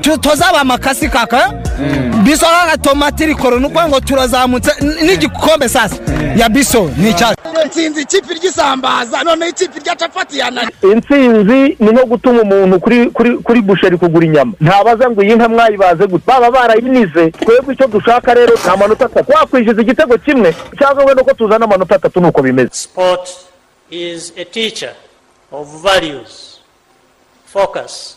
tu- tuzaba amakasi kaka? Biso kaka tomati rikoro ni ukuvuga ngo turazamutse n'igikombe sasa. Ya biso ni icyacu nsinzi ikipe ry'isambaza noneho ikipe rya capati yanani intsinzi ni nko gutuma umuntu kuri kuri kuri busheri kugura inyama. Ntabaza ngo iyi nka mwayibaze gute? Baba barayinize. Twebwe icyo dushaka rero ni amanota atatu. Wakwishyuza igitego kimwe cyangwa wenda ko tuzana amanota atatu ni uko bimeze. Sport is a teacher of values, focus,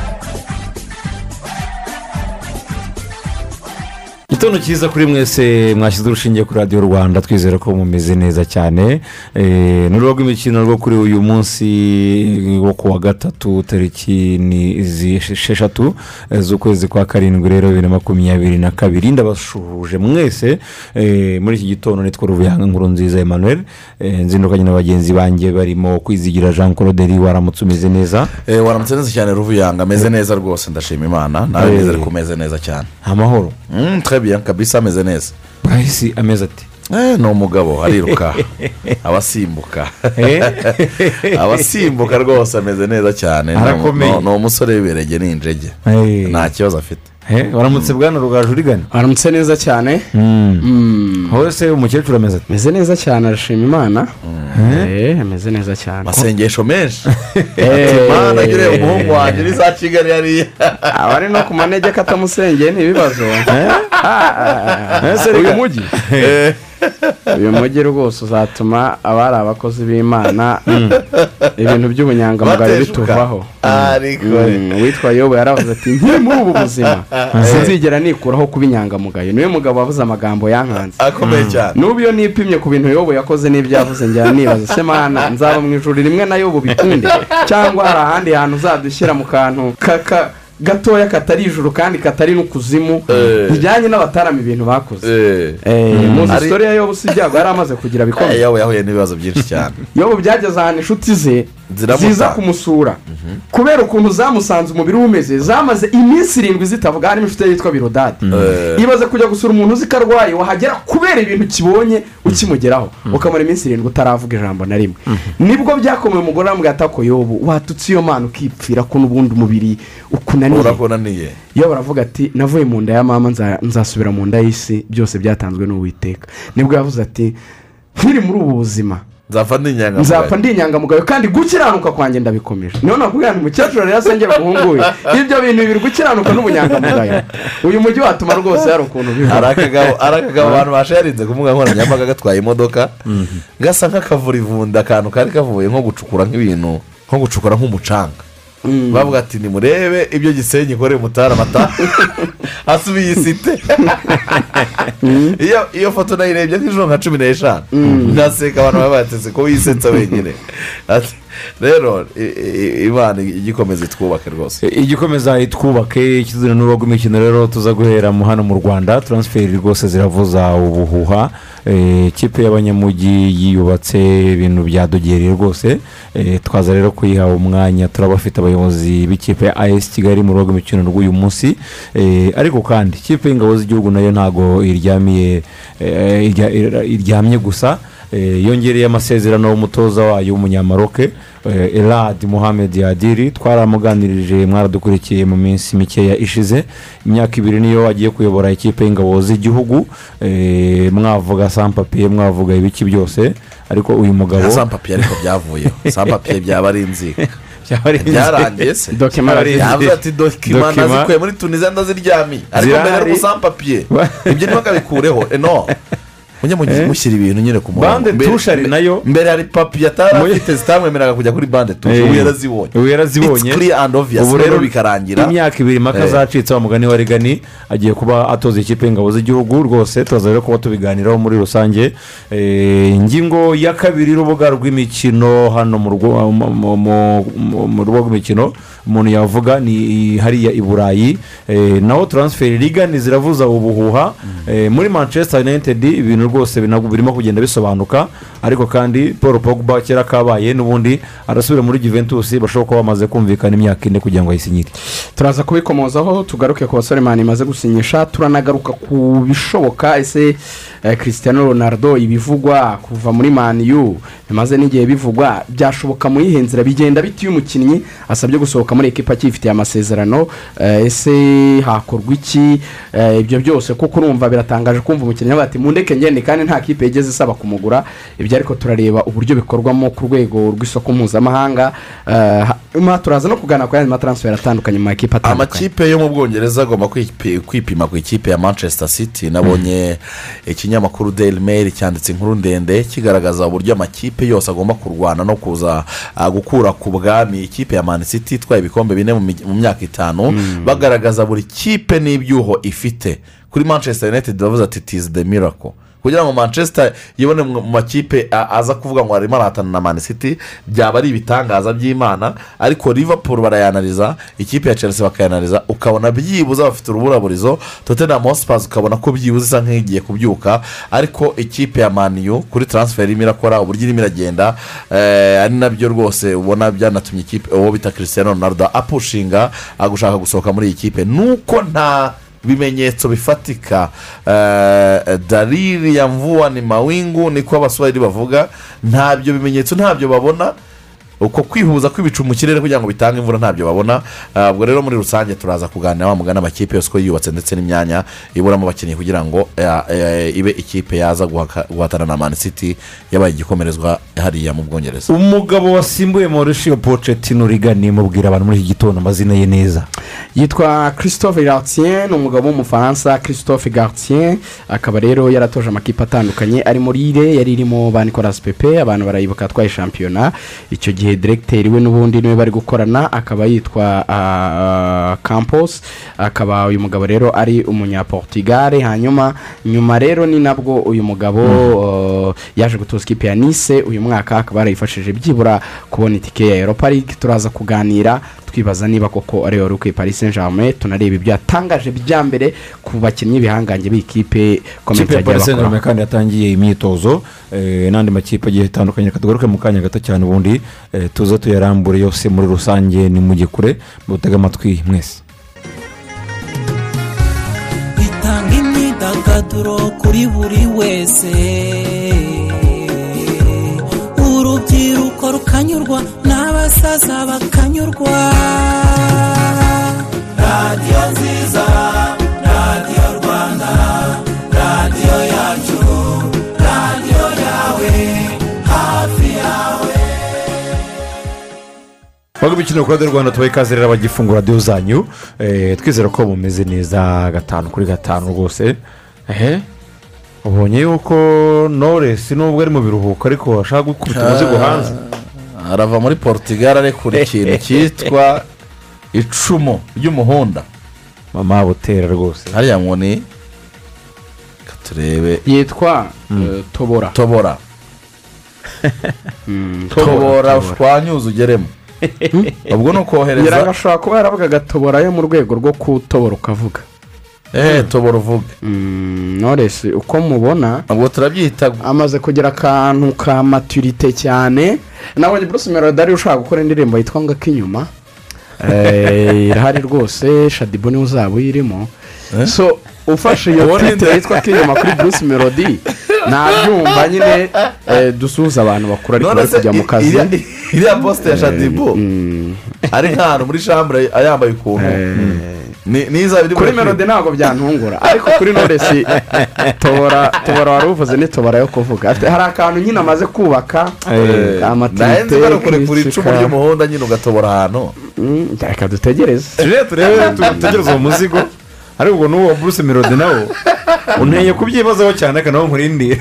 Igitondo cyiza kuri mwese mwashyize urushinge kuri radiyo rwanda twizere ko mumeze neza cyane. Eh, ni urubuga rw'imikino rwo kuri uyu munsi wo ku wa gatatu tariki ni izi esheshatu eh, z'ukwezi kwa karindwi rero bibiri na makumyabiri na kabiri. Ndabashuhuje mwese eh, muri iki gitondo nitwa ruvuyanga nkuru nziza emmanuel. Nzindukanye na bagenzi banjye barimo kwizigira jean claude waramutse umeze neza? Waramutse neza cyane ruvuyanga ameze neza rwose ndashima imana. Nawe Eh. nizere ko umeze neza cyane. Amahoro. Bien kabisa ameze neza. Bahisi ameze ati. Eh, ni umugabo ariruka. Abasimbuka. Abasimbuka rwose ameze neza cyane. Ni- umusore w'iberege n'injege Eh. nta kibazo afite. Eh, waramutse bwana rugaju urigana aramutse neza cyane. Hose umukecuru ameze ati ameze neza cyane arashima imana. Ameze neza cyane. Amasengesho menshi. Ati mana jya ureba umuhungu wanjye uri za kigali hariya abari no ku manegeka atamusengeye ni ibibazo. Uyu mujyi uyu mujyi rwose uzatuma abari abakozi b'imana ibintu by'ubunyangamugayo bituvaho. Ariko Mm, uwitwa yobu yaravuze ati nkiri muri ubu buzima sinzigera nikuraho kuba inyangamugayo. Niwe mugabo wavuze amagambo yankanze. Akomeye cyane. N'ubu iyo nipimye ku bintu yobu yakoze n'ibyo yavuze njya nibaza se mana nzaba mu ijoro rimwe na yobu bikunde? Cyangwa hari ahandi hantu uzadushyira mu kantu kaka gatoya katari ijuru kandi katari n'ukuzimu Eh. bijyanye n'abatarama ibintu bakoze Eh. Eh, muzi Ari- isitori ya yobu si ibyago yari amaze kugira bikomeye yahuye n'ibibazo byinshi cyane yobu byageze ahantu inshuti ze. Ziza kumusura. Kubera ukuntu zamusanze umubiri we umeze zamaze iminsi irindwi zitavuga harimo inshuti ye yitwa birodadi Eh. ibaze kujya gusura umuntu uzi ko arwaye wahagera kubera ibintu kibonye ukimugeraho. Ukamara iminsi irindwi utaravuga ijambo na rimwe. Nibwo byakomeye umugore aramubwira ati ako yobu watutse iyo mana ukipfira ko n'ubundi umubiri ukunaniye. Iyo baravuga ati navuye mu nda ya mama nza- nzasubira mu nda y'isi byose byatanzwe n'uwiteka. Nibwo yavuze ati nkiri muri ubu buzima. Nzapfa ndi inyangamugayo nzapfa ndi inyangamugayo kandi gukiranuka kwanjye ndabikomeje niyo nakubwira ngo umukecuru rero asengera umuhungu we ibyo bintu bibiri gukiranuka n'ubunyangamugayo. Uyu mujyi watuma rwose hari ukuntu biba hari akagabo abantu basharinze ku mbuga nkoranyambaga gatwaye imodoka. Gasa nk'akavurivunda akantu kari kavuye nko gucukura nk'ibintu nko gucukura nk'umucanga. Bavuga ati nimurebe ibyo gisenyi mutara amata hasubiye isite iyo foto nayirebye nk'ijoro nka cumi n'eshanu. Ntaseka abantu baba batetse ko wisetsa wenyine. Ati, rero imana igikomeza itwubake rwose. Igikomeza itwubake ikizina n'urubuga rw'imikino rero tuza guhera hano mu rwanda taransiferi rwose ziravuza ubuhuha. Eh, ikipe y'abanyamujyi yiyubatse ibintu byadogereye rwose. Eh, twaza rero kuyiha umwanya turaba bafite abayobozi b'ikipe ya as kigali mu rubuga rw'imikino rw'uyu munsi. Eh, ariko kandi ikipe y'ingabo z'igihugu na yo ntabwo iryamiye eh, irya- irya- iryamye gusa. Yongereye amasezerano y'umutoza wayo w'umunyamaroke eh, elad muhammed yadiri. Twaramuganirije mwaradukurikiye mu minsi mikeya ishize. Imyaka ibiri niyo agiye kuyobora ikipe y'ingabo z'igihugu. Eh, mwavuga sampapiye mwavuga ibiki byose. Ariko uyu mugabo sampapiye ariko byavuyeho. Sampapiye byaba ari inzika. Byarangiye se. Yavuze ati dokima nazikuye muri tuniziya ndaziryamiye ariko mbere ari musampapiye ibyo ntibakabikureho eno mujye mushyira ibintu nyine ku murongo Bande Mbere- touche ari na yo. mbere hari papiye atari Muri- afite zitamwemereraga kujya kuri bande tushe Eh, ubu yarazibonye ubu yarazibonye. Ubu rero bikarangira. imyaka ibiri impaka Eh. zacitse wa mugani wa rigani agiye kuba atoza ikipe y'ingabo z'igihugu. Rwose turaza rero kuba tubiganiraho muri rusange. Eh, ingingo ya kabiri y'urubuga rw'imikino hano mu rugo- rw'imikino. Umuntu yavuga ni hariya i burayi. Eh, naho taransiferi rigani ziravuza ubuhuha. Eh, muri manchester united ibintu rwose birimo kugenda bisobanuka. Ariko kandi paul pogba kera kabaye n'ubundi arasubira muri juventus bashobora kuba bamaze kumvikana imyaka ine kugira ngo ayisinyire turaza kubikomozaho tugaruke ku basore mani imaze gusinyisha turanagaruka ku bishoboka. Ese eh, cristiano ronaldo ibivugwa kuva muri maniyu bimaze n'igihe bivugwa byashoboka mu yihe nzira? Bigenda bita iyo umukinnyi asabye gusohoka muri ekipa akifitiye amasezerano? Eh, ese hakorwa iki? Eh, ibyo byose kuko urumva biratangaje kumva umukinnyi avuga ati mundeke ngende kandi nta kipe yigeze isaba kumugura. Ibyo ariko turareba uburyo bikorwamo ku rwego rw'isoko mpuzamahanga. Eh, turaza no kuganira ku yandi mataransiferi atandukanye mu makipe atandukanye. Amakipe yo mu bwongereza agomba kwipi- kwipima ku ikipe ya manchester city. Nabonye ikinyamakuru daily mail cyanditse inkuru ndende kigaragaza uburyo amakipe yose agomba kurwana no kuza ah, gukura ku bwami. Ikipe ya man city itwaye ibikombe bine mu myaka itanu. Bagaragaza buri kipe n'ibyuho ifite. Kuri manchester united bavuze ati tizi the miracle. Kugira ngo manchester yibone mu makipe aza kuvuga ngo arimo arahatana na man city byaba ari ibitangaza by'imana ariko liverpool barayanariza ikipe ya chelsea bakayanariza ukabona byibuze bafite uruburaburizo tottenham hotspur ukabona ko byibuze isa nk'igiye kubyuka ariko ikipe ya maniyu kuri transfer irimo irakora uburyo irimo iragenda eh, ari na byo rwose ubona byanatumye ikipe uwo bita christian ronaldo apushinga ah, gushaka gusohoka muri iyi kipe. Nuko nta bimenyetso bifatika eh, dariri ya mvuwa ni mawingu niko abaswahili bavuga ntabyo bimenyetso ntabyo babona. Uko kwihuza kw'ibicu mu kirere kugira ngo bitange imvura ntabyo babona. Ubwo rero muri rusange turaza kuganira wa mugana amakipe yose uko yubatse ndetse n'imyanya iburamo abakinnyi kugira ngo eh, eh, ibe ikipe yaza guhatana na mani city yabaye igikomerezwa hariya mu bwongereza. Umugabo wasimbuye mauricio pochettino rigani mubwira abantu muri iki gitondo amazina ye neza. Yitwa christophe gartien ni umugabo w'umufaransa christophe gartien. Akaba rero yaratoje amakipe atandukanye ari muri ire yari irimo ba nicolas pepe abantu barayibuka atwaye shampiyona. Icyo gihe diregiteri we n'ubundi ni we bari gukorana akaba yitwa ah, campos. Akaba uyu mugabo rero ari umunyaportigare hanyuma nyuma rero ni nabwo uyu mugabo uh, yaje gutoza ikipe ya nice uyu mwaka akaba yarayifashije byibura kubona itike ya europa league. Turaza kuganira twibaza niba koko ariyo wari ukwiye paris saint germain tunareba ibyo yatangaje bya mbere ku bakinnyi b'ibihangange b'ikipe komite ikipe ya paris saint germain kandi yatangiye imyitozo eh, n'andi makipe agiye atandukanye. Reka tugaruke mu kanya gato cyane ubundi eh, tuze tuyarambure yose muri rusange ni mu gikure. Mutege amatwi mwese. Bitanga imyidagaduro kuri buri wese. Urubyiruko rukanyurwa n'abasaza bakanyurwa. Radiyo nziza radiyo rwanda radiyo yacu radiyo yawe hafi yawe. Baga imikino ku rwanda rwanda tubaye ikaze rero abagifungura radiyo zanyu. Eh, twizera ko bumeze neza gatanu kuri gatanu rwose. Ehe. Ubonye yuko noresi nubwo ari mu biruhuko ariko ashaka gukubita umuzigo hanze. Arava muri portugal arekura ikintu cyitwa icumu ry'umuhunda. Mama butera rwose. Hariya ngo ni reka turebe yitwa eh, tobora. Tobora. Tobora ushwanyuze ugeremo. Ubwo ni ukohereza ashobora kuba yaravugaga tobora yo mu rwego rwo kutobora ukavuga eee tobora uvuge noresi uko mubona ubwo turabyita amaze kugira akantu ka maturite cyane. Nabonye bruce melody ari ushaka gukora indirimbo yitwa ngo ak'inyuma Eh, irahari rwose shadibu ni we uzaba uyirimo. So ufashe iyo titire yitwa ak'inyuma kuri bruce melody nabyumva nyine eh, dusuhuza abantu bakuru ariko bari kujya mu kazi. iriya- posite ya shadibu ari nk'ahantu muri shambure ayambaye ukuntu. Niza biri kuri muri melody ntabwo byantungura ariko kuri noresi tobora tobora wari uvuze ni tobora yo kuvuga hari akantu nyine amaze kubaka Eh, maturite bari kurekura icumu ry'umuhondo nyine ugatobora ahantu Mm, reka dutegereze turebe dutegereze uwo muzigo ariko ubwo n'uwo bruce melody nawo unteye kubyibazaho cyane akanaho nkurindira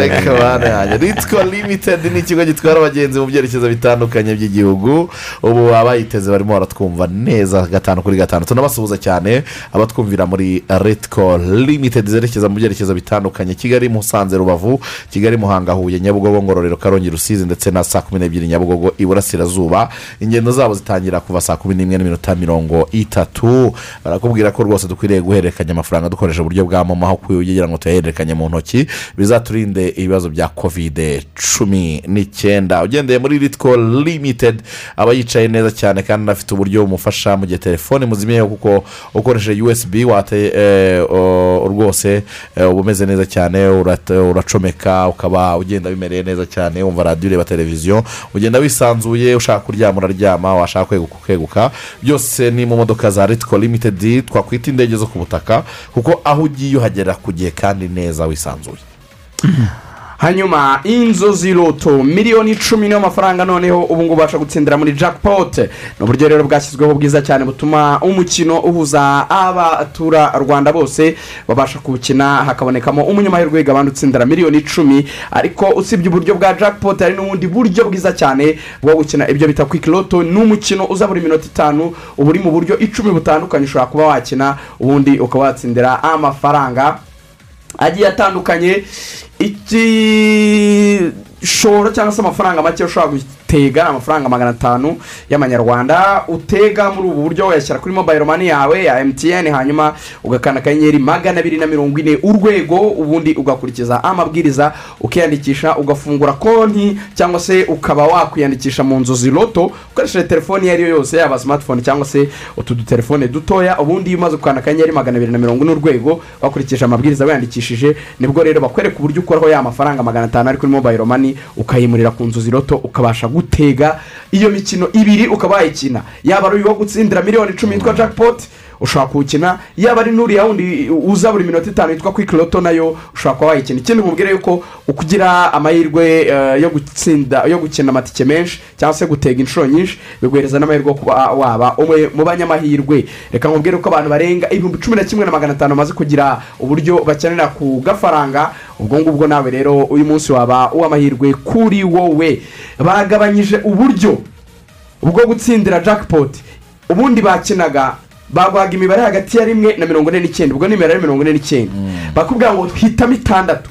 reka bana yanjye ritiko limitedi ni ikigo gitwara abagenzi mu byerekezo bitandukanye by'igihugu. Ubu abayiteze barimo baratwumva neza gatanu kuri gatanu. Tunabasuhuza cyane abatwumvira muri ritiko limitedi zerekeza mu byerekezo bitandukanye. Kigali musanze rubavu kigali muhanga huye nyabugogo ngororero karongi rusizi ndetse na saa kumi n'ebyiri nyabugogo iburasirazuba. Ingendo zabo zitangira kuva saa kumi n'imwe n'iminota mirongo itatu. Barakubwira ko rwose dukwiriye tumenyereye guhererekanya amafaranga dukoresha uburyo bwa momo aho kugira ngo tuyahererekanye mu ntoki bizaturinde ibibazo bya kovide cumi n'icyenda. Ugendeye muri ritiko limitedi aba yicaye neza cyane kandi anafite uburyo bumufasha mu gihe telefone muzimiye kuko ukoresheje usb wate eh, rwose eh, uba umeze neza cyane uracomeka ukaba ugenda bimereye neza cyane wumva radiyo ureba televiziyo ugenda wisanzuye ushaka kuryama uraryama washaka kweguka byose ni mu modoka za ritiko limitedi twakwita indege zo ku butaka kuko aho ugiye uhagera ku gihe kandi neza wisanzuye. Hanyuma inzozi loto miliyoni icumi niyo mafaranga noneho ubu ngubu ubasha gutsindira muri jackpot. Ni uburyo rero bwashyizweho bwiza cyane butuma umukino uhuza abatura rwanda bose babasha kuwukina. Hakabonekamo umunyamahirwe wiga abandi utsindira miliyoni icumi. Ariko usibye uburyo bwa jackpot hari n'ubundi buryo bwiza cyane bwo gukina ibyo bita quick loto ni umukino uza buri minota itanu uba uri mu buryo icumi butandukanye ushobora kuba wakina ubundi ukaba watsindira amafaranga. Agiye atandukanye. Igishoro cyangwa se amafaranga make ushobora gutega ni amafaranga magana atanu y'amanyarwanda utega muri ubu buryo uyashyira kuri mobayiro mani yawe ya emutiyeni hanyuma ugakanda akanyenyeri magana abiri na mirongo ine urwego ubundi ugakurikiza amabwiriza ukiyandikisha ugafungura konti cyangwa se ukaba wakwiyandikisha mu nzozi loto ukoresheje telefoni iyo ari yo yose yaba simatifone cyangwa se utu dutelefone dutoya ubundi iyo umaze gukanda akanyenyeri magana abiri na mirongo ine urwego wakurikije amabwiriza wiyandikishije ni bwo rero bakwereka uburyo ukuraho ya mafaranga magana atanu ari kuri mobayiro mani ukayimurira ku nzozi loto ukabasha gutega iyo mikino ibiri ukaba wayikina. Yaba ari uwo gutsindira miliyoni icumi yitwa jackpot ushobora kuwukina yaba ari n'uriya wundi uza buri minota itanu yitwa loto na yo ushobora kuba wayikina. Ikindi nkubwire yuko ukugira amahirwe eh, yo gutsinda yo gukina amatike menshi cyangwa se gutega inshuro nyinshi biguhereza n'amahirwe yo kuba waba umwe mu banyamahirwe. Reka nkubwire ko abantu barenga ibihumbi cumi na kimwe na magana atanu bamaze kugira uburyo bakenera ku gafaranga ubwo ngubwo nawe rero uyu munsi waba uw'amahirwe kuri wowe. Bagabanyije uburyo bwo gutsindira jackpot. Ubundi bakinaga baguhaga imibare hagati ya rimwe na mirongo ine n'icyenda. Ubwo ni imibare mirongo ine n'icyenda. Bakubwira ngo hitamo itandatu.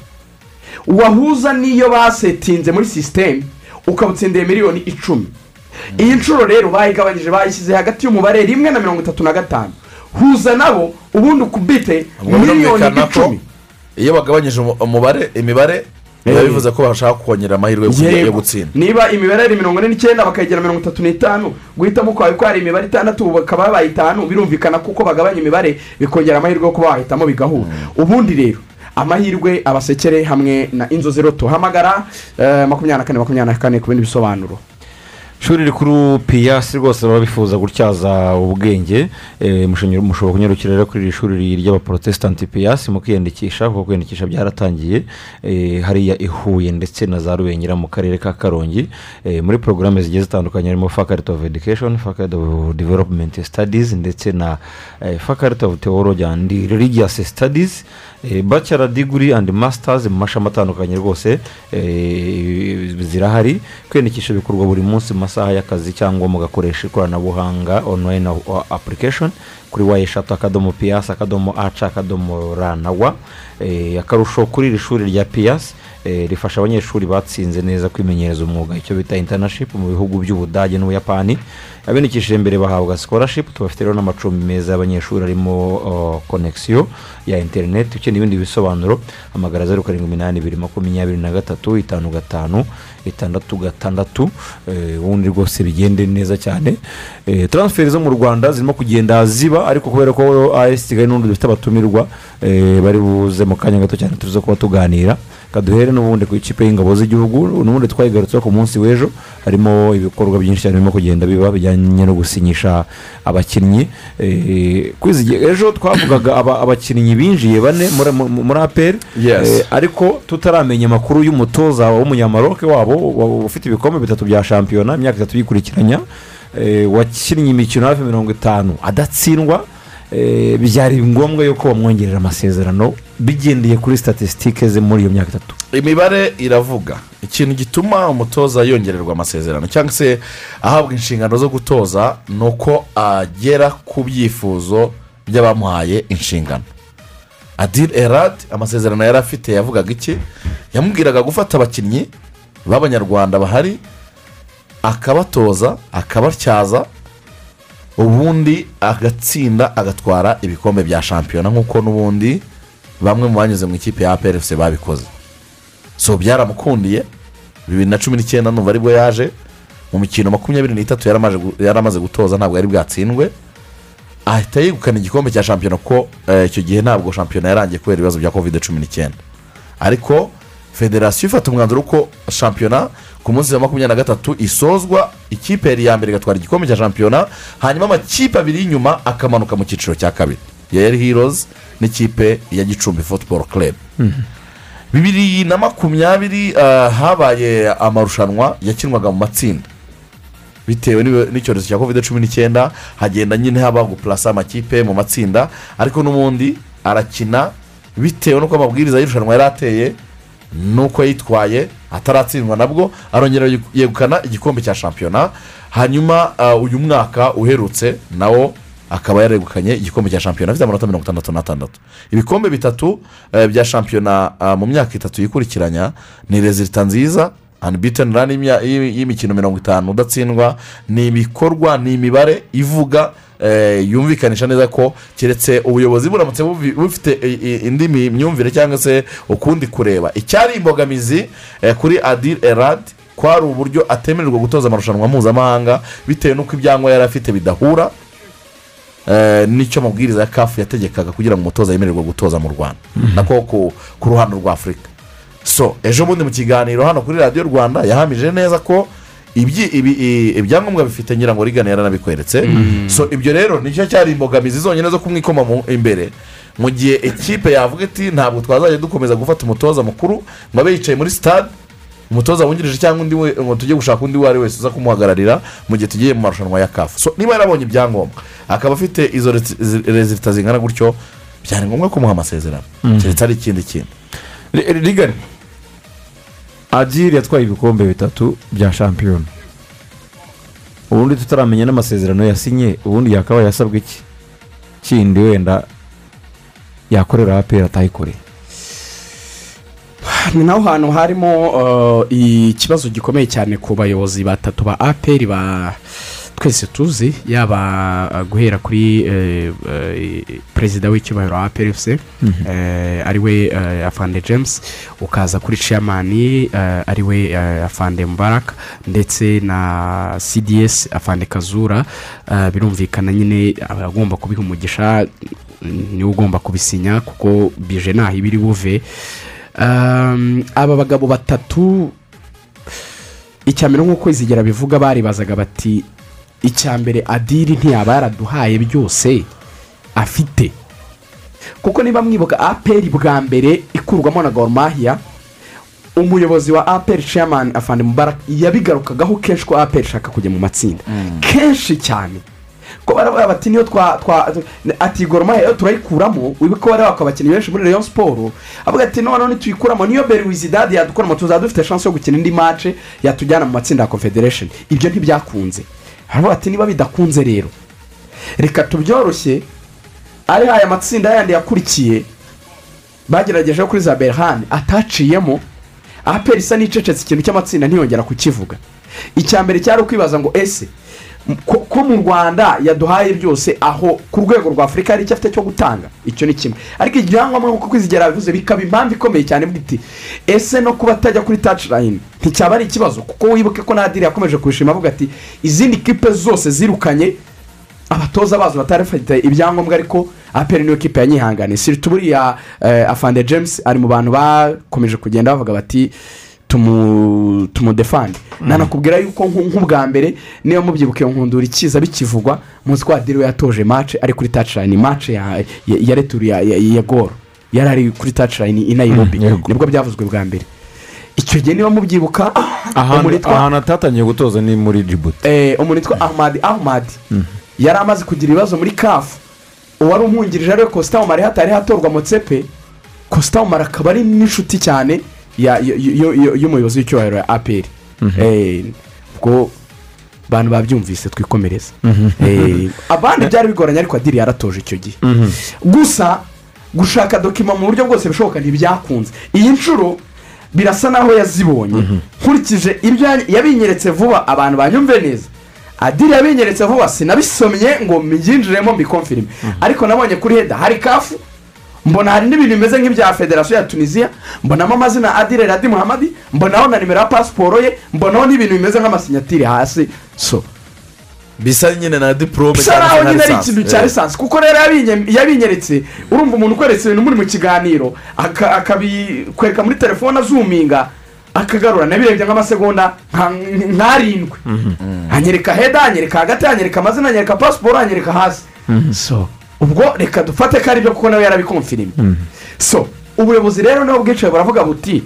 Wahuza n'iyo basetinze muri sisiteme ukabutsindiye miliyoni icumi. Iyi nshuro rero bayigabanyije bayishyize hagati y'umubare rimwe na mirongo itatu na gatanu. Huza nabo ubundi ukubite miliyoni icumi. Iyo bagabanyije umu- umubare imibare biba bivuze ko bashaka kongera amahirwe yo gutsinda. Niba imibare ari mirongo ine n'icyenda bakayigera mirongo itatu n'itanu guhitamo kwawe ko hari imibare itandatu bakaba babaye itanu birumvikana kuko bagabanya imibare bikongera amahirwe yo kuba wahitamo bigahura ubundi rero amahirwe abasekere hamwe na inzozi roto hamagara eh, makumyabiri na kane makumyabiri na kane ku bindi bisobanuro. Ishuri rikuru piyasi rwose baba bifuza gutyaza ubwenge mushenye- mushobora kunyarukira rero kuri iri shuri ry'abaporotesitanti piyasi mu kwiyandikisha kuko kwiyandikisha byaratangiye eh, hariya i huye ndetse na za rubengera mu karere ka karongi eh, muri porogaramu zigiye zitandukanye harimo faculty of education faculty of development studies ndetse na faculty of theology and religious studies eh, bachelor degree and masters mu mashami atandukanye rwose eh, zirahari. Kwiyandikisha bikorwa buri munsi mu masaha y'akazi cyangwa mugakoresha ikoranabuhanga online application kuri wa eshatu akadomo piyasi akadomo aca akadomo ra na wa Eh, akarusho kuri iri shuri rya piyasi eh, rifasha abanyeshuri batsinze neza kwimenyereza umwuga. Icyo bita intanashipu mu bihugu by'ubudage n'ubuyapani. Abiyandikishije mbere bahabwa sikorashipu tubafite rero n'amacumbi meza y'abanyeshuri arimo konegisiyo ya interineti ukeneye ibindi bisobanuro hamagara zeru karindwi iminani ibiri makumyabiri na gatatu itanu gatanu itandatu gatandatu eh, ubundi rwose bigende neza cyane. Eh, taransiferi zo mu rwanda zirimo kugenda ziba ariko kubera ko as kigali n'ubundi dufite abatumirwa eh, bari buze mu kanya gato cyane tuze kuba tuganira. Kaduhere n'ubundi ku ikipe y'ingabo z'igihugu n'ubundi twayigarutseho ku munsi w'ejo harimo ibikorwa byinshi cyane birimo kugenda biba bijyanye no gusinyisha abakinnyi. Eh, ejo twavugaga aba- abakinnyi binjiye bane muri- aperi. Eh, ariko tutaramenya amakuru y'umutoza w'umunyamaroke wabo wa- ufite ibikombe bitatu bya shampiyona imyaka itatu yikurikiranya. Eh, wakinnye imikino hafi mirongo itanu. Adatsindwa. Byari ngombwa yuko bamwongerera amasezerano bigendeye kuri statisitike ze muri iyo myaka itatu. Imibare iravuga. Ikintu gituma umutoza yongererwa amasezerano cyangwa se ahabwa inshingano zo gutoza ni uko agera ku byifuzo by'abamuhaye inshingano. Adil erad amasezerano yari afite yavugaga iki? Yamubwiraga gufata abakinnyi b'abanyarwanda bahari akabatoza akabatyaza ubundi agatsinda agatwara ibikombe bya shampiyona. Nk'uko n'ubundi bamwe mu banyuze mu ikipe ya APRFC babikoze. So byaramukundiye bibiri na cumi n'icyenda numva ari bwo yaje. Mu mikino makumyabiri n'itatu yari amaze gu- yari amaze gutoza ntabwo yari bwatsindwe. Ahita yegukana igikombe cya shampiyona kuko eh, icyo gihe ntabwo shampiyona yarangiye kubera ibibazo bya kovide cumi n'icyenda. Ariko federasiyo ifata umwanzuro ko shampiyona ku munsi wa makumyabiri na gatatu isozwa ikipe yari iya mbere igatwara igikombe cya shampiyona hanyuma amakipe abiri y'inyuma akamanuka mu cyiciro cya kabiri. Yari hirozi n'ikipe ya gicumbi futuboro club. Bibiri na makumyabiri ah, habaye amarushanwa yakinwaga mu matsinda. Bitewe n'icyorezo cya kovide cumi n'icyenda hagenda nyine haba gupurasa amakipe mu matsinda ariko n'ubundi arakina bitewe n'uko amabwiriza y'irushanwa yari ateye n'uko yitwaye ataratsindwa nabwo arongera yegukana igikombe cya shampiyona. Hanyuma ah, uyu mwaka uherutse nawo akaba yaregukanye igikombe cya shampiyona. Afite amanota mirongo itandatu n'atandatu. Ibikombe bitatu eh, bya shampiyona ah, mu myaka itatu yikurikiranya ni rezilita nziza y'imya- y'i- y'imikino mirongo itanu. Udatsindwa ni ibikorwa ni imibare ivuga eh, yumvikanisha neza ko keretse ubuyobozi buramutse bufite indi myumvire cyangwa se ukundi kureba. Icyari imbogamizi eh, kuri adil erad kwari uburyo atemererwa gutoza amarushanwa mpuzamahanga bitewe n'uko ibyangombwa yari afite bidahura eh, n'icyo amabwiriza ya kafu yategekaga kugira ngo umutoza yemererwe gutoza mu rwanda. Nako ku, ku ruhando rwa afurika so ejo bundi mu kiganiro hano kuri radiyo rwanda yahamije neza ko ibyangombwa bifite ngira ngo rigana yaranabikweretse so ibyo rero ni cyo cyari imbogamizi zonyine zo kumwikoma imbere. Mu gihe ekipe yavuga iti ntabwo twazajya dukomeza gufata umutoza mukuru. Ngo abe yicaye muri sitade umutoza wungirije cyangwa undi we ngo tujye gushaka undi uwo ari we wese uza kumuhagararira mu gihe tugiye mu marushanwa ya kafu so niba yarabonye ibyangombwa akaba afite izo rezi- zi- rezilita zingana gutyo byari ngombwa kumuha amasezerano. Keretse ari ikindi kintu. Ri- rigari agiri yatwaye ibikombe bitatu bya shampiyona. Ubundi tutaramenya n'amasezerano yasinye ubundi yakaba yasabwe iki? Kindi wenda yakorera apera atayikoreye ni naho hantu harimo uh, ikibazo gikomeye cyane ku bayobozi batatu ba aperi ba twese tuzi yaba uh, guhera kuri eh, eh, perezida w'icyubahiro wa aperi efuse ari we eh, afande james ukaza kuri ciyamani ari we eh, afande mubaraka ndetse na cds afande kazura eh, birumvikana nyine aba agomba kubiha umugisha ni we ugomba kubisinya kuko bije ntaho iba iri buve aba bagabo batatu icya mbere nk'uko izigera bivuga baribazaga bati icya mbere adiri ntiyaba yaraduhaye byose afite. Kuko niba mwibuka aperi bwa mbere ikurwamo na goromahiya umuyobozi wa aperi chairman afande mubarak yabigarukagaho kenshi ko aperi ishaka kujya mu matsinda. Kenshi cyane. Ko baravuga bati niyo twa twa ati goromahiya yo turayikuramo wibuke ko bari abakinnyi benshi muri rayon siporo avuga ati noneho nituyikuramo niyo beri wizidadi yadukuramo tuzaba dufite chance yo gukina indi mace yatujyana mu matsinda ya confederation. Ibyo ntibyakunze. Baravuga ati niba bidakunze rero. Reka tubyoroshye. Ari aya matsinda yandi yakurikiye bagerageje kuri za berhani ataciyemo. Aperi isa n'icecetse ikintu cy'amatsinda ntiyongera kukivuga. Icya mbere cyari ukwibaza ngo ese ko mu rwanda yaduhaye byose aho ku rwego rwa afurika hari icyo afite cyo gutanga. Icyo ni kimwe. Ariko ibyangombwa nk'uko kwizigera bivuze bikaba impamvu ikomeye cyane bwite ese no kuba atajya kuri taci layini nticyaba ari ikibazo kuko wibuke ko nadiri yakomeje kubishima avuga ati izindi kipe zose zirukanye abatoza bazo batari bafite ibyangombwa ariko aperi niyo kipe yanyihanganiye siritu buriya eh, afande james ari mu bantu bakomeje kugenda bavuga bati tumudefande nanakubwira yuko nku- nk'ubwa mbere niyo mubyibuke nkundura ikiza bikivugwa muzi ko we yatoje mace ari kuri taci layini mace ya returu ya goro yari ari kuri taci layini i nayirobi Mm, ni bwo byavuzwe bwa mbere. Icyo gihe niba mubyibuka ahantu atatangiye gutoza ni muri jibuti eh, umuntu witwa ahmadi ahmadi. Yari amaze kugira ibibazo muri kafu uwari umwungirije ari we kositamu hatari hatorwa motsepe. Kositamu akaba ari n'inshuti cyane. Y'umuyobozi w'icyubahiro ya aperi Eh, ubwo abantu babyumvise twikomereza Eh, abandi byari bigoranye ariko adiri yaratoje icyo gihe. Gusa gushaka dokima mu buryo bwose bishoboka ntibyakunze. Iyi nshuro birasa naho yazibonye. Nkurikije ibyo ya- yabinyeretse vuba abantu banyumve neza. Adiri yabinyeretse vuba sinabisomye ngo mbyinjiremo mbikomfirime ariko nabonye kuri heda hari kafu? Mbona hari n'ibintu bimeze nk'ibya federasiyo ya tunisiya mbonamo amazina adire radi muhamadi mbonaho na nimero ya pasiporo ye? Mbonaho n'ibintu bimeze nk'amasinyatire hasi. So bisa nyine na diporome bisa naho nyine ari ikintu cya lisansi kuko rero yabinye- yabinyeretse urumva umuntu ukweretse ibintu muri mu kiganiro. Aka- akabikwereka muri telefone azuminga. Akagarura. Nabirebye nk'amasegonda nka- nk'arindwi. Anyereka heda anyereka hagati anyereka amazina anyereka pasiporo anyereka hasi. So ubwo reka dufate ko ari byo kuko nawe yarabikomfirimye so ubuyobozi rero nabo bwicaye baravuga buti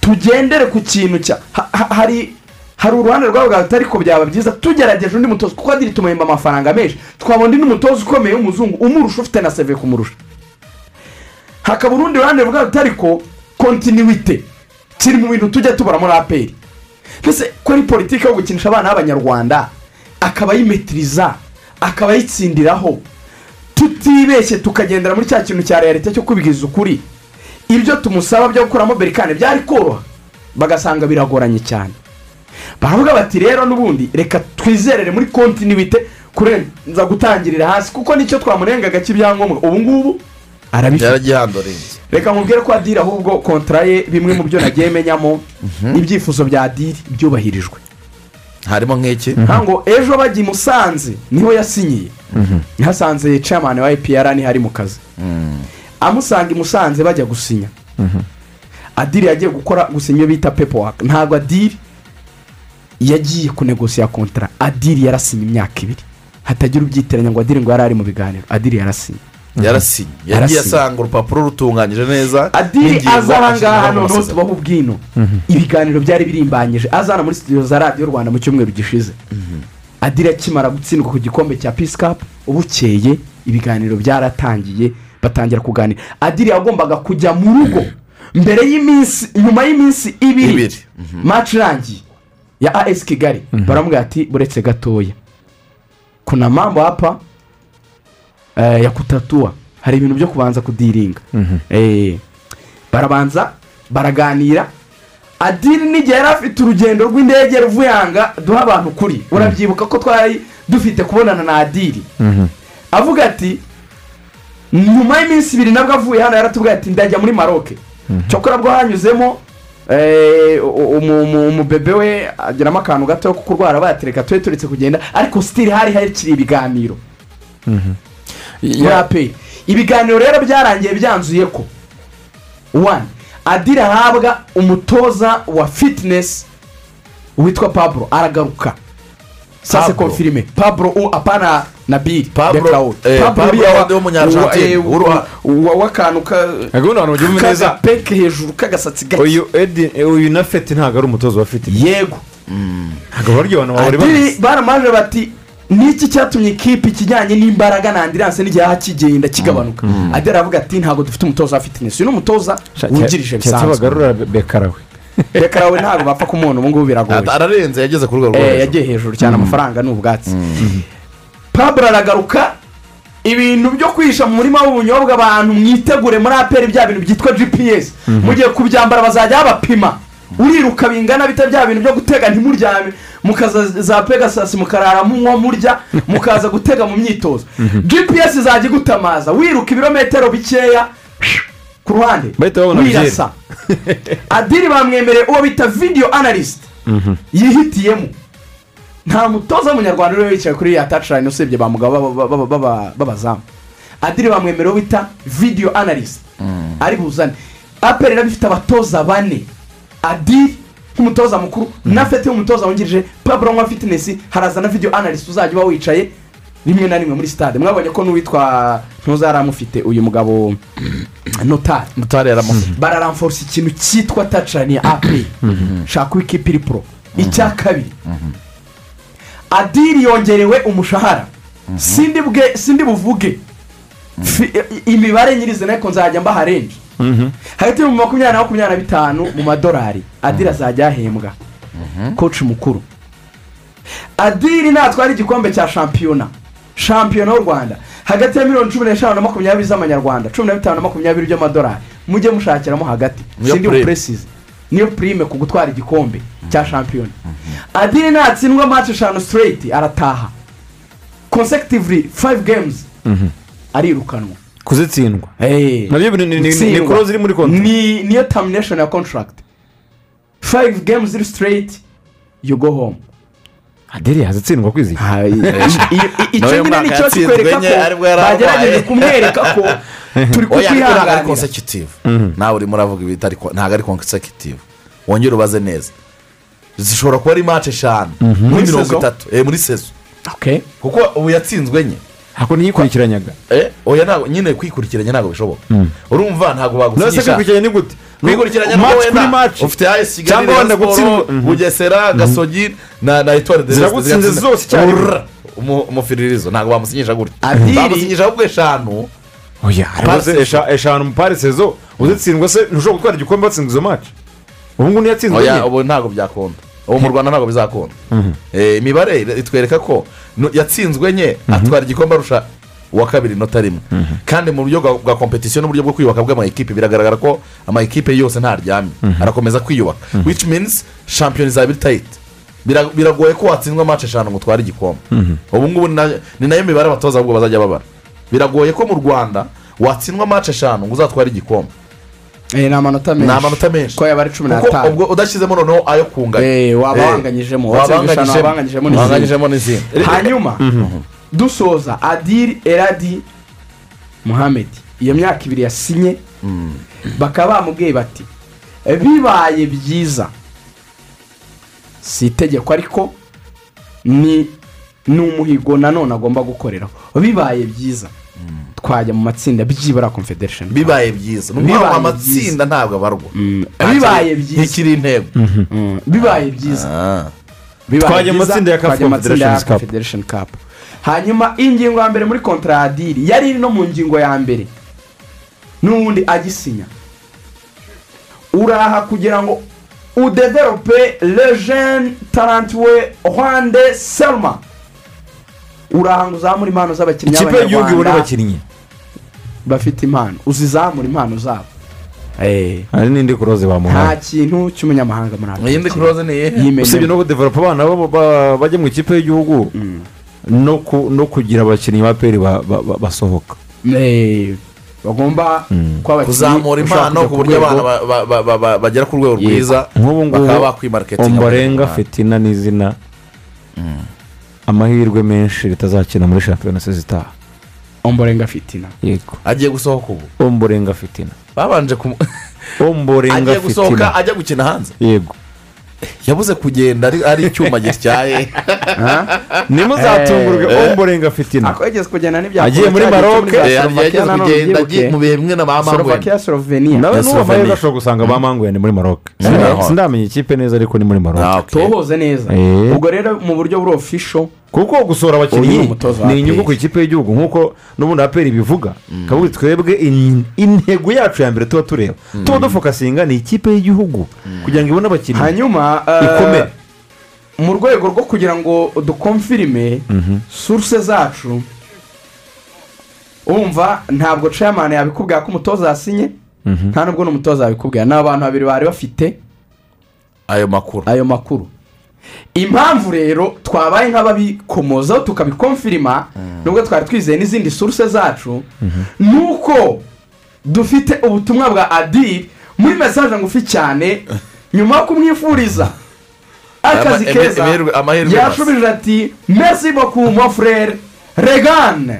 tugendere ku kintu cya ha- ha- hari hari uruhande rwabo bwa ariko byaba byiza tugerageje undi mutoza kuko adiri tumuhemba amafaranga menshi. Twabona undi n'umutoza ukomeye w'umuzungu umurusha ufite na seve kumurusha. Hakaba urundi ruhande rwa ariko kontinuwite kiri mu bintu tujya tubara muri aperi mbese ko ari politiki yo gukinisha abana b'abanyarwanda akaba ayimetiriza akaba ayitsindiraho. Tutibeshye tukagendera muri cya kintu cya leta cyo kubibwiza ukuri. Ibyo tumusaba byo gukuramo berikane byari koroha. Bagasanga biragoranye cyane. Baravuga bati rero n'ubundi reka twizerere muri kontinuwite kurenza gutangirira hasi kuko ni cyo twamurengaga cy'ibyangombwa. Ubu ngubu arabifite. Reka nkubwire ko adiri ahubwo kontara ye bimwe mu byo nagiye menyamo ibyifuzo bya adiri byubahirijwe. Harimo nk'iki? Ntabwo ejo bajya i musanze ni ho yasinyiye. Yahasanze chairman wa ipr ni ho ari mu kazi. Amusanga i musanze bajya gusinya. Adiri yagiye gukora gusinya iyo bita pepo waka ntabwo adiri yagiye kunegosiya kontara adiri yarasinye imyaka ibiri. Hatagira ubyitiranya ngo adiri ngo yari ari mu biganiro. Adiri yarasinye yarasinye yagiye asanga urupapuro rutunganyije neza. Adiri aza ahangaha ashyiraho noneho tubaho ubwino. Ibiganiro byari birimbanyije. Azana muri studio za radiyo rwanda mu cyumweru gishize. Adiri akimara gutsindwa ku gikombe cya peace cup bukeye ibiganiro byaratangiye batangira kuganira. Adiri yagombaga kujya mu rugo mbere y'iminsi nyuma y'iminsi ibiri. Match irangiye. Ya as kigali. Baramubwira ati buretse gatoya. Kuna mambo hapa ya kutatua hari ibintu byo kubanza kudiringa Eh, barabanza baraganira. Adiri n'igihe yari afite urugendo rw'indege ruvuyanga duha abantu kuri urabyibuka ko twari dufite kubonana na adiri avuga ati nyuma y'iminsi ibiri nabwo avuye hano yaratubwiye ati ndajya muri maroke cyokora bwo hanyuzemo eh, umubebe we agiramo akantu gato ko kurwara bayatereka tube turetse kugenda. Ariko sitiri hari hakiri ibiganiro. Aperi ibiganiro rero byarangiye byanzuye ko wani adira ahabwa umutoza wa fitinesi witwa pablo aragaruka. Sase konfirime pablo. u apana na biri eh, eh, uruha- wa- w'akantu ka ntabwo abantu bagira neza. kagapeke hejuru k'agasatsi gake. Uyu edi uyu na feti ntabwo ari umutoza wa feti yego. Ntabwo barya abantu bari adiri babizi baramaje bati niki cyatumye ikipe ikijyanye n'imbaraga na andiranse n'igihe kigenda kigabanuka? Adiri aravuga ati ntabwo dufite umutoza wa fitinesi uyu ni umutoza wungirije bisanzwe. Bagarura bekarawe. Reka nawe ntabwo bapfa kumubona ubu ngubu biragoye. Ararenze yageze ku rwego rwo Eh, hejuru yagiye hejuru cyane amafaranga ni ubwatsi. Pablo aragaruka ibintu byo kwihisha mu murima w'ubunyobwa abantu mwitegure muri aperi bya bintu byitwa gps mugiye kubyambara bazajya babapima. Uriruka bingana bita bya bintu byo gutega ntimuryame. Mukaza za pegasasi mukarara munywa murya mukaza gutega mu myitozo. Gps izajya igutamaza wiruka ibirometero bikeya ku ruhande. Wirasa. Adiri bamwemereye uwo bita video analyst. Yihitiyemo. Nta mutoza w'umunyarwanda uriwe wicaye kuri ya tacurayini usibye ba mugabo baba- baba- baba- b'abazamu. Adiri bamwemereye uwo bita video analyst. Ari buzane. Aperi rero ifite abatoza bane. Adiri nk'umutoza mukuru na fete nk'umutoza wungirije paburo nka fitinesi haraza na video analyst uzajya uba wicaye rimwe na rimwe muri stade. Mwabonye ko n'uwitwa ntuza yari amufite uyu mugabo notari mutari yaramufite. Bararamforsa ikintu cyitwa tacani ya aperi shaka uko ikipe iri pro. Icya kabiri. Adiri yongerewe umushahara. Sindi buvuge. Imibare nyirizina ariko nzajya mbaha renji hagati y'ibihumbi makumyabiri na makumyabiri na bitanu mu madolari adiri azajya ahembwa. Koci mukuru. Adiri natwara igikombe cya shampiyona. Shampiyona y'u rwanda. Hagati ya miliyoni cumi n'eshanu na makumyabiri z'amanyarwanda cumi na bitanu na makumyabiri by'amadolari mujye mushakiramo hagati. Sindi prime. bupresize niyo prime ku gutwara igikombe cya shampiyona. Adiri natsindwa match eshanu straight arataha. Consecutively five games. Arirukanwa. Kuzitsindwa na byo ni- ni- ni- ni Gutsindwa. kuro ziri muri konti ni niyo termination ya contract. Five games ziri straight you go home. Aderi yazitsindwa kwizigira icyo nyine mwaka ni cyo yatsinzwe kikwereka ko bagerageje kumwereka ko turi kukwihanganira consecutive nawe urimo uravuga ibitari ntabwo ari consecutive wongere ubaze neza. Zishobora kuba ari match eshanu. Muri mirongo itatu. Eh, muri sezo. Okay. kuko ubu yatsinzwe nye ntabwo niyikurikiranyaga Eh, oya ntabwo nyine kwikurikiranya ntabwo bishoboka. Urumva ntabwo bagusinyisha. Ni gute? Kwikurikiranya kuri wenda ufite ayesi kigali Cyangwa Rayon wenda Sport, gutsindwa. Mhm. bugesera gasogi na na etwari de Ziragutsinze zose umu- umufiririzo. Ntabwo bamusinyisha gutya. Bamusinyisha ahubwo eshanu. Oya eshanu mu pari sezo uzitsindwa se ntushobora gutwara igikombe watsinze izo match? Ubu ngubu ntiyatsinzwe oya nye ubu ntabwo byakunda ubu mu rwanda ntabwo bizakunda. Eh, imibare itwereka ko yatsinzwe nye atwara igikombe arusha uwa kabiri inota rimwe. Kandi mu buryo bwa- kompetisiyo n'uburyo bwo kwiyubaka bw'amayikipe biragaragara ko amayikipe yose ntaryamye. Arakomeza kwiyubaka. Which means shampiyona izaba iri tayiti Bira- biragoye ko watsindwa match eshanu ngo utware igikombe. Ubu ngubu ni na- ni na yo mibare abatoza ahubwo bazajya babara. Biragoye ko mu rwanda watsindwa match eshanu ngo uzatware igikombe. Ni amanota menshi. Ni amanota menshi. Ko yaba ari cumi n'atanu. ubwo udashyizemo noneho ayo kunganya Eh, waba Eh, wanganyijemo watsinze eshanu waba wanganyijemo n'izindi. Hanyuma dusoza adiri eradi muhammed iyo myaka ibiri yasinye bakaba bamubwiye bati bibaye byiza. Si itegeko ariko ni umuhigo nanone agomba gukoreraho. Bibaye byiza. Twajya mu matsinda byibura confederation. Bibaye byiza. Ni ukuvuga ngo amatsinda ntabwo abarwa bibaye byiza. ntikiri intego. Mm, bibaye byiza. Ah. Bibaye Twajya mu byiza, matsinda ya CAF twajya mu matsinda ya. Confederation Cup. Hanyuma ingingo ya mbere muri kontra ya diri yari iri no mu ngingo ya mbere. N'ubundi agisinya. Uraha kugira ngo udevelope legend tarantiwe rwande selma. Uraha ngo uzamure impano z'abakinnyi ikipe y'igihugu ibona b'abanyarwanda abakinnyi? Bafite impano. Uzizamura impano zabo. Eh, hari n'indi kuroze nta bamuhaye kintu cy'umunyamahanga muri aka iyindi kuroze ni iyihe Yimenyemo. usibye no kudevelopa abana bajya mu ikipe y'igihugu no ku- no kugira abakinnyi ba peri ba- ba- ba- basohoka. Eh, bagomba abakinnyi kuzamura impano ku buryo abana ba- ba- ba- ba- ba- bagera ku rwego rwiza bakaba bakwimariketinga omborenga fitina n'izina. Amahirwe menshi ritazakina muri shampiyona se zitaha. Omborenga fitina. Yego. Agiye gusohoka ubu? Omborenga fitina. Babanje ku omborenga agiye gusohoka fitina. ajya gukina hanze? Yego. Yabuze kugenda ari icyuma gityaye nimuzatungurwe Eh. omborenga fitina. Agiye muri Maroc, yageze kugenda agiye mu bihe bimwe na ba slovenia. Nawe n'uwo amahirwe Slovenia. ashobora gusanga ba manguye ni muri maroc. Sindamenya ikipe neza ariko ni muri maroc. Ah, okay. tohoze neza. Eh. ubwo rero mu buryo buri ofisho kuko gusohora abakinnyi ni inyungu ku ikipe y'igihugu nk'uko n'ubundi aperi bivuga kabuga twebwe in- intego yacu ya mbere tuba tureba. Tuba dufokasinga ni ikipe y'igihugu kugira ngo ibone abakinnyi hanyuma eh, Ikomere. mu rwego rwo kugira ngo dukomfirime suruse zacu wumva ntabwo chairman yabikubwira ko umutoza yasinye nta nubwo n'umutoza yabikubwira. Ni abantu babiri bari bafite ayo makuru. ayo makuru. Impamvu rero twabaye nk'ababikomozaho tukabikomfirima nubwo twari twizeye n'izindi suruse zacu ni uko dufite ubutumwa bwa adiri muri mesaje ngufi cyane nyuma yo kumwifuriza akazi keza yashubije ati merci beaucoup mon frere regane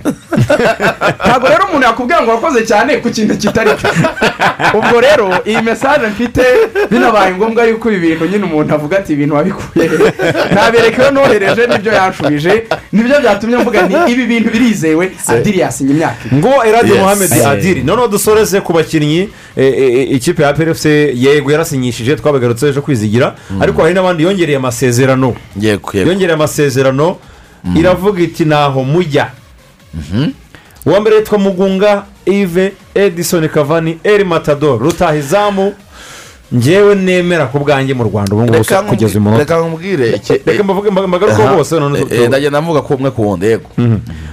ntabwo rero umuntu yakubwira ngo wakoze cyane ku kintu kitari cyo. Ubwo rero iyi mesaje mfite binabaye ngombwa yuko ibi bintu nyine umuntu avuga ati ibintu wabikuye. He?" nabereka iyo nohereje ni byo yanshubije. Nibyo byatumye mvuga nti ibi bintu birizewe. Adiri yasinye imyaka ngo eradi Eh. adiri noneho dusoreze ku bakinnyi. Eh, eh, ikipe ya pfc yego yarasinyishije twabagarutse ejo kwizigira. Ariko hari n'abandi yongereye amasezerano. Yongereye amasezerano. Iravuga iti ntaho mujya. Uwa mbere yitwa mugunga ive edison kavani eri matador. Rutahizamu ngewe nemera ku bwanjye mu rwanda. Ubu ngubu kugeza uyu nkubwire- munota reka nkubwire iki- reka mbavuge mbagaruke Aha. bose none Eh, eh, ndagenda mvuga ko umwe ku wundi yego.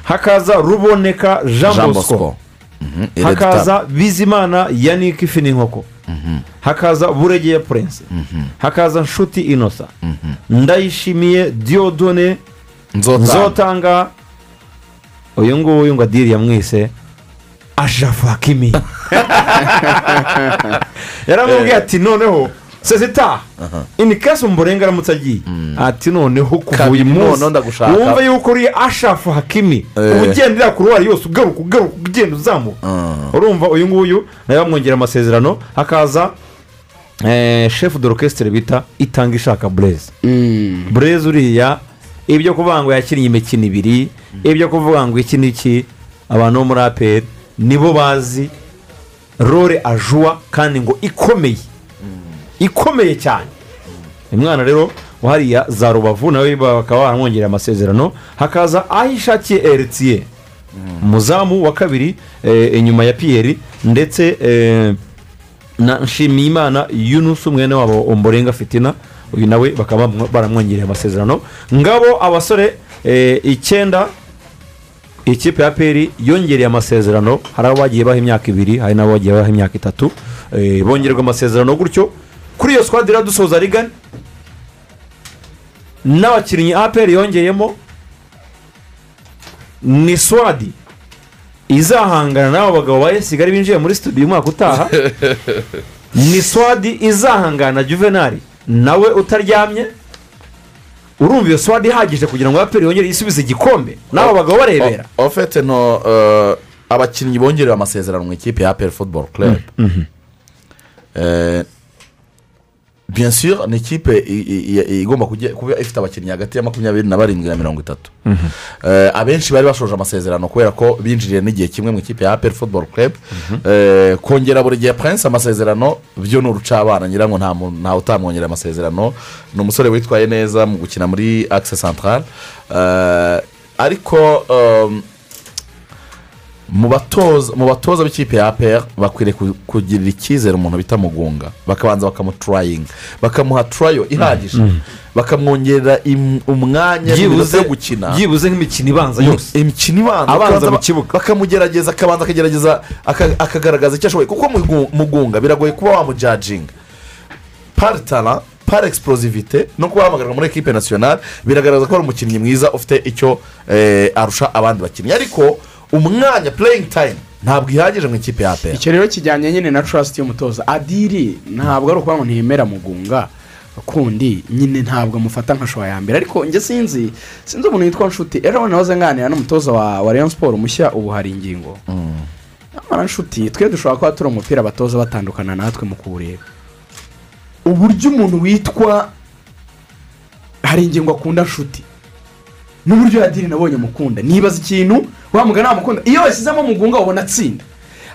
Hakaza ruboneka jean bosco. Hakaza bizimana yannick ifi n'inkoko hakaza buregeya purense hakaza nshuti inosa. Ndayishimiye diodone nzotanga. Uyu nguyu ngo adiri yamwise ashafu hakimi. Yaramubwiye ati noneho sezita ini kesi umurenga aramutse agiye. Ati noneho kuva uyu munsi wumve yuko uri ashafu hakimi. Eh. ugendera ku ruhare yose ugaruka ugaruka ugenda uzamuka urumva uyu nguyu nawe bamwongera amasezerano hakaza eh, shefu dorokesitire bita itanga ishaka bureze bureze uriya ibyo kuvuga ngo yakinnye imikino ibiri ibyo kuvuga ngo iki n'iki abantu bo muri aperi nibo bazi rore ajuwa kandi ngo ikomeye. Ikomeye cyane. Umwana rero hariya za rubavu nawe bakaba baramwongerera amasezerano hakaza aho ishakiye eritiye umuzamu wa kabiri eh, inyuma ya piyeri ndetse eh, na nshimiyimana yunusu mwene wabo omborenga fitina uyu nawe bakaba baramwongereye amasezerano. Ngabo abasore eh, icyenda ikipe ya peri yongereye amasezerano. Hari abo bagiye baha imyaka ibiri hari n'abo bagiye baha imyaka itatu. Eh, bongererwa amasezerano gutyo. Kuri iyo squad dusoza rigani n'abakinnyi aperi yongeyemo ni swadi izahangana n'abo bagabo ba esigari binjiye muri studio umwaka utaha. Ni swadi izahangana na juvenali nawe utaryamye urumva iyo swadi ihagije kugira ngo aperi yongere isubize igikombe. N'abo bagabo barebera. Ofete no eh, abakinnyi bongerewe amasezerano mu ikipe ya aperi futuboro Eh, bien sûr ni ikipe igomba kuba ifite abakinnyi hagati ya makumyabiri na barindwi na mirongo itatu. Eh, abenshi bari bashoje amasezerano kubera ko binjiriye n'igihe kimwe mu ikipe ya aperi futuboro club. Eh, kongera buri gihe prince amasezerano byo ni urucabana. Ngira ngo nta mu- ntawe utamwongerera amasezerano. Ni umusore witwaye neza mu gukina muri akise central. Eh, ariko mu batoza b'ikipe ya apr bakwiriye ku- kugirira icyizere umuntu bita mugunga. Bakabanza bakamuturayinga bakamuha turayo ihagije. Bakamwongerera im- umwanya n'iminota yo gukina. byibuze nk'imikino ibanza yose. Imikino ibanza. Mu kibuga. bakamugerageza akabanza akagerageza aka- akagaragaza icyo ashoboye. Kuko Mugu- mugunga biragoye kuba wamujajinga pari tara pari egisiporozivite no kuba wahamagarwa muri ekipe nasiyonari biragaragaza ko ari umukinnyi mwiza ufite icyo eh, arusha abandi bakinnyi. Ariko umwanya pureyingi tayime ntabwo ihagije mu ikipe ya icyo rero kijyanye nyine na trust y'umutoza adiri ntabwo ari ukuvuga ngo ntiyemera mugunga kundi nyine ntabwo amufata nka showa ya mbere. Ariko njye sinzi sinzi umuntu witwa nshuti. Ejo nahoze nganira n'umutoza wa wa rayon siporo mushya ubu hari ingingo. Nyamara nshuti twe dushobora kuba turi umupira abatoza batandukana natwe mu kuwureba. Uburyo umuntu witwa hari ingingo akunda nshuti. N'uburyo yadiri nabonye mukunda. Nibaza ikintu wamugana namukunda iyo washyizemo mugunga ubona atsinda.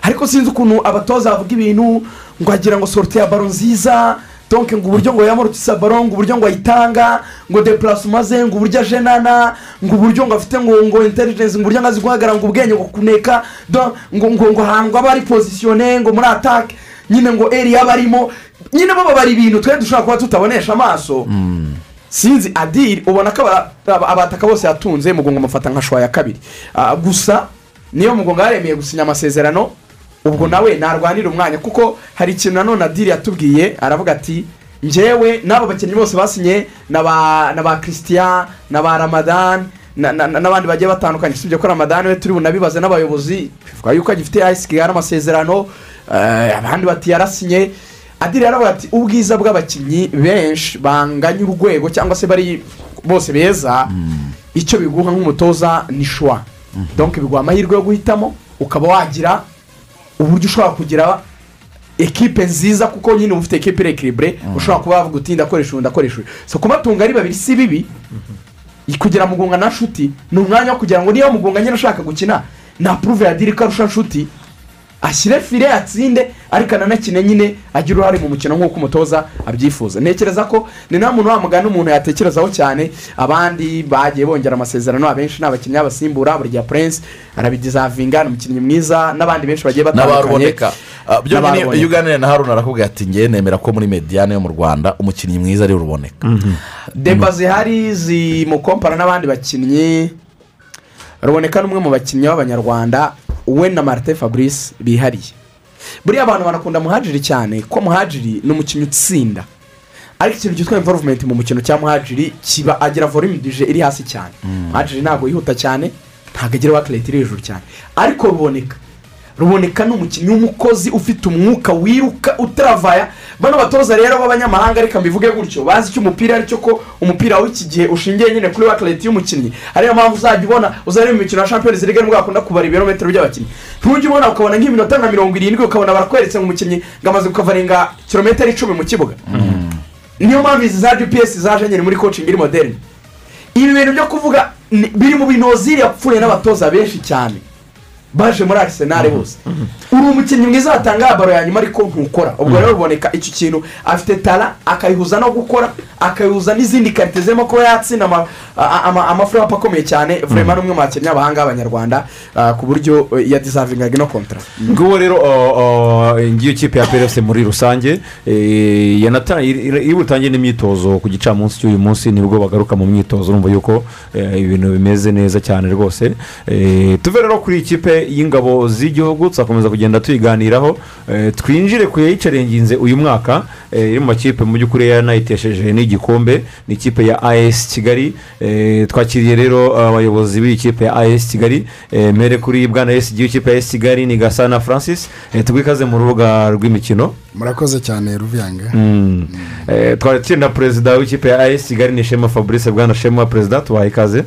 Ariko sinzi ukuntu abatoza bavuga ibintu ngo agira ngo sorute ya baro nziza donke ngo uburyo ngo yamurutse baro ngo uburyo ngo ayitanga ngo depurasi umaze ngo uburyo ajenana ngo uburyo ngo afite ngo ngo intelligence ngo uburyo ngo azi guhagarara ngo ubwenge ngo kuneka ngo ngo ngo ahantu aba ari pozisiyone ngo muri atake nyine ngo eri yaba arimo. Nyine bo babara ibintu twe dushobora kuba tutabonesha amaso. Sinzi adiri ubona ko aba- aba- abataka bose yatunze mugongo amufata nka shwa ya kabiri. Ah, gusa niyo mugongo yaremeye gusinya amasezerano ubwo nawe narwanira umwanya kuko hari ikintu nanone adiri yatubwiye aravuga ati njyewe n'abo bakinnyi bose basinye na ba christian na ba ramadan na- na- na- n'abandi bagiye batandukanye. Usibye ko ramadan we turi bunabibaze n'abayobozi bivuga yuko agifite ayisiki amasezerano eh, abandi bati yarasinye. Adiri yaravuga ati ubwiza bw'abakinnyi benshi banganya urwego cyangwa se bari bose beza icyo biguha nk'umutoza ni shwa donke biguha amahirwe yo guhitamo ukaba wagira uburyo ushobora kugira ekipe nziza kuko nyine uba ufite ekipe irekiribure ushobora kuba wavuga uti ndakoresha uyu ndakoresha uyu so kubatunga ari babiri si bibi. Kugira mugunga na nshuti ni umwanya wo kugira ngo niba mugunga nyine ushaka gukina na puruve ya diri ko arusha nshuti ashyire fire atsinde ariko ananakine nyine agire uruhare mu mukino nk'uko umutoza abyifuza. Ntekereza ko ni nta muntu wamugana umuntu yatekerezaho cyane. Abandi bagiye bongera amasezerano abenshi ni abakinnyi b'abasimbura buri gihe purense arabidizavinga ni umukinnyi mwiza n'abandi benshi bagiye batandukanye. N'abaruboneka. Byo nyine N'abaruboneka. iyo uganira na haruna arakubwira ati ngewe nemera ko muri mediyane yo mu rwanda umukinnyi mwiza ari ruboneka. Deba zihari zimukompara n'abandi bakinnyi. Ruboneka ni umwe mu bakinnyi b'abanyarwanda. We na marite fabrice bihariye. Buriya abantu banakunda muhajiri cyane ko muhajiri ni umukinnyi utsinda. Ariko ikintu cyitwa imvoruvumenti mu mukino cya muhajiri kiba agira volume dije iri hasi cyane. Muhajiri ntabwo yihuta cyane ntabwo agira wakireti iri hejuru cyane. Ariko ruboneka ruboneka ni umukinnyi w'umukozi ufite umwuka wiruka utaravaya bano batoza rero b'abanyamahanga reka mbivuge gutyo bazi icyo umupira ari cyo ko umupira w'iki gihe ushingiye nyine kuri wakireti y'umukinnyi. Ariyo mpamvu uzajya ubona uzareba imikino ya shampiyoni zirega ni bwo bakunda kubara ibirometero by'abakinnyi. Ntujye ubona ukabona nk'iminota nka mirongo irindwi ukabona barakweretse ngo umukinnyi ngo amaze kukavaringa kilometero icumi mu kibuga. Niyo mpamvu izi za gps zaje nyine muri coaching iri moderne ibi bintu byo kuvuga biri mu bintu oziri yapfuye n'abatoza benshi cyane. Baje muri arisenali bose. Uri umukinnyi mwiza watanga baro ya nyuma ariko ntukora. Ubwo rero ruboneka icyo kintu afite tara akayihuza no gukora akayihuza n'izindi karite zirimo kuba yatsinda amafurapu akomeye cyane. Vurema n'umwe mu bakinnyi b'abahanga b'abanyarwanda ku buryo eh, yadisavingaga ino kontara nguwo rero ngiyo kipe ya PRFC muri rusange iri- iri butangiye n'imyitozo ku gicamunsi cy'uyu munsi ni bwo bagaruka mu myitozo. Urumva yuko eh, ibintu bimeze neza cyane rwose. Tuve rero kuri iyi kipe y'ingabo z'igihugu tuzakomeza kugenda tuyiganiraho. Eh, twinjire ku yayicarenginze uyu mwaka. Eh, iri mu makipe mu by'ukuri yanayitesheje n'igikombe. Ni ikipe ya as kigali. Eh, twakiriye rero abayobozi b'iyi kipe ya as kigali. Mere kuri bwana esigi w'ikipe ya as kigali ni gasana francis. Tugwe ikaze mu rubuga rw'imikino. Murakoze cyane ruviyanga Mm. Eh, twakiriye na perezida w'ikipe ya as kigali ni shema fabrice. Bwana shema perezida tubaha ikaze.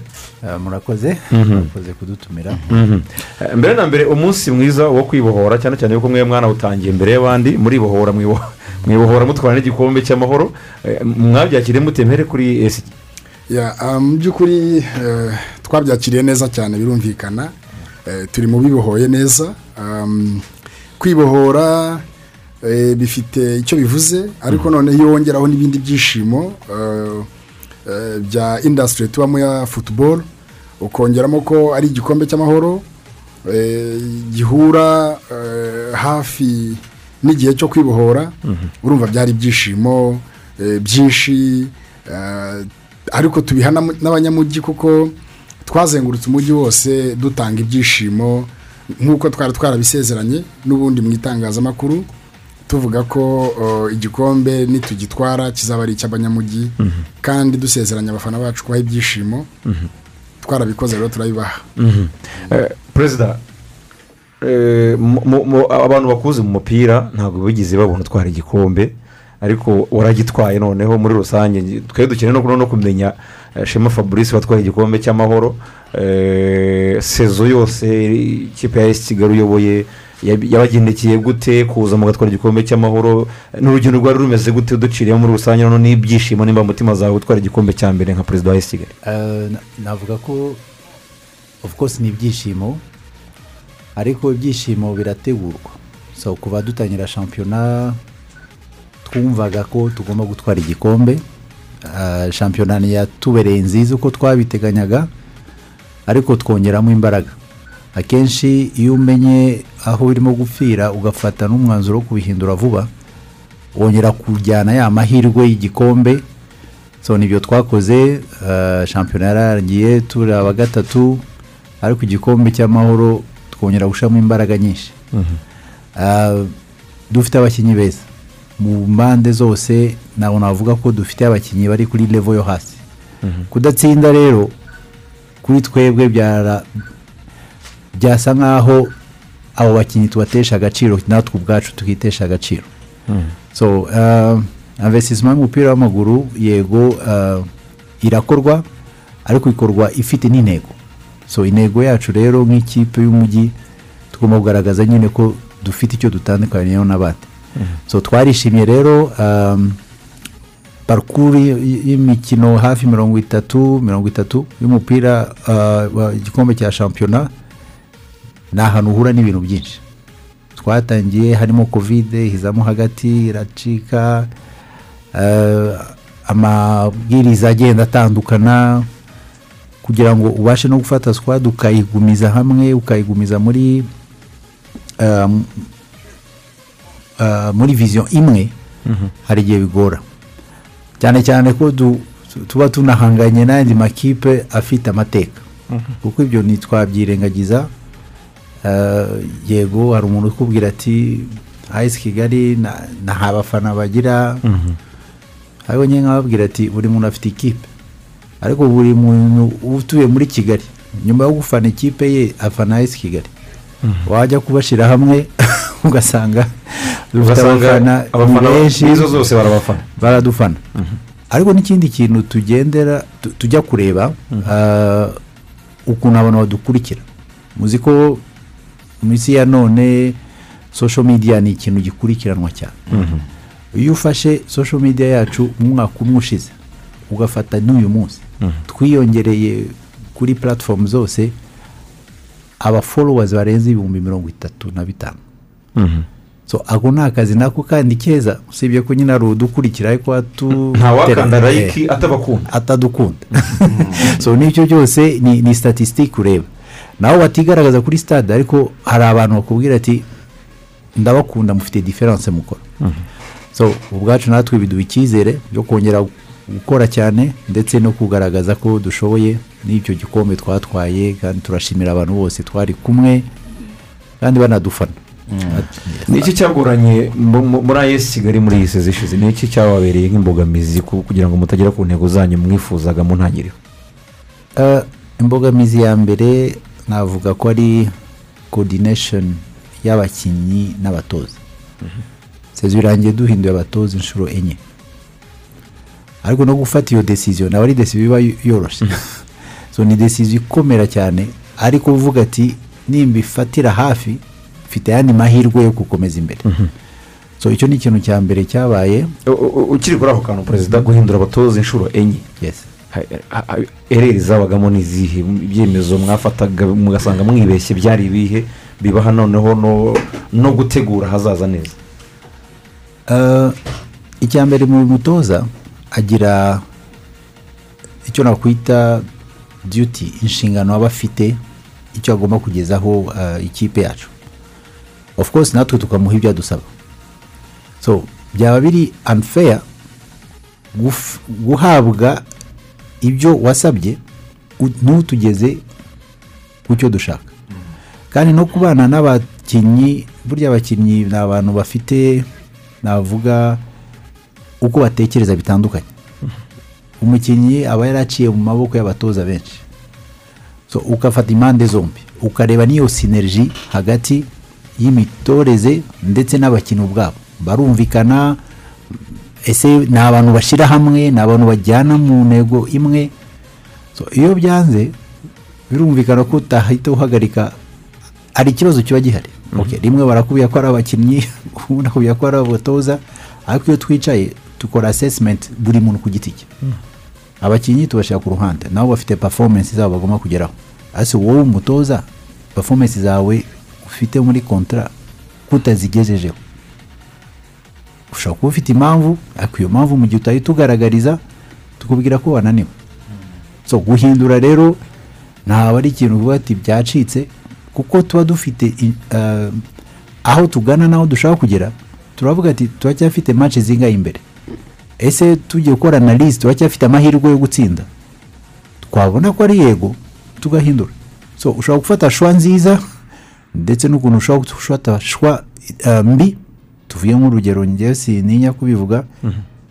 Murakoze. Murakoze kudutumira. Mhm. Mbere na mbere umunsi mwiza wo kwibohora cyane cyane yuko mwe mwanawutangiye mbere y'abandi muribohora mwibo- mwibohora mutwara n'igikombe cy'amahoro. Eh, mwabyakiriye mutemere kuri esigi Ya, ah, mu by'ukuri eh, twabyakiriye neza cyane birumvikana. Eh, turi mu bibohoye neza. Um, kwibohora eh, bifite icyo bivuze ariko noneho iyo wongeraho n'ibindi byishimo eh, eh, bya indasitiri tubamo ya futuboro ukongeramo ko ari igikombe cy'amahoro eh, gihura eh, hafi n'igihe cyo kwibohora urumva byari ibyishimo eh, byinshi eh, ariko tubiha n'abanyamujyi kuko twazengurutse umujyi wose dutanga ibyishimo nk'uko twari twarabisezeranye n'ubundi mu itangazamakuru tuvuga ko uh, igikombe nitugitwara kizaba ari icy'abanyamujyi kandi dusezeranya abafana bacu kubaha ibyishimo. Twarabikoze rero turabibaha Eh, perezida eh, abantu bakuze mu mupira ntabwo bigeze babona utwara igikombe ariko waragitwaye noneho muri rusange twari dukeneye no kumenya eh, shema fabrice watwaye igikombe cy'amahoro sezo yose ikipe ya esi kigali uyoboye yabagendekeye gute kuza mugatwara igikombe cy'amahoro? N'urugendo rwari rumeze gute duciriye muri rusange? Noneho n'ibyishimo nimba mutima zawe gutwara igikombe cya mbere nka perezida wa kigali. Na- navuga ko of course ni ibyishimo ariko ibyishimo birategurwa. So kuva dutangira shampiyona twumvaga ko tugomba gutwara igikombe. Shampiyona yatubereye nziza uko twabiteganyaga ariko twongeramo imbaraga. Akenshi iyo umenye aho urimo gupfira ugafata n'umwanzuro wo kubihindura vuba wongera kujyana ya mahirwe y'igikombe. So ni byo twakoze ah, shampiyona yararangiye turi aba gatatu ariko igikombe cy'amahoro twongera gushyiramo imbaraga nyinshi. Ah, dufite abakinnyi beza. Mu mpande zose ntabwo navuga ko dufite abakinnyi bari kuri levo yo hasi. Kudatsinda rero kuri twebwe byara byasa nk'aho abo bakinnyi tubatesha agaciro natwe ubwacu tukitesha agaciro. So uh, investisement y'umupira w'amaguru yego uh, irakorwa ariko ikorwa ifite n'intego. So intego yacu rero nk'ikipe y'umujyi tugomba kugaragaza nyine ko dufite icyo dutandukaniyeho n'abandi. So twarishimye rero um, parukuru y- y'imikino hafi mirongo itatu mirongo itatu y'umupira uh, igikombe cya shampiyona ni ahantu uhura n'ibintu byinshi. Twatangiye harimo kovide hizamo hagati iracika eh, amabwiriza agenda atandukana kugira ngo ubashe no gufata squad ukayigumiza hamwe ukayigumiza muri um, uh, muri vision imwe hari igihe bigora. Cyane cyane ko tuba tunahanganye n'andi makipe afite amateka. Kuko ibyo ntitwabyirengagiza. Eh, yego hari umuntu ukubwira ati ayisi kigali na- nta bafana bagira. Ariko nyine nkababwira ati buri muntu afite ikipe. Ariko buri muntu utuye muri kigali nyuma yo gufana ikipe ye afana ayisi kigali. Wajya kubashyira hamwe ugasanga abafana abafana benshi b'izo zose barabafana. baradufana. Ariko n'ikindi kintu tugendera tu- tujya kureba ah, ukuntu abantu badukurikira. Muzi ko mu isi ya none social media ni ikintu gikurikiranwa cyane. Iyo ufashe social media yacu mu mwaka umwe ushize ugafata n'uyu munsi. Twiyongereye kuri platform zose aba followers barenze ibihumbi mirongo itatu na bitanu. So ako ni akazi nako kandi keza. Usibye ko nyine hari udukurikira ariko Ntawakanda Eh, like atabakunda. atadukunda. So n'icyo byose ni, ni statistique ureba. Nawe batigaragaza kuri stade ariko hari abantu bakubwira ati ndabakunda mufite diferanse mukora. So ubwacu natwe biduha icyizere byo kongera gukora cyane ndetse no kugaragaza ko dushoboye n'icyo gikombe twatwaye kandi turashimira abantu bose twari kumwe kandi banadufana. Ni iki cyagoranye mu- mu- muri ayesi kigali muri iyi sezi ishize? Ni iki cyababereye nk'imbogamizi ku- kugira ngo mutagera ku ntego zanyu mwifuzaga mu ntangiriro? Eh, imbogamizi ya mbere navuga ko ari coordination y'abakinnyi n'abatoza. Sezi birangiye duhinduye abatoza inshuro enye. Ariko no gufata iyo decision nawe ari decision iba yoroshye so ni decision ikomera cyane ariko uvuga ati nimba ifatira hafi mfite ayandi mahirwe yo gukomeza imbere. So icyo ni ikintu cya mbere cyabaye. Ukiri kuri ako kantu perezida guhindura abatoza inshuro enye. Ereri zabagamo ni izihe ibyemezo mwafataga mugasanga mwibeshye byari ibihe? Bibaha noneho no- gutegura ahazaza neza. Eh, icya mbere mu mutoza agira icyo nakwita duty inshingano aba afite icyo agomba kugezaho eh, ikipe yacu. Of course natwe tukamuha ibyo adusaba. So byaba biri unfair guhabwa ibyo wasabye ntutugeze ku cyo dushaka. Kandi no kubana n'abakinnyi burya abakinnyi ni abantu bafite navuga uko batekereza bitandukanye. Umukinnyi aba yaraciye mu maboko y'abatoza benshi. Ugafata impande zombi ukareba n'iyo sineriji hagati y'imitoreze ndetse n'abakinnyi ubwabo. Barumvikana ese ni abantu bashyira hamwe ni abantu bajyana mu ntego imwe. So iyo byanze birumvikana ko utahita uhagarika hari ikibazo kiba gihari. Okay, rimwe barakubwira ko ari abakinnyi ubundi bakubwira ko ari abatoza ariko iyo twicaye dukora assessment buri muntu ku giti cye. Abakinnyi tubashyira ku ruhande nabo bafite performance zabo bagomba kugeraho. Ariko wowe umutoza performance zawe ufite muri kontra kutazigejejeho. Ushobora kuba ufite impamvu ariko iyo mpamvu mu gihe utahita ugaragariza tukubwira ko wananiwe. So guhindura rero ntabwo ari ikintu uvuga ati byacitse kuko tuba dufite eh, aho tugana n'aho dushaka kugera turavuga ati turacyafite match zingahe imbere. Ese tugiye gukora analyse turacyafite amahirwe yo gutsinda? Twabona ko ari yego tugahindura. So ushobora gufata shwa nziza ndetse n'ukuntu ushobora gufata shwa eh, mbi tuvuye nk'urugero njyewe sininya kubivuga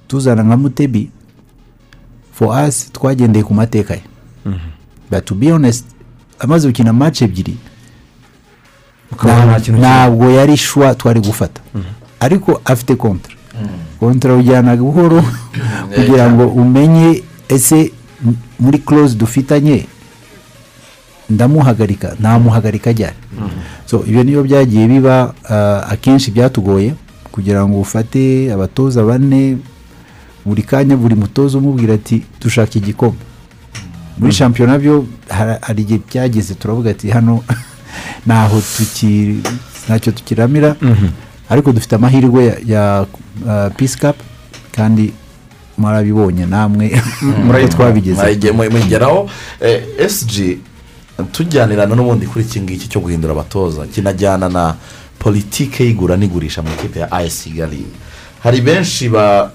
tuzana nka mutebi. For us twagendeye ku mateka ye. But to be honest amaze gukina match ebyiri ntabwo yari shwa twari gufata. Ariko afite kontra kontra ujyana buhoro kugira ngo umenye ese muri close dufitanye ndamuhagarika ntamuhagarika ajyane so ibyo niyo byagiye biba ah, akenshi byatugoye. Kugira ngo ufate abatoza bane buri kanya buri mutoza umubwira ati dushaka igikombe muri shampiyona byo hari igihe byageze turavuga ati hano ntaho ntacyo tukiramira. Ariko dufite amahirwe ya, ya uh, peace cup kandi mwarabibonye namwe. Muri twabigeze mwagiye mugeraho esiji tujyanirana n'ubundi kuri iki ngiki cyo guhindura abatoza. Kinajyana na politike y'igura n'igurisha mu ikipe ya ayesi kigali hari benshi ba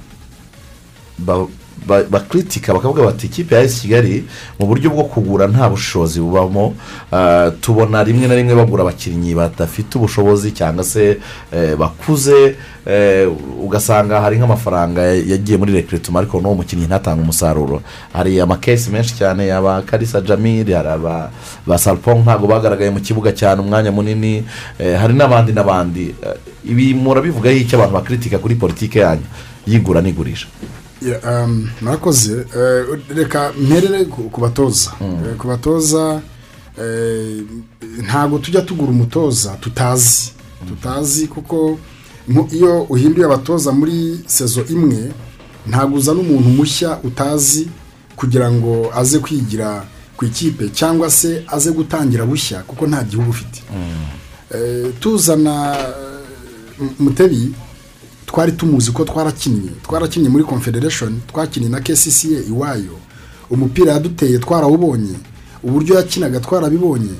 bakritika bakavuga bati ikipe ya kigali mu buryo bwo kugura nta bushobozi bubamo ah, tubona rimwe na rimwe bagura abakinnyi badafite ubushobozi cyangwa se eh, bakuze eh, ugasanga hari nk'amafaranga yagiye muri rekirituma ariko n'uwo mukinnyi ntatange umusaruro. Hari amakesi menshi cyane yaba karisa jamiri hari aba ba ntabwo bagaragaye mu kibuga cyane umwanya munini eh, hari n'abandi n'abandi. Eh, ibi murabivugaho icyo abantu bakritika kuri politiki yanyu? Y'igura n'igurisha. Murakoze. Eh, reka mperere ku batoza. Eh, ku batoza eh, ntabwo tujya tugura umutoza tutazi. Tutazi kuko iyo uhinduye abatoza muri sezo imwe ntabwo uzana umuntu mushya utazi kugira ngo aze kwigira ku ikipe cyangwa se aze gutangira bushya kuko nta gihugu ufite. Eh, tuzana eh, mutebi twari tumuzi ko twarakinnye. Twarakinnye muri confederation twakinnye na kcca iwayo. Umupira yaduteye twarawubonye. Uburyo yakinaga twarabibonye.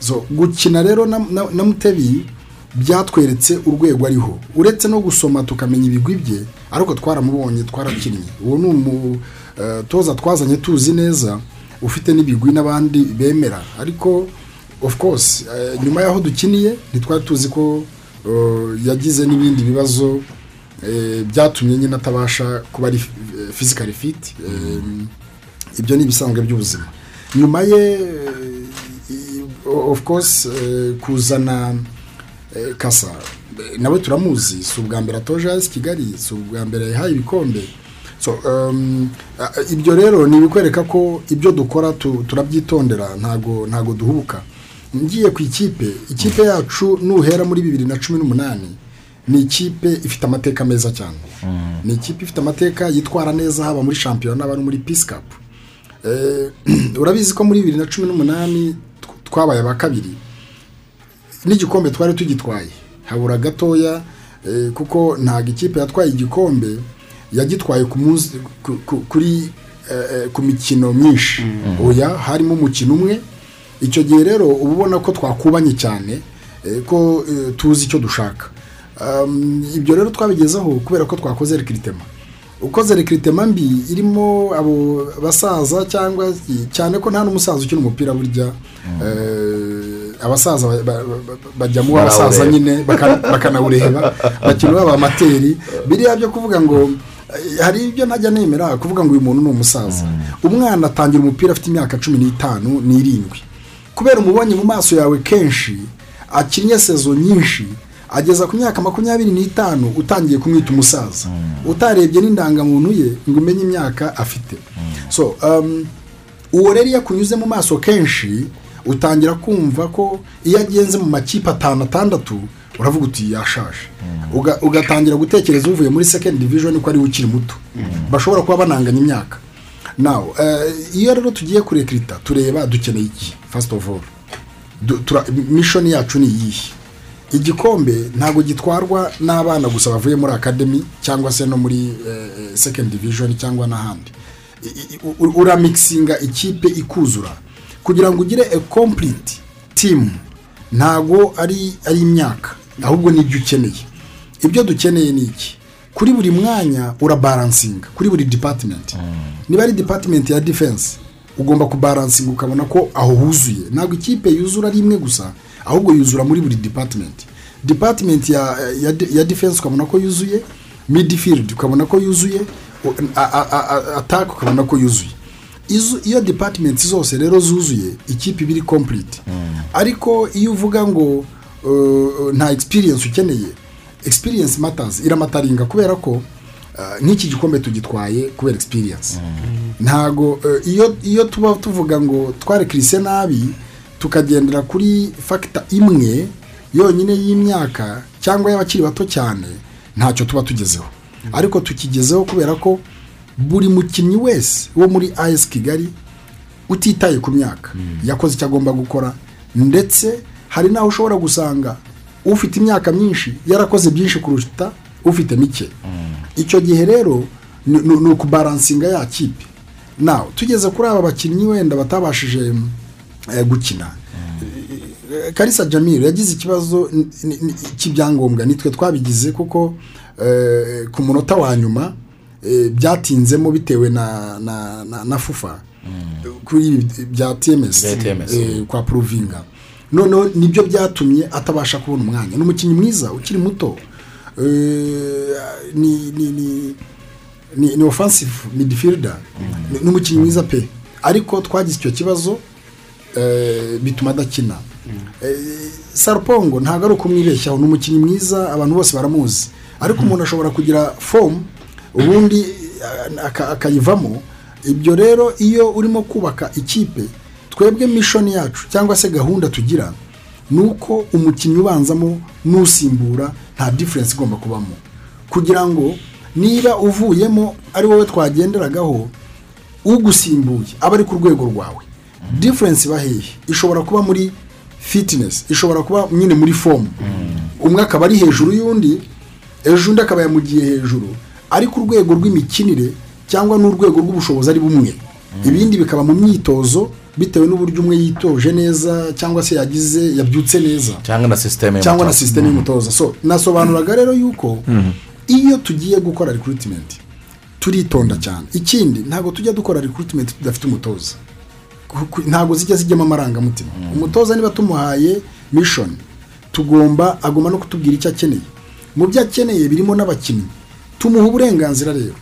So gukina rero na, mutebi byatweretse urwego ariho. Uretse no gusoma tukamenya ibigwi bye ariko twaramubonye twarakinnye. Uwo ni umutoza twazanye tuzi neza ufite n'ibigwi n'abandi bemera. Ariko of course eh, nyuma y'aho dukiniye ntitwari tuzi ko eh, yagize n'ibindi bibazo eh, byatumye nyine atabasha kuba ari fizikari fiti ibyo ni ibisanzwe by'ubuzima. Nyuma ye eh, of course eh, kuzana eh, kasa. Eh, nawe turamuzi si ubwa mbere atoje hasi kigali si ubwa mbere yahaye ibikombe. Ibyo rero ni ibikwereka ko ibyo dukora tu- turabyitondera ntago ntago duhubuka. Ngiye ku ikipe. Ikipe yacu nuhera muri bibiri na cumi n'umunani. Ni ikipe ifite amateka meza cyane. Ni ikipe ifite amateka yitwara neza haba muri shampiyona haba no muri cup. Eh, urabizi ko muri bibiri na cumi n'umunani tw- twabaye aba kabiri. N'igikombe twari tugitwaye. Habura gatoya eh, kuko ntabwo ikipe yatwaye igikombe yagitwaye ku munsi ku- ku- kuri eh, ku mikino myinshi. Oya harimo umukino umwe. Icyo gihe rero uba ubona ko twakubanye cyane ko tuzi icyo dushaka. Ibyo rero twabigezeho kubera ko twakoze rekiritema ukoze rekiritema mbi irimo abo basaza cyangwa cyane ko nta n'umusaza ukina umupira burya eh, abasaza ba- ba- ba- bajya mu basaza nyine baka- bakanawureba bakina baba amateri. Biriya byo kuvuga ngo eh, hari ibyo ntajya nemera kuvuga ngo uyu muntu ni umusaza. Umwana atangira umupira afite imyaka cumi n'itanu n'irindwi. Kubera umubonye mu maso yawe kenshi akinnye sezo nyinshi ageza ku myaka makumyabiri n'itanu utangiye kumwita umusaza. Utarebye n'indangamuntu ye ngo umenye imyaka afite. So um, uwo rero iyo akunyuze mu maso kenshi utangira kumva ko iyo agenze mu makipe atanu atandatu uravuga uti yashaje Uga- ugatangira gutekereza uvuye muri second division ko ari we ukiri muto. Bashobora kuba bananganya imyaka. Nawe iyo rero tugiye kurekirita tureba dukeneye iki? First of all Du- tura- mission yacu ni iyihe? Igikombe ntabwo gitwarwa n'abana gusa bavuye muri akademi cyangwa se no muri eh, second division cyangwa n'ahandi. I- i- u- uramikisinga ikipe ikuzura. Kugira ngo ugire a complete team ntabwo ari ari imyaka ahubwo ni ibyo ukeneye. Ibyo dukeneye ni iki? Kuri buri mwanya urabaransinga kuri buri department. Niba ari department ya defense ugomba kubaransinga ukabona ko aho huzuye. Ntabwo ikipe yuzura ari imwe gusa ahubwo yuzura muri buri department. Department ya, ya, defense ukabona ko yuzuye midfield ukabona ko yuzuye u- a- a- a- a- attack ukabona ko yuzuye. Iyo department zose rero zuzuye ikipe iba iri complete. Ariko iyo uvuga ngo uh, nta experience ukeneye experience matters iramataringa kubera ko uh, nk'iki gikombe tugitwaye kubera experience. Ntago uh, iyo iyo tuba tuvuga ngo twarekirise nabi tukagendera kuri fagita imwe yonyine y'imyaka cyangwa y'abakiri bato cyane ntacyo tuba tugezeho. Ariko tukigezeho kubera ko buri mukinnyi wese wo muri as kigali utitaye ku myaka yakoze icyo agomba gukora ndetse hari n'aho ushobora gusanga ufite imyaka myinshi yarakoze byinshi kuruta ufite mike. Icyo gihe rero ni ukubaransinga ya kipe. Nawe tugeze kuri aba bakinnyi wenda batabashije gukina. Eh, karisa jamil yagize ikibazo cy'ibyangombwa nitwe twabigize kuko eh, ku munota wa nyuma eh, byatinzemo bitewe na na na, na fufa. Kuri ibi bya tms eh, kwa puruvinga noneho ni byo byatumye atabasha kubona umwanya. Ni umukinnyi mwiza ukiri muto. Eh, ni ni ni ni, ni umukinnyi mwiza pe. Ariko twagize icyo kibazo eh, bituma adakina. Eh, sarupongo ntabwo ari ukumwibeshyaho ni umukinnyi mwiza abantu bose baramuzi. Ariko umuntu ashobora kugira fomu ubundi eh, aka- akayivamo. Ibyo rero iyo urimo kubaka ikipe twebwe mishoni yacu cyangwa se gahunda tugira ni uko umukinnyi ubanzamo n'usimbura nta diferensi igomba kubamo. Kugira ngo niba uvuyemo ari wowe twagenderagaho ugusimbuye aba ari ku rwego rwawe. Diferensi iba hehe ishobora kuba muri fitinesi ishobora kuba nyine muri fomu umwe akaba ari hejuru y'undi ejo undi akaba yamugiye hejuru. Ariko urwego rw'imikinire cyangwa n'urwego rw'ubushobozi ari bumwe. Ibindi bikaba mu myitozo bitewe n'uburyo umwe yitoje neza cyangwa se yagize yabyutse neza. Cyangwa na sisiteme cyangwa na sisiteme y'umutoza so nasobanuraga rero yuko iyo tugiye gukora recruitment turitonda cyane. Ikindi ntabwo tujya dukora recruitment tudafite umutoza. Ntabwo zijya zijyamo amarangamutima. Umutoza niba tumuhaye mission tugomba agomba no kutubwira icyo akeneye. Mu byo akeneye birimo n'abakinnyi. Tumuha uburenganzira rero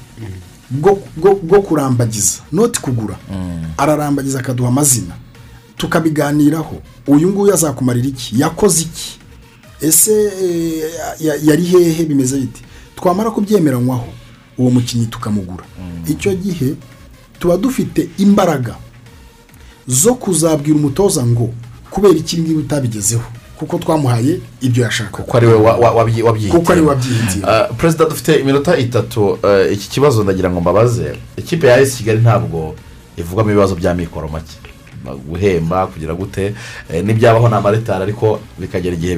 bwo- kurambagiza noti kugura. Ararambagiza akaduha amazina. Tukabiganiraho uyu nguyu azakumarira iki? Yakoze iki? Ese eh, ya- yari hehe? Bimeze biti twamara kubyemeranywaho uwo mukinnyi tukamugura. Icyo gihe tuba dufite imbaraga zo kuzabwira umutoza ngo kubera iki ngibi utabigezeho? Kuko twamuhaye ibyo yashaka kuko ari we wa- wa- wabyi- wabyihitiyemo kuko ari we wabyihitiyemo Ah, perezida dufite iminota itatu. Ah, iki kibazo ndagira ngo mbabaze. Ikipe ya esi kigali ntabwo ivugwamo ibibazo bya mikoro make. Guhemba kugira gute. Eh, n'ibyabaho ni amaritari ariko bikagera igihe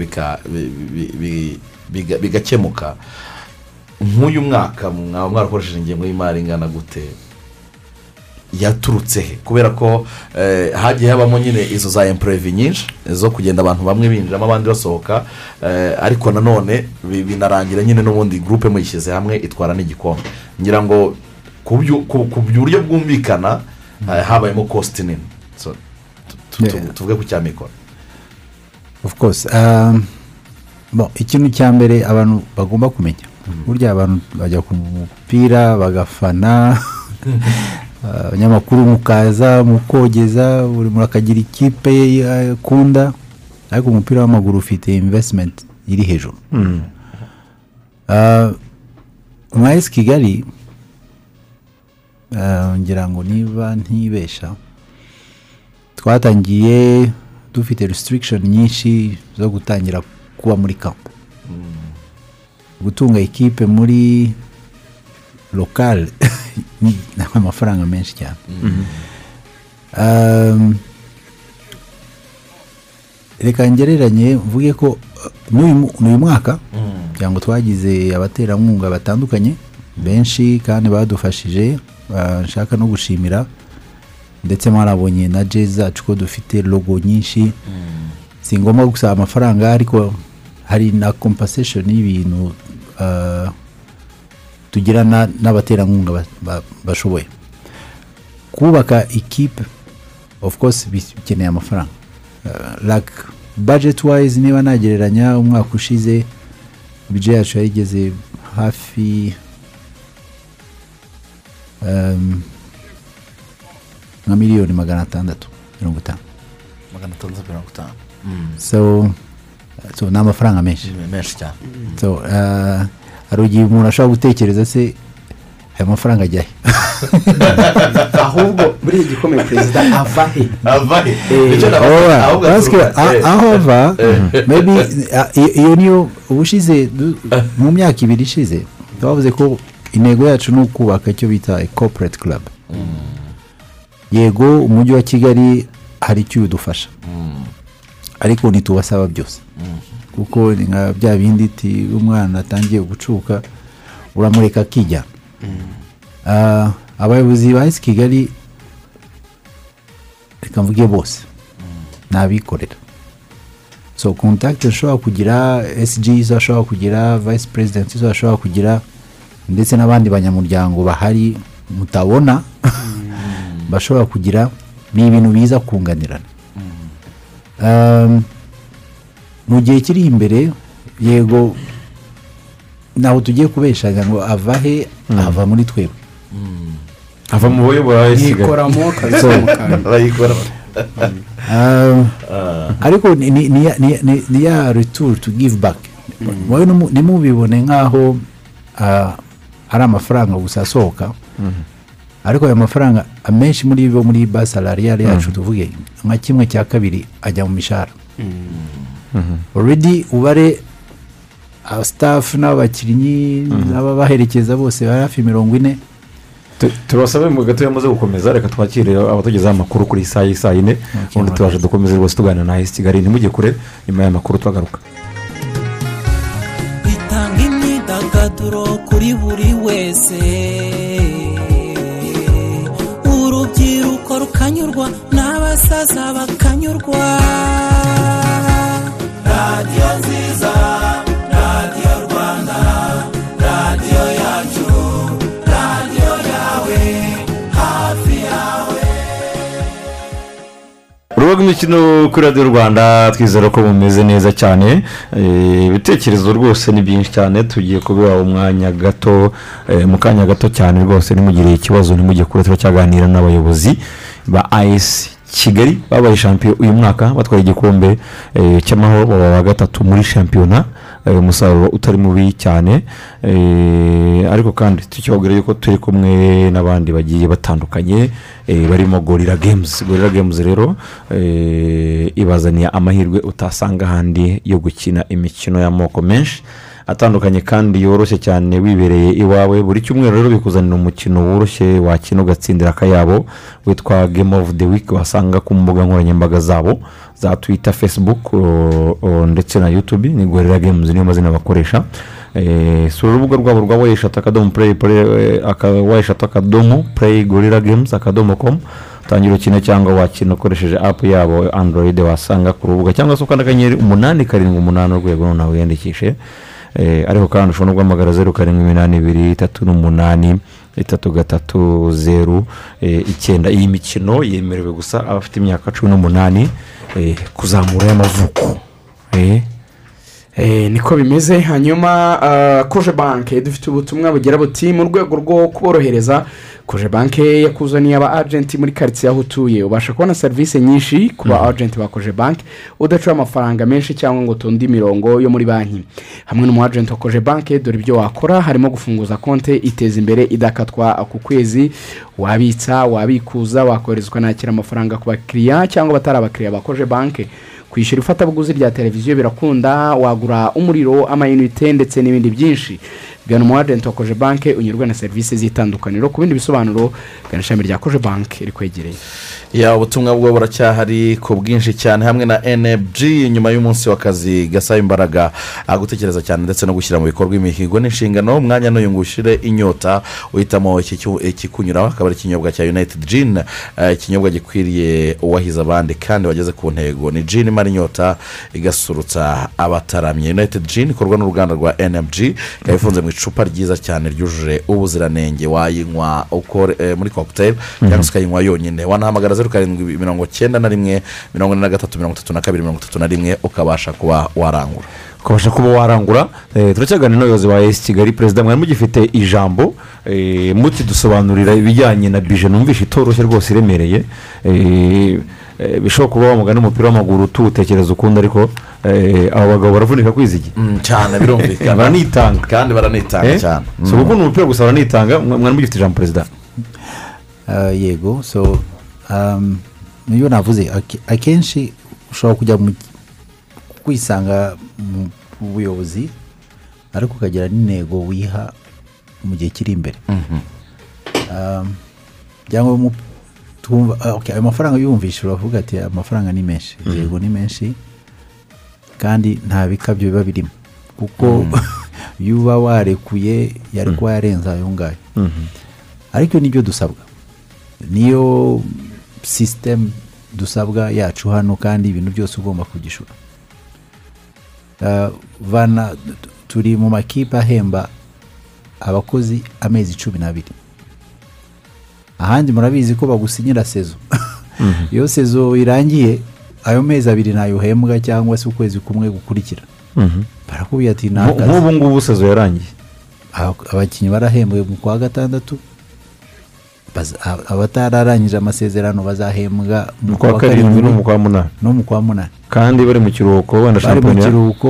bigakemuka. Nk'uyu mwaka mwaba mwarakoresheje ingengo y'imari ingana gute? Yaturutse he? Kubera ko eh, hagiye habamo nyine izo za empurevi nyinshi zo kugenda abantu bamwe binjiramo abandi basohoka eh, ariko nanone bi- binarangira nyine n'ubundi gurupe muyishyize hamwe itwara n'igikombe. Ngira ngo ku buryo bwumvikana eh, habayemo kositi nini. Tuvuge ku cya mikoro of course um, ikintu cya mbere abantu bagomba kumenya burya abantu bajya ku mupira bagafana abanyamakuru mukaza mukogeza buri muntu akagira ikipe ye akunda ariko umupira w'amaguru ufite investment iri hejuru. Ah, nka esi kigali ah, ngira ngo niba ntibesha twatangiye dufite restriction nyinshi zo gutangira kuba muri kampo gutunga ekipe muri lokale ni ni amafaranga menshi cyane Um, reka ngereranye mvuge ko uh, n'uyu mwaka kugira ngo twagize abaterankunga batandukanye benshi kandi badufashije uh, nshaka no gushimira ndetse mwarabonye na jezi zacu ko dufite logo nyinshi. Si ngombwa gusaba amafaranga ariko hari na compensation y'ibintu uh, tugira na- n'abaterankunga ba- ba- bashoboye. Kubaka ikipe of course bis- bikeneye amafaranga. Like budget wise niba nagereranya umwaka ushize budget yacu yarigeze hafi um, nka miliyoni magana atandatu mirongo itanu. Magana atandatu mirongo itanu. So so ni amafaranga menshi. Menshi cyane. Uh, hari igihe umuntu ashobora gutekereza se aya mafaranga ajya he? Ahubwo muri iki gikomeye perezida ava he? Aho ava maybe iyo- iyo niyo ubushize mu myaka ibiri ishize twavuze ko intego yacu ni ukubaka icyo bita corporate club. Yego umujyi wa kigali hari icyo udufasha. Ariko ntitubasaba byose. Kuko ni nka bya bindi ti umwana atangiye gucuka uramureka akijyana Ah, abayobozi ba esi kigali reka mvuge bose. Ni abikorera so contact ushobora kugira sg izo ashobora kugira vice president izo ashobora kugira ndetse n'abandi banyamuryango bahari mutabona bashobora kugira ni ibintu biza kunganirana. Um, mu gihe kiri imbere yego ntabwo tugiye kubeshaga ngo ava he ava muri twebwe ava mu bayobora yikoramo bayikoramo Um, ariko ni- ni ni ya- ni- ni- ni ya retour to give back. Wowe nimu- nimubibone nk'aho ah, ari amafaranga gusa asohoka. Ariko ayo mafaranga amenshi muri bo muri base salariale yacu tuvuge nka kimwe cya kabiri ajya mu mishahara. Already ubare aba staff n'abakinnyi n'ababaherekeza bose bari hafi mirongo ine. Tu- tubasabe mu gato yamaze gukomeza reka twakire abatugezaho amakuru kuri saa y'i saa yine. Ubundi tubashe dukomeze rwose tuganira na esi kigali. Ntimujye kure nyuma y'amakuru twagaruka. Itanga imyidagaduro kuri buri wese. Urubyiruko rukanyurwa n'abasaza bakanyurwa. Urubuga rw'imikino kuri radiyo rwanda twizera ko bumeze neza cyane. Eh, ibitekerezo rwose ni byinshi cyane tugiye kubiha umwanya gato eh, mu kanya gato cyane rwose nimugire ikibazo nimujye kure turacyaganira n'abayobozi ba ayesi kigali. Babaye shampiyona uyu mwaka batwaye igikombe eh, cy'amahoro baba gatatu muri shampiyona umusaruro utari mubi cyane eh, ariko kandi tukibabwira yuko turi kumwe n'abandi bagiye batandukanye eh, barimo gorira games. Gorira games rero eh, ibazaniye amahirwe utasanga ahandi yo gukina imikino y'amoko menshi. Atandukanye kandi yoroshye cyane wibereye iwawe. Buri cyumweru rero bikuzanira umukino woroshye wakina ugatsindira akayabo witwa game of the week. Wasanga ku mbuga nkoranyambaga zabo za twitter facebook ndetse na youtube. Ni gorira games niyo mazina bakoresha. Eh, sura urubuga rwabo rwa wayeshatu akadomo play wayeshatu akadomo play gorira games akadomo com. Tangira ukina cyangwa wakina ukoresheje apu yabo android wasanga ku rubuga. Cyangwa se ukanda akanyenyeri umunani karindwi umunani urwego noneho wiyandikishe. Ariko kandi ushobora guhamagara zeru karindwi iminani ibiri itatu n'umunani itatu gatatu zeru eh, icyenda. Iyi mikino yemerewe gusa abafite imyaka cumi n'umunani eh, kuzamura y'amavuko. Eh, Eh, niko bimeze. Hanyuma ah, koje banke dufite ubutumwa bugira buti mu rwego rwo kuborohereza banke yakuzaniye aba agenti muri karitsiye aho utuye ubasha kubona serivisi nyinshi ku ba agenti ba banke udaciye amafaranga menshi cyangwa ngo utonde imirongo yo muri banki. Hamwe n'umu agenti wa koje banke dore ibyo wakora harimo gufunguza konti iteza imbere idakatwa ku kwezi wabitsa wabikuza wakohereza ukanakira amafaranga ku bakiriya cyangwa abatari abakiriya ba banke. Kwishyura ifatabuguzi rya televiziyo birakunda wagura umuriro amayinite ndetse n'ibindi byinshi. Gana umu agenti wa koje banke unyurwe na serivisi z'itandukaniro ku bindi bisobanuro gana ishami rya koje banke rikwegereye ya ubutumwa bwo buracyahari ku bwinshi cyane hamwe na nfg nyuma y'umunsi w'akazi gasaba imbaraga gutekereza cyane ndetse no gushyira mu bikorwa imihigo n'inshingano. Umwanya n'uyu ngo ushire inyota uhitamo ikikunyuraho akaba ari ikinyobwa cya united gin eh, ikinyobwa gikwiriye uwahize abandi kandi wageze ku ntego. Ni gin imara inyota igasurutsa abataramye. United gin ikorwa n'uruganda rwa nmg ikaba ifunze mu icupa ryiza cyane ryujuje ubuziranenge wayinywa ukore eh, muri cocktail. Cyangwa se ukayinywa yonyine. Wanahamagara zeru karindwi mirongo cyenda na rimwe mirongo ine na gatatu mirongo itatu na kabiri mirongo itatu na rimwe ukabasha kuba warangura. Ukabasha kuba warangura eh, turacyaganira n'abayobozi ba esi kigali perezida mwari mugifite ijambo eh, muti dusobanurira ibijyanye na bije numvishe itoroshye rwose iremereye. Eh, bishobora kuba wamugana umupira w'amaguru tuwutekereza ukundi ariko eh, abo bagabo baravunika kwizigira cyane birumvikana. Baranitanga. Kandi baranitanga cyane. Si gukunda umupira gusa baranitanga mwa- mwari mugifite ijambo perezida Ah, yego so um, niyo navuze ake- akenshi ushobora kujya mu kwisanga mu buyobozi ariko ukagira n'intego wiha mu gihe kiri imbere. Um, mu- twumva ah, okay, ayo mafaranga yumvishe uravuga ati amafaranga ni menshi. Yego ni menshi kandi nta bikabyo biba birimo. Kuko iyo uba warekuye yari kuba yarenze ayo ngayo. Ariko ni byo dusabwa. Niyo sisitemu dusabwa yacu hano kandi ibintu byose ugomba kugishura. Ah, vana turi mu makipe ahemba abakozi amezi cumi n'abiri ahandi murabizi ko bagusinyira sezo. Iyo sezo irangiye ayo mezi abiri ntayo uhembwa cyangwa se ukwezi kumwe gukurikira. Barakubwira ati nta kazi nk'ubu ngubu sezo yarangiye. Aba- abakinnyi barahembwe mu kwa gatandatu abatararangije amasezerano bazahembwa mu kwa karindwi no mu kwa munani. no mu kwa munani. Kandi bari mu kiruhuko wenda bari mu shampiyona? kiruhuko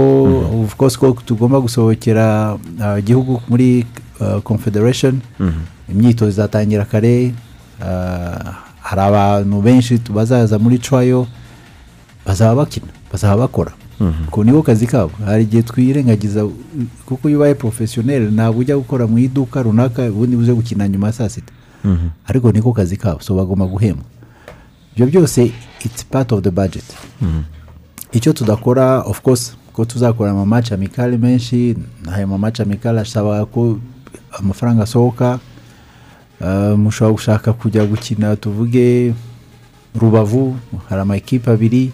of course ko tugomba gusohokera uh, igihugu muri uh, confederation. Imyitozo izatangira kare uh, hari abantu benshi bazaza muri trial bazaba bakina bazaba bakora. Ko niko kazi kabo. Hari igihe twirengagiza kuko iyo ubaye porofesiyoneri ntabwo ujya gukora mu iduka runaka ubundi uze gukina nyuma ya saa sita. Ariko niko kazi kabo so bagomba guhembwa. Ibyo byose it's part of the budget. Icyo tudakora of course ko tuzakora amamaci amikali menshi ayo mamaci amikali asaba ko amafaranga asohoka Uh, mushobora gushaka kujya gukina tuvuge rubavu hari amakipe abiri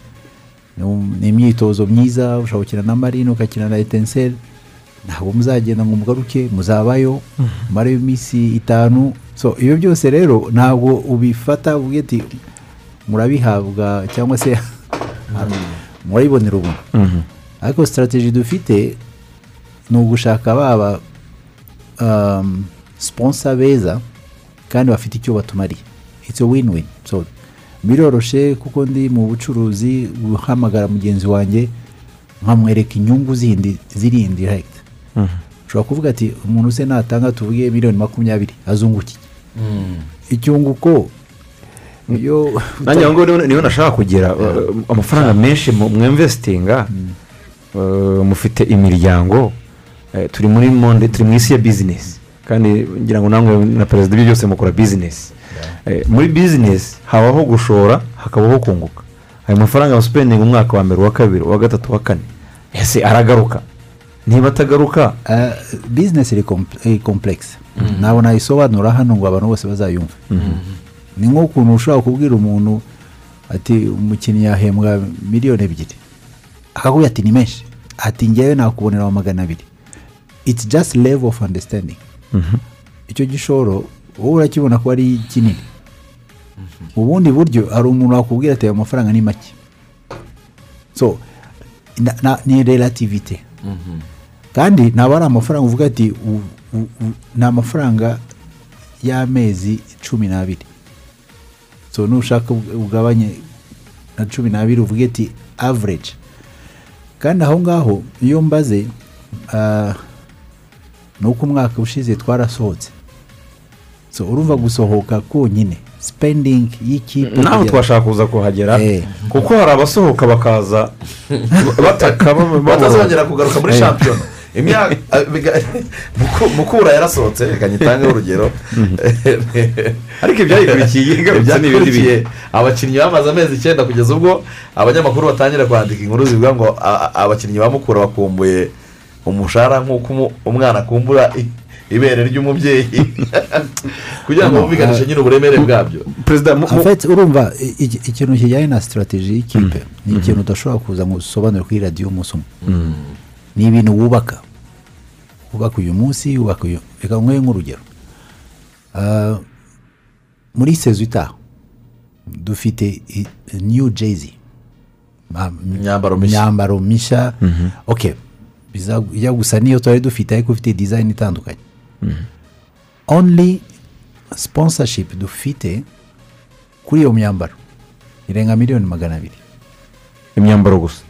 ni- ni imyitozo myiza ushobora gukina na marine ugakina na etenseri ntabwo muzagenda ngo mugaruke muzabayo mumareyo iminsi itanu. So ibyo byose rero ntabwo ubifata uvuge ati murabihabwa cyangwa se murabibonera ubuntu ariko sitarateji dufite ni ugushaka baba um, sponsor beza kandi bafite icyo batumariye. It's a win win so biroroshe kuko ndi mu bucuruzi guhamagara mugenzi wanjye nkamwereka inyungu zindi ziri indirect ushobora kuvuga ati umuntu se natanga tuvuge miliyoni makumyabiri azunguka iki icyunguko iyo nanjye aho ngaho niho- nashaka kugera. Amafaranga menshi mu- mwemvesitinga uh, mufite imiryango eh, turi muri monde turi mu isi ya bizinesi kandi ngira ngo namwe na perezida ibyo byose mukora bizinesi Eh, muri bizinesi habaho gushora hakabaho kunguka. Ayo mafaranga basipendinga umwaka wa mbere uwa kabiri uwa gatatu uwa kane ese aragaruka? Niba atagaruka bizinesi iri komp- iri komplekisi ntabwo nayisobanura hano ngo abantu bose bazayumve ni nk'ukuntu ushobora kubwira umuntu ati umukinnyi yahembwa miliyoni ebyiri. Akakubwira ati ni menshi. Ati ngewe nakubonera wa magana abiri. It's just level of understanding. Icyo gishoro wowe urakibona ko ari kinini. Ubundi buryo hari umuntu wakubwira ati ayo mafaranga ni make. So ni relativite kandi ntabwo ari amafaranga uvuga ati ni amafaranga y'amezi cumi n'abiri. So nushaka ug- ugabanye na cumi n'abiri uvuge ati average. Kandi aho ngaho iyo mbaze ah, ni uko umwaka ushize twarasohotse. So urumva gusohoka konyine. Spending y'ikipe naho twashaka kuza kuhagera Eh. kuko hari abasohoka bakaza bataka batazongera kugaruka muri Eh. shampiyona. Imyaka mukura yarasohotse reka nyitangeho urugero. Ariko ibyayikurikiye igarutse ni ibindi Ibyakurikiye, abakinnyi bamaze amezi icyenda kugeza ubwo abanyamakuru batangira kwandika inkuru zivuga ngo abakinnyi ba mukura bakumbuye umushahara nk'uko umwana akumbura ibere ry'umubyeyi. Kugira ngo bumvikanishe nyine uburemere bwabyo. Perezida En fait, urumva ikintu kijyanye na sitarateji y'ikipe ni ikintu udashobora kuza ngo usobanure kuri radiyo umunsi umwe. Ni ibintu wubaka wubaka uyu munsi wubaka uyu reka nkwe nk'urugero. Ah, muri sezo itaha dufite new jezi Imyambaro mishya. imyambaro mishya. Ok biza- ijya gusa niyo twari dufite ariko ifite dizayini itandukanye. Only sponsorship dufite kuri iyo myambaro irenga miliyoni magana abiri. Imyambaro gusa.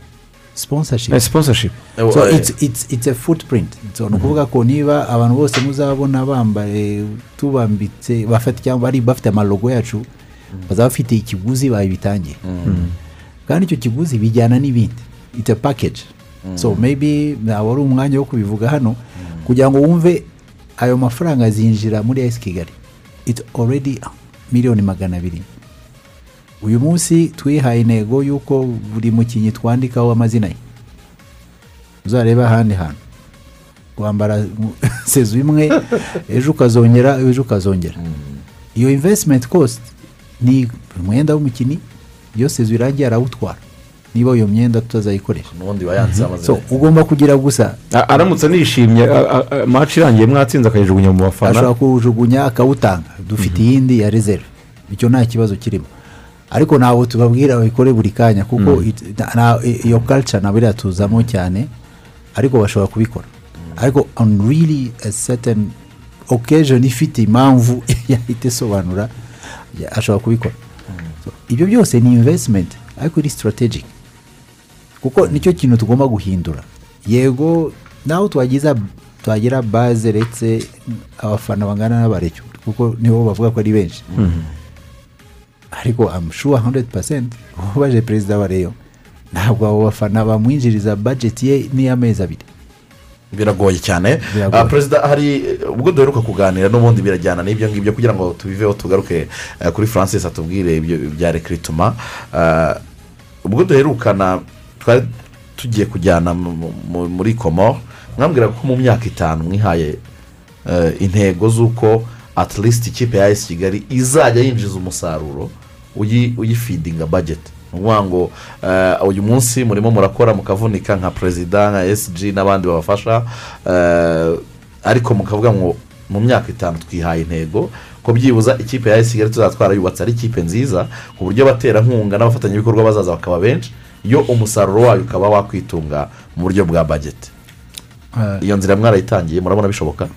Sponsorship. Eh, sponsorship. So it's, it's, it's a footprint. So ni ukuvuga ko niba abantu bose muzabona bambaye tubambitse bafite cyangwa bari bafite amalogo yacu bazaba bafite ikiguzi babitangiye. Kandi icyo kiguzi bijyana n'ibindi. It's a package. So maybe ntabwo ari umwanya wo kubivuga hano kugira ngo wumve ayo mafaranga azinjira muri esi kigali. It's already miliyoni magana abiri. Uyu munsi twihaye intego y'uko buri mukinnyi twandikaho amazina ye. Uzareba ahandi hantu. Wambara sezo imwe ejo ukazongera ejo ukazongera. Iyo investment cost ni umwenda w'umukinnyi iyo sezo irangiye arawutwara. Niba iyo myenda tutazayikoresha n'ubundi wayanze so amazina. Ugomba kugira gusa aramutse anishimye a- match irangiye mwatsinze akayijugunya mu bafana. Ashobora kuwujugunya akawutanga. Dufite iyindi ya reserve. Icyo nta kibazo kirimo. Ariko ntabwo tubabwira babikore buri kanya kuko na- iyo culture ntabwo iratuzamo cyane ariko bashobora kubikora. Ariko on really a certain occasion ifite impamvu yahita isobanura ashobora kubikora. So, ibyo byose ni investment ariko iri strategic. Kuko ni cyo kintu tugomba guhindura. Yego naho twagiza twagira baze ndetse abafana bangana n'abareshyo kuko nibo bavuga ko ari benshi. Ariko I'm sure 100% ubaje perezida wa reyo ntabwo abo bafana bamwinjiriza budget ye n'iy'amezi abiri. Biragoye cyane. Ah, perezida hari ubwo duheruka kuganira n'ubundi birajyana n'ibyo ngibyo kugira ngo tubiveho tugaruke eh, kuri francis atubwire ibyo bya rekirituma ubwo duherukana twari tugiye kujyana mu- mu- muri komo mwambwira ko mu myaka itanu mwihaye eh, intego z'uko at least ikipe ya esi kigali izajya yinjiza umusaruro uyi- uyifidinga bajeti ni ukuvuga ngo eh, uyu munsi murimo murakora mukavunika nka perezida nka esg n'abandi babafasha eh, ariko mukavuga ngo mu myaka itanu twihaye intego ko byibuza ikipe ya esi kigali tuzaba twarayubatse ari ikipe nziza ku buryo abaterankunga n'abafatanyabikorwa bazaza bakaba benshi yo umusaruro wayo ukaba wakwitunga mu buryo bwa bajeti Uh, iyo nzira mwarayitangiye murabona bishoboka?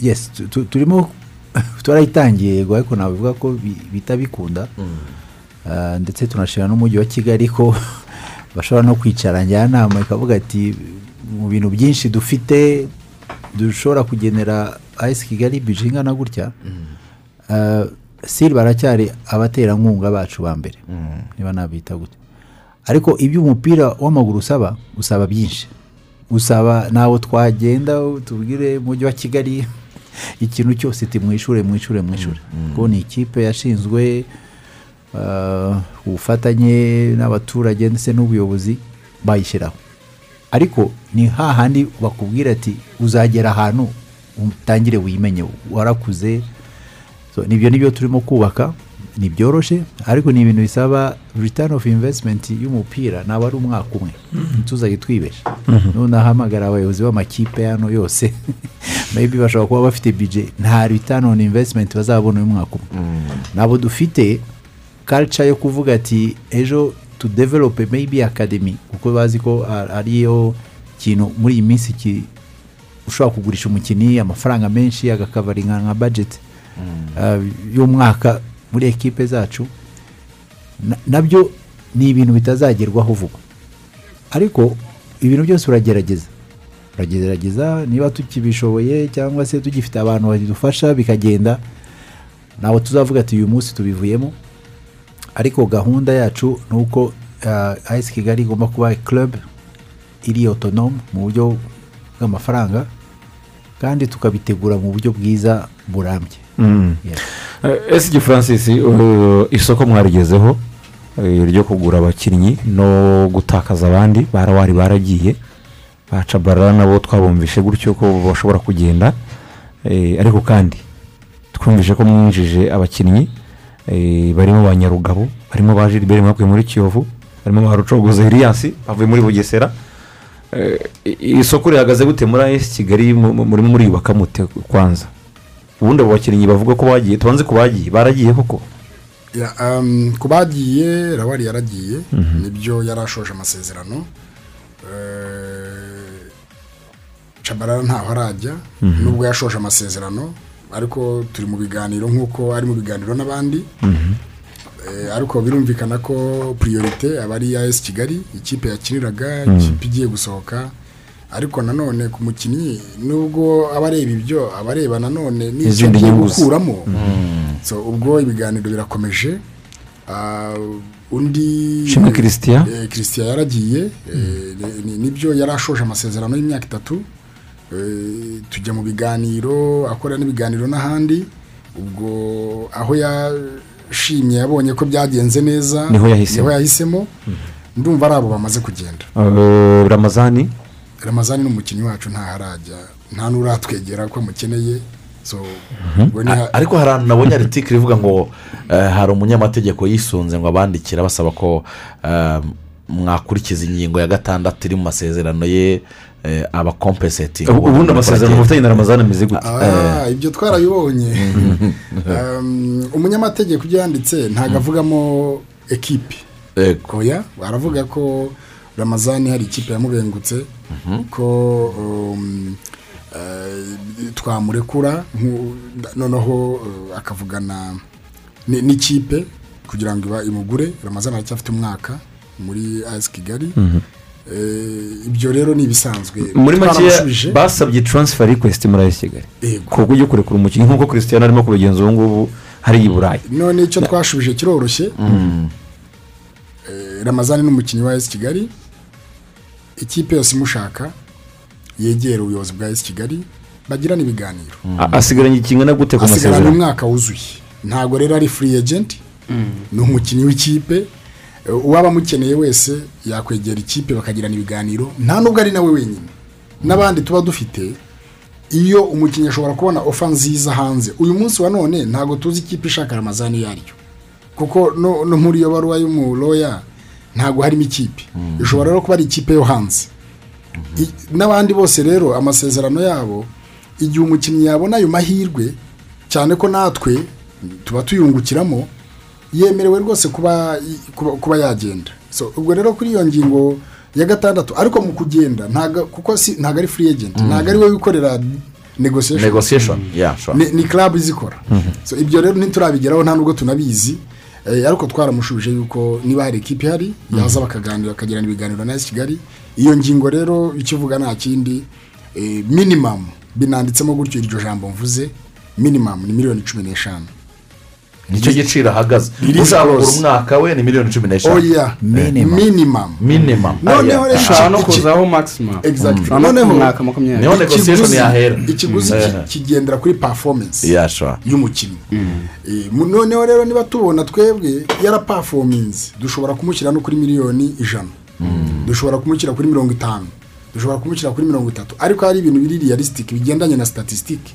Yes tu- tu- turimo twarayitangiye yego ariko nabivuga ko bi- bita bikunda Uh, ndetse tunashira n'umujyi wa kigali ko bashobora no kwicara njyanama ikavuga ati mu bintu byinshi dufite dushobora kugenera ayisi kigali bije ingana gutya. Uh, siri baracyari abaterankunga bacu ba mbere. Niba nabita gutya ariko ibyo umupira w'amaguru usaba usaba byinshi. Usaba ntawo twagenda tubwire umujyi wa kigali. Ikintu cyose timwishure mwishure mwishure kuko ni ikipe yashinzwe uh, ubufatanye n'abaturage ndetse n'ubuyobozi bayishyiraho. Ariko ni hahandi bakubwira ati uzagera ahantu utangire wimenye warakuze. So, ni byo ni byo turimo kubaka. Ntibyoroshye ariko ni ibintu bisaba return of investment y'umupira ntabwo ari umwaka umwe. Ntituzajye twibesha noneho ahamagara abayobozi b'amakipe hano yose maybe bashobora kuba bafite budget nta return on investment bazabona uyu mwaka umwe. Ntabwo dufite culture yo kuvuga ati ejo to develop maybe academy kuko bazi ko ariyo kintu muri iyi minsi ki- ushobora kugurisha umukinnyi amafaranga menshi agakavaringa nka budget uh, y'umwaka muri ekipe zacu na- na byo ni ibintu bitazagerwaho vuba. Ariko ibintu byose uragerageza. Uragerageza niba tukibishoboye cyangwa se tugifite abantu badufasha bikagenda ntabwo tuzavuga ati uyu munsi tubivuyemo. Ariko gahunda yacu ni uko uh, ayisi kigali igomba kuba club iri autonome mu buryo bw'amafaranga kandi tukabitegura mu buryo bwiza burambye. Yeah. esi francis uh, isoko mwarigezeho eh, ryo kugura abakinnyi no gutakaza abandi barawari baragiye baca barara nabo twabumvishe gutyo ko bashobora kugenda Eh, ariko kandi twumvishe ko mwinjije abakinnyi eh, barimo ba nyarugabo barimo ba gilbert mwakuye muri kiyovu barimo ba rucogoza elias bavuye muri bugesera Eh, iri soko rihagaze gute muri ayesi kigali mu- mu- murimo muriyubaka mute kwanza ubundi abo bakinnyi bavuga ko bagiye tubanze ku bagiye. Baragiye koko? Ku bagiye rawari yaragiye. Nibyo yari ashoje amasezerano. Eh, cabarara ntaho arajya. Nubwo yashoje amasezerano ariko turi mu biganiro nk'uko ari mu biganiro n'abandi. Eh, ariko birumvikana ko priorite aba ari iya esi kigali ikipe yakiniraga ikipe igiye gusohoka. Ariko nanone ku mukinnyi nubwo aba areba ibyo aba areba nanone n'icyo agiye gukuramo. So ubwo ibiganiro birakomeje Ah, undi Shimwe Christian. Eh, christian yaragiye eh, ni- ni- ni byo yari ashoje amasezerano y'imyaka itatu. Eh, tujya mu biganiro akora n'ibiganiro n'ahandi. Ubwo aho yashimye yabonye ko byagenze neza Niho yahisemo. yahisemo. Ndumva ari abo bamaze kugenda. Ramazani? Ramazani ni umukinnyi wacu ntaharajya nta n'uratwegera ko amukeneye A- ariko hari ahantu nabonye aritike ivuga ngo eh, hari umunyamategeko yisunze ngo abandikira basaba ko eh, mwakurikiza ingingo ya gatandatu iri mu masezerano ye eh, aba kompesetingi Ubu- ubundi amasezerano mufitanye na ramazani ameze gute? Ah, ibyo twarabibonye Um, umunyamategeko ibyo yanditse ntabwo avugamo ekipi oya aravuga ko ramazani hari ikipe yamubengutse ko um, eh, twamurekura noneho eh, akavugana ni- n'ikipe kugira ngo iba imugure. Ramazani aracyafite umwaka muri as kigali. Eh, ibyo rero ni ibisanzwe. Muri make basabye taransifa rikwesiti muri ayesi kigali. Ku buryo kurekura umukinnyi nk'uko christian arimo kubigenza ubu ngubu hari i burayi. None icyo twashubije kiroroshye. Eh, ramazani ni umukinnyi wa esi kigali. Ikipe yose imushaka yegera ubuyobozi bwa esi kigali bagirana ibiganiro. A- asigaranye ikingana gute ku asigaranye masezerano? umwaka wuzuye. Ntabwo rero ari free agent ni umukinnyi w'ikipe. Eh, uwaba amukeneye wese yakwegera ikipe bakagirana ibiganiro. Nta nubwo ari nawe wenyine. N'abandi tuba dufite iyo umukinnyi ashobora kubona ofa nziza hanze uyu munsi wa none ntabwo tuzi ikipe ishaka ramazani iyo ari yo. Kuko no no muri iyo baruwa y'umuroya ntabwo harimo ikipe. Ishobora rero kuba ari ikipe yo hanze. N'abandi bose rero amasezerano yabo igihe umukinnyi yabona ayo mahirwe cyane ko natwe tuba tuyungukiramo yemerewe rwose kuba kuba, yagenda. So ubwo rero kuri iyo ngingo ya gatandatu ariko mu kugenda kuko si ntago ari free agent ntago ari we wikorera negotiation. Negotiation, yeah, sure. ni, club izikora. So ibyo rero ntiturabigeraho nta nubwo tunabizi. Ariko twaramushubije yuko niba hari ekipi ihari yaza bakaganira bakagirana ibiganiro na kigali. Iyo ngingo rero icyo uvuga nta kindi eh, minimum binanditsemo gutyo iryo jambo mvuze minimum ni miliyoni cumi n'eshanu. Ni cyo giciro ahagaze. clause. umwaka we ni miliyoni cumi n'eshanu. Oya Minimum. minimum. Minimum. Noneho rero ushobora no kuzaho maximum. Exactly. ushobora no Noneho- ku mwaka makumyabiri. Niho ikiguzi- yahera. ikiguzi Mm. ki- kigendera kuri sure. y'umukinnyi. Eh, mu- noneho rero niba tubona twebwe yarapafominze dushobora kumushyira no kuri miliyoni ijana. Dushobora kumushyira kuri mirongo itanu. Dushobora kumushyira kuri mirongo itatu. Ariko hari ibintu biri realistic bigendanye na statisitike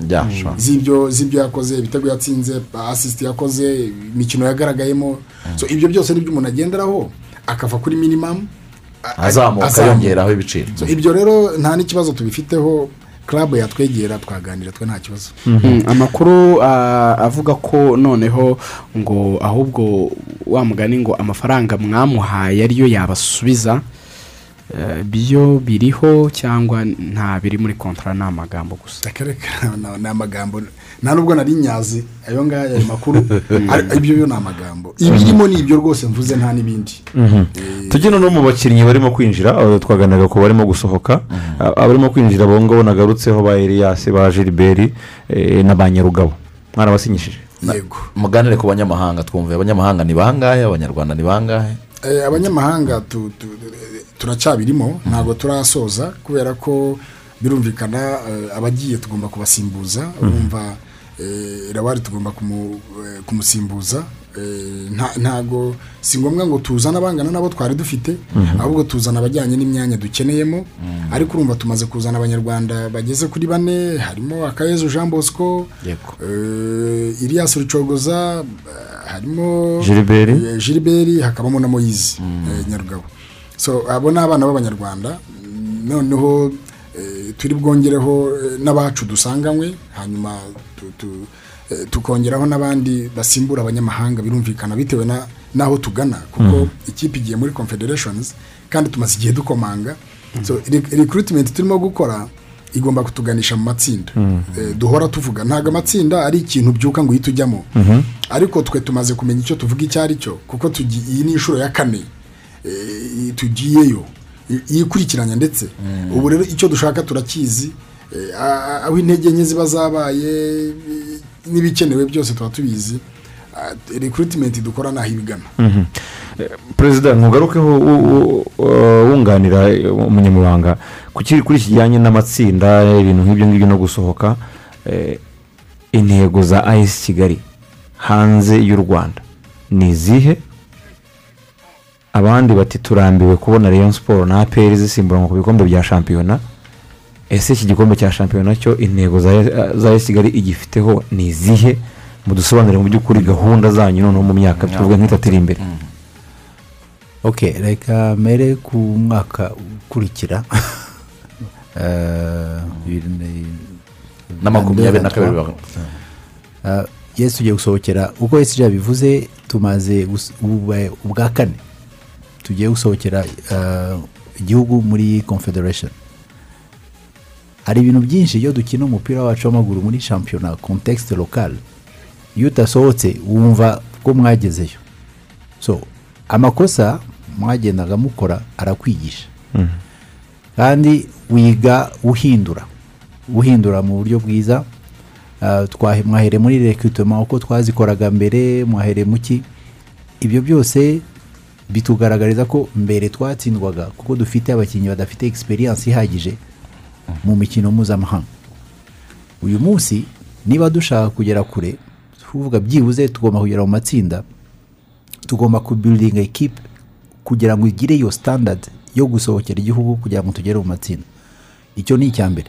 z'ibyo z'ibyo yakoze ibitego yatsinze asisiti yakoze imikino yagaragayemo. So ibyo byose ni byo umuntu agenderaho akava kuri minimum a- azamuka yongeraho ibiciro. So, ibyo rero nta n'ikibazo tubifiteho. Club yatwegera twaganira twe nta kibazo. Mm, amakuru avuga ko noneho ngo ahubwo wa mugani ngo amafaranga mwamuhaye ariyo yabasubiza. Byo biriho cyangwa nta biri muri kontara ni amagambo gusa. Reka ni amagambo nta nubwo nari nyazi ayo ngayo ayo makuru ari- ibyo byo ni amagambo. Ibirimo ni ibyo rwose mvuze nta n'ibindi. Tugena no mu bakinnyi barimo kwinjira abo twaganiraga ku barimo gusohoka. A- abarimo kwinjira abo ngabo nagarutseho ba eliyasi ba gilbert eh, na ba nyarugabo. Mwarabasinyishije yego. Muganire ku banyamahanga twumve. Abanyamahanga ni bangahe? Abanyarwanda ni bangahe? Eh, abanyamahanga tu- tu- turacyabirimo ntabwo turasoza kubera ko birumvikana eh, abagiye tugomba kubasimbuza rawari tugomba kumu- eh, kumusimbuza Eh, nta- ntago si ngombwa ngo tuzane abangana nabo twari dufite ahubwo tuzana abajyanye n'imyanya dukeneyemo ariko urumva tumaze kuzana abanyarwanda bageze kuri bane harimo akayezu jean bosco ilias rucogoza harimo Gilbert. hakabamo na moyizi nyarugabo. So abo ni abana b'abanyarwanda noneho eh, turi bwongereho eh, n'abacu dusanganywe hanyuma eh, tukongeraho n'abandi basimbura abanyamahanga birumvikana bitewe na n'aho tugana. Kuko ikipe igiye muri confederations kandi tumaze igihe dukomanga. Re- recruitment turimo gukora igomba kutuganisha mu matsinda. Eh, duhora tuvuga. Ntabwo amatsinda ari ikintu byuka ngo uhite ujyamo. Ariko twe tumaze kumenya icyo tuvuga icyo ari cyo kuko iyi ni inshuro ya kane. Tugiyeyo iyikurikiranya ndetse ubu rero icyo dushaka turakizi eh, aho intege nke ziba zabaye eh, n'ibikenewe byose tuba tubizi Ah, recruitment dukora naho ibigana. Perezida ntugarukeho wunganira eh, umunyamabanga kuri iki kijyanye n'amatsinda ibintu nk'ibyo ngibyo no gusohoka eh, intego za ayesi kigali hanze y'u rwanda ni izihe? Abandi bati turambiwe kubona rayon siporo na aperi zisimburanwa ku bikombe bya shampiyona. Ese iki gikombe cya shampiyona cyo intego za esi kigali igifiteho ni izihe? Mudusobanurire mu by'ukuri gahunda zanyu noneho mu myaka tuvuge nk'itatu iri imbere. Ok reka mbere ku mwaka ukurikira. Eh, na- makumyabiri na kabiri Uh, yesu tugiye gusohokera. Uko yesu yabivuze tumaze ubwa kane. Tugiye gusohokera uh, igihugu muri confederation. Hari ibintu byinshi iyo dukina umupira wacu w'amaguru muri shampiyona context local iyo utasohotse wumva ko mwagezeyo. So amakosa mwagendaga mukora arakwigisha. Kandi wiga uhindura. Uhindura mu buryo bwiza. Twahe- mwahere muri rekitoma uko twazikoraga mbere mwahere muki? Ibyo byose bitugaragariza ko mbere twatsindwaga kuko dufite abakinnyi badafite egisperiyanse ihagije mu mikino mpuzamahanga. Uyu munsi niba dushaka kugera kure tuvuga byibuze tugomba kugera mu matsinda tugomba kubiridinga ekipe kugira ngo igire iyo standard yo gusohokera igihugu kugira ngo tugere mu matsinda. Icyo ni icya mbere.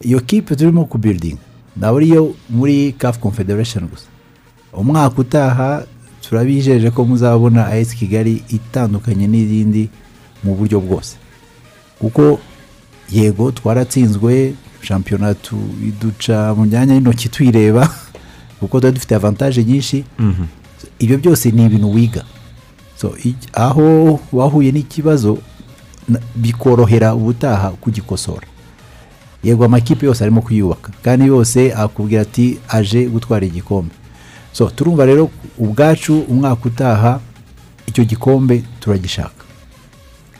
Iyo kipe turimo kubiridinga ntabwo ariyo muri kafu confederation gusa. Umwaka utaha turabijeje ko muzabona ayesi kigali itandukanye n'izindi mu buryo bwose. Kuko yego twaratsinzwe shampiyona iduca mu myanya y'intoki tuyireba kuko tuba dufite avantaje nyinshi. Ibyo byose ni ibintu wiga. Aho wahuye n'ikibazo bikorohera ubutaha kugikosora. Yego amakipe yose arimo kuyubaka. Kandi yose akubwira ati aje gutwara igikombe. So turumva rero ubwacu umwaka utaha icyo gikombe turagishaka.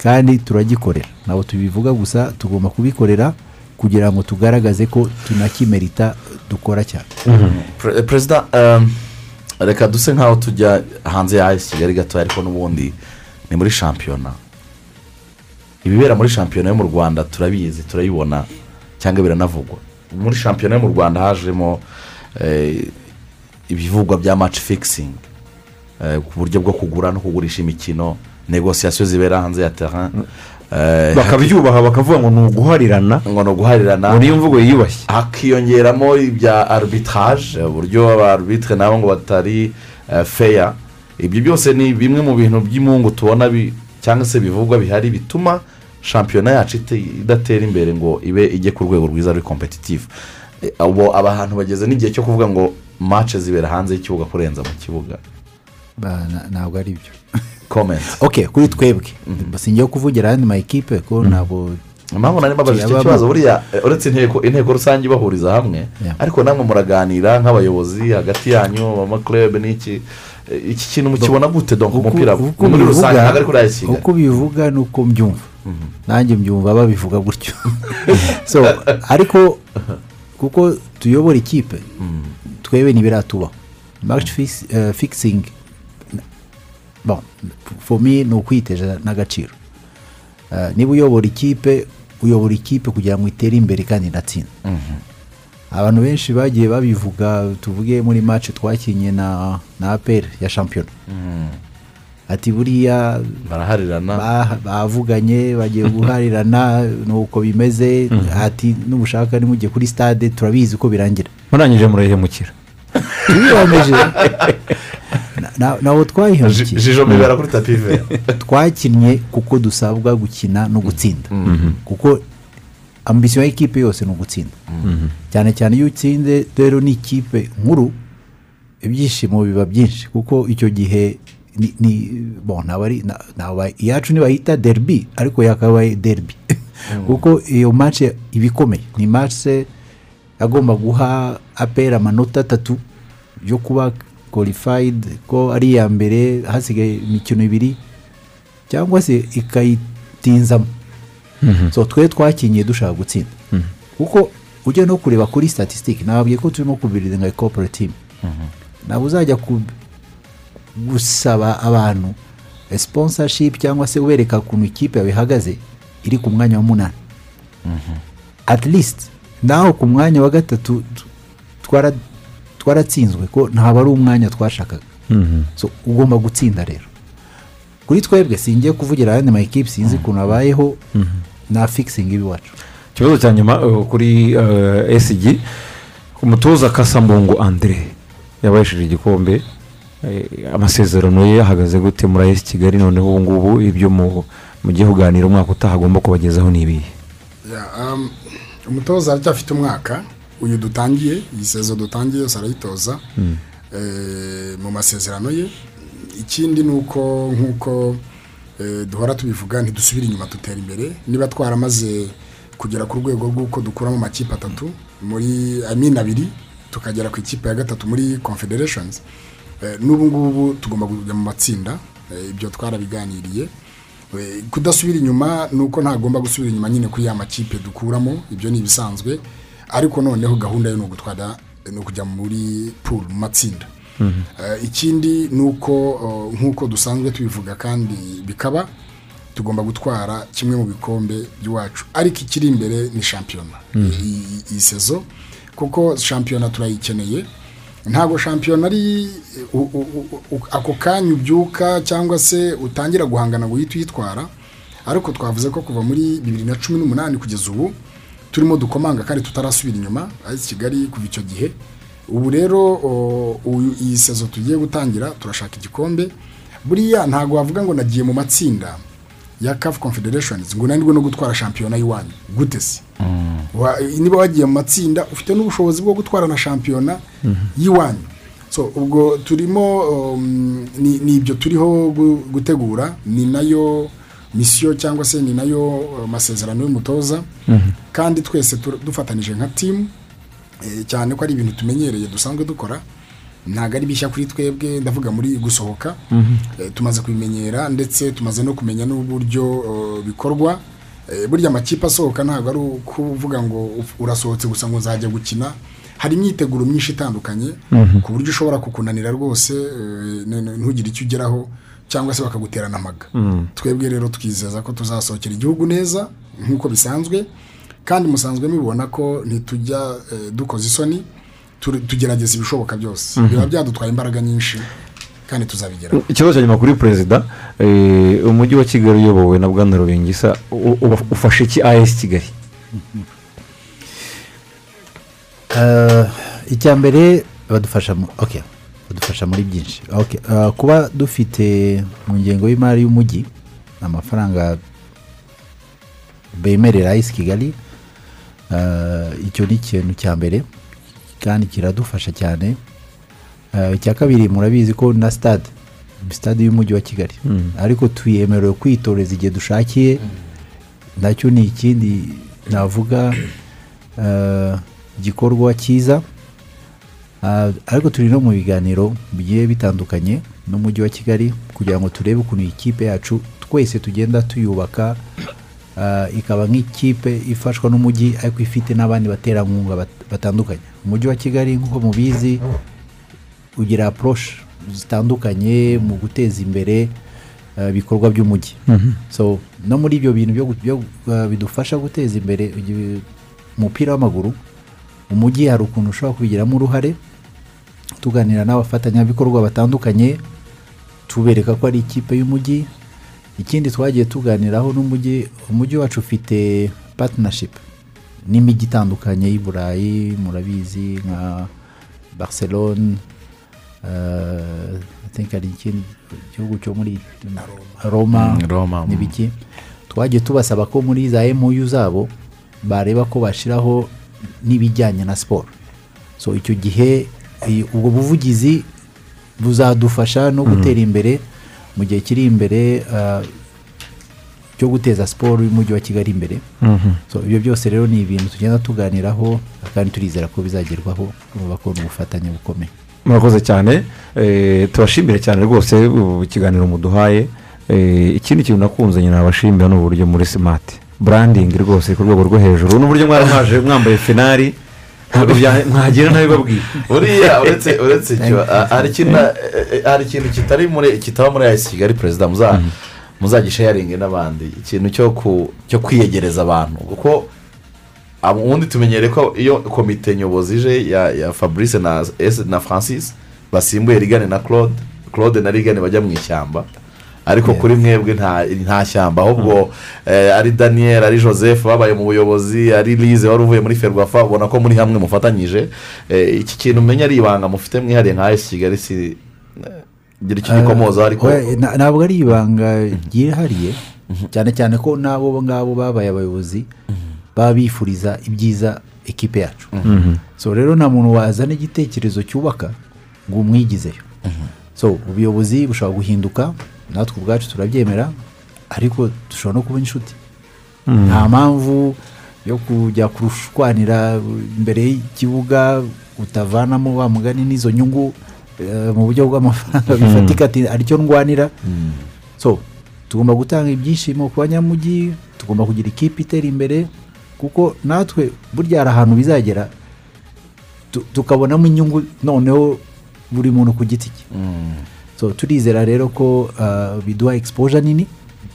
Kandi turagikorera. Ntabwo tubivuga gusa tugomba kubikorera kugira ngo tugaragaze ko tunakimerita dukora cyane. Pre- perezida um, reka duse nk'aho tujya hanze ya kigali gato ariko n'ubundi ni muri shampiyona. Ibibera muri shampiyona yo mu rwanda turabizi turayibona cyangwa biranavugwa. Muri shampiyona yo mu rwanda hajemo eh, ibivugwa bya match fixing. Eh, ku buryo bwo kugura no kugurisha imikino negosiyasiyo zibera hanze ya terrain. Eh, bakabyubaha bakavuga ngo ni uguharirana ngo ni uguharirana muri iyo mvugo yiyubashye. Hakiyongeramo ibya arbitrage uburyo aba arbitre nabo ngo batari eh, feya ibyo byose ni bimwe mu bintu by'imungu tubona cyangwa se bivugwa bihari bituma shampiyona yacu idatera imbere ngo ibe ijye ku rwego rwiza ruri kompetitifu Eh, ubu abantu bageze n'igihe cyo kuvuga ngo mace zibera hanze y'ikibuga kurenza mu kibuga. Ntabwo ari byo komenti ok kuri twebwe. Singiye kuvugira ayandi ma ekipe ko ntabwo impamvu nari mbabajije icyo kibazo. Buriya eh, uretse inteko inteko rusange ibahuriza hamwe ariko namwe muraganira nk'abayobozi hagati yanyu amakurebe n'iki eh, iki kintu mukibona gute? Donc uko- umupira muri rusange ntabwo ari kuri ayisi kigali uko bivuga ni uko mbyumva. Nanjye mbyumva babivuga gutyo. So ariko kuko tuyobora ikipe twebe ntibiratubaho fixing. Bon for me ni ukwiteza n'agaciro Eh, niba uyobora ikipe uyobora ikipe kugira ngo itere imbere kandi inatsinde abantu benshi bagiye babivuga tuvuge muri match twakinnye na na apr ya shampiyona ati buriya baraharirana ba- bavuganye bagiye guharirana nuko bimeze ati n'ubushaka nimujye kuri stade turabizi ko birangira murangije murayihemukira tubiyemeje ntabwo Ji- twayihemukiye jijo mibera kuri tapi vera twakinnye kuko dusabwa gukina no gutsinda. Kuko ambisiyo y'ikipe yose ni ugutsinda. Cyane cyane iyo utsinze rero ni ikipe nkuru ibyishimo biba byinshi. Kuko icyo gihe ni ni bon ntabwo ari na- ntabwo iyacu ntibahita derby ariko yakabaye derby. Kuko iyo match iba ikomeye. Ni match agomba guha apera amanota atatu yo kuba qualified ko ari iya mbere hasigaye imikino ibiri cyangwa se ikayitinzamo so twe twakinye dushaka gutsinda. Kuko ujya no kureba kuri statisitike nababwiye ko turimo kubiriza nka corporate team. Ntabwo uzajya gusaba abantu sponsorship cyangwa se ubereka ukuntu ikipe yawe ihagaze iri ku mwanya wa munani. At least naho ku mwanya wa gatatu tu- twara- twaratsinzwe ko ntabwo ari umwanya twashakaga. So ugomba gutsinda rero. Kuri twebwe singiye kuvugira ayandi ma ekipi sinzi ukuntu abayeho na fikisingi iwacu ikibazo cya nyuma uh, kuri uh, esigi umutoza kasambungu andre yabahesheje igikombe eh, amasezerano ye ahagaze gute muri esi kigali noneho ubu ngubu ibyo mu- mugiye kuganira umwaka utaha agomba kubagezaho ni ibihe? Ya, um, umutoza aracyafite umwaka. Uyu dutangiye iyi sezo dutangiye yose arayitoza. Eh, mu masezerano ye. Ikindi ni uko nk'uko eh, duhora tubivuga ntidusubire inyuma dutera imbere. Niba twaramaze kugera ku rwego rw'uko dukuramo amakipe atatu muri amini abiri tukagera ku ikipe ya gatatu muri confederations Eh, n'ubu ngubu tugomba kujya mu matsinda ibyo twarabiganiriye. Kudasubira inyuma ni uko ntagomba gusubira inyuma nyine kuri ya makipe dukuramo ibyo ni ibisanzwe. Ariko noneho gahunda yo ni ugutwara ni ukujya muri pool mu matsinda. Eh, ikindi ni uko oh, nk'uko dusanzwe tubivuga kandi bikaba tugomba gutwara kimwe mu bikombe by'iwacu. Ariko ikiri imbere ni shampiyona. Iyi iyi sezo kuko shampiyona turayikeneye. Ntabwo shampiyona ari ako kanya ubyuka cyangwa se utangira guhangana ngo uhite uyitwara ariko twavuze ko kuva muri bibiri na cumi n'umunani kugeza ubu turimo dukomanga kandi tutarasubira inyuma ayisi kigali kuva icyo gihe. Ubu rero iyi sezo tugiye gutangira turashaka igikombe. Buriya ntabwo wavuga ngo nagiye mu matsinda. Ya CAF Confederations ngo nanirwe no gutwara shampiyona y'iwanyu gute se niba wagiye mu matsinda ufite n'ubushobozi bwo gutwara na shampiyona y'iwanyu so ubwo turimo um, ni ibyo turiho gu- gutegura. Ni na yo misiyo cyangwa se ni na yo uh, masezerano y'umutoza. Kandi twese dufatanije nka timu eh, cyane ko ari ibintu tumenyereye dusanzwe dukora. Ntabwo ari bishya kuri twebwe ndavuga muri gusohoka. Eh, tumaze kubimenyera ndetse tumaze no kumenya n'uburyo bikorwa. Eh, burya amakipe asohoka ntabwo ari ukuvuga ngo urasohotse gusa ngo nzajya gukina. Hari imyiteguro myinshi itandukanye ku buryo ushobora kukunanira rwose eh, ntugire icyo ugeraho cyangwa se bakaguterana amaga. Twebwe rero twizeza ko tuzasohokera igihugu neza nk'uko bisanzwe. Kandi musanzwe mubibona ko ntitujya dukoza isoni. Tugerageza ibishoboka byose. Biba byadutwaye imbaraga nyinshi kandi tuzabigeraho. Ikibazo cya nyuma kuri perezida eh, umujyi wa kigali uyobowe na bwana rubingisa ufashe iki as kigali? Eh, icya mbere badufasha badufasha muri byinshi. Okay, eh, kuba dufite mu ngengo y'imari y'umujyi amafaranga bemerera ayisi kigali eh, icyo ni ikintu cya mbere. Kandi kiradufasha cyane. Eh, icya kabiri murabizi ko na stade stade y'umujyi wa kigali. Ariko tuyemerewe kwitoreza igihe dushakiye. Nacyo ni ikindi navuga eh, igikorwa cyiza. Ah, ariko turi no mu biganiro bigiye bitandukanye n'umujyi wa kigali kugira ngo turebe ukuntu iyi kipe yacu twese tugenda tuyubaka ikaba nk'ikipe ifashwa n'umujyi ariko ifite n'abandi baterankunga bat- batandukanye. Umujyi wa kigali nk'uko mubizi ugira approche zitandukanye mu guteza imbere eh, ibikorwa by'umujyi. So no muri ibyo bintu eh, bidufasha guteza imbere umupira w'amaguru umujyi hari ukuntu ushobora kubigiramo uruhare tuganira n'abafatanyabikorwa batandukanye tubereka ko ari ikipe y'umujyi ikindi twagiye tuganiraho n'umujyi umujyi wacu ufite partnership. N'imijyi itandukanye y'i burayi murabizi nka barcelone eh, hari ikindi gihugu cyo muri roma Mm, mm. n'ibiki. Twagiye tubasaba ko muri za MOU zabo bareba ko bashyiraho n'ibijyanye na siporo so icyo gihe ubwo buvugizi buzadufasha no gutera imbere mu gihe kiri imbere ah, cyo guteza siporo y'umujyi wa kigali imbere. So ibyo byose rero ni ibintu tugenda tuganiraho kandi turizera ko bizagerwaho bakora ubufatanye bukomeye. Murakoze cyane. Eh, turashimire cyane rwose ikiganiro muduhaye. Eh, ikindi kintu nakunze nyine nabashimira ni uburyo muri simati burandingi rwose ku rwego rwo hejuru. N'uburyo mwari mwaje mwambaye finari mwagira ntabibabwiye buriya uretse uretse icyo hari ikintu kitaba muri ayisi kigali perezida muza muzagishayaringe n'abandi ikintu cyo kwiyegereza abantu kuko ubundi tumenyereye ko iyo komite nyobozi ije ya fabrice na francis basimbuye rigane na claude claude na rigane bajya mu ishyamba ariko kuri mwebwe nta shyamba. Ahubwo eh, ari daniel ari joseph babaye mu buyobozi ari lize wari uvuye muri ferwafa ubona ko muri hamwe mufatanyije. Eh, iki kintu umenya ari ibanga mufite mwihariye nka esi kigali si eh, gira icyo gikomozaho ariko? ntabwo ari ibanga ryihariye. Cyane cyane ko n'abo ngabo babaye abayobozi baba bifuriza ibyiza ekipe yacu. So rero nta muntu wazana igitekerezo cyubaka ngo umwigizeyo. So ubuyobozi bushobora guhinduka natwe ubwacu turabyemera ariko dushobora no kuba inshuti. Nta mpamvu yo kujya kurushwanira imbere y'ikibuga utavanamo wa mugani n'izo nyungu eh, mu buryo bw'amafaranga bifatika ati ari cyo ndwanira. So tugomba gutanga ibyishimo ku banyamujyi tugomba kugira ikipe itera imbere kuko natwe burya hari ahantu bizagera tu- tukabonamo inyungu noneho buri muntu ku giti cye. So turizera rero ko ah, biduha exposure nini?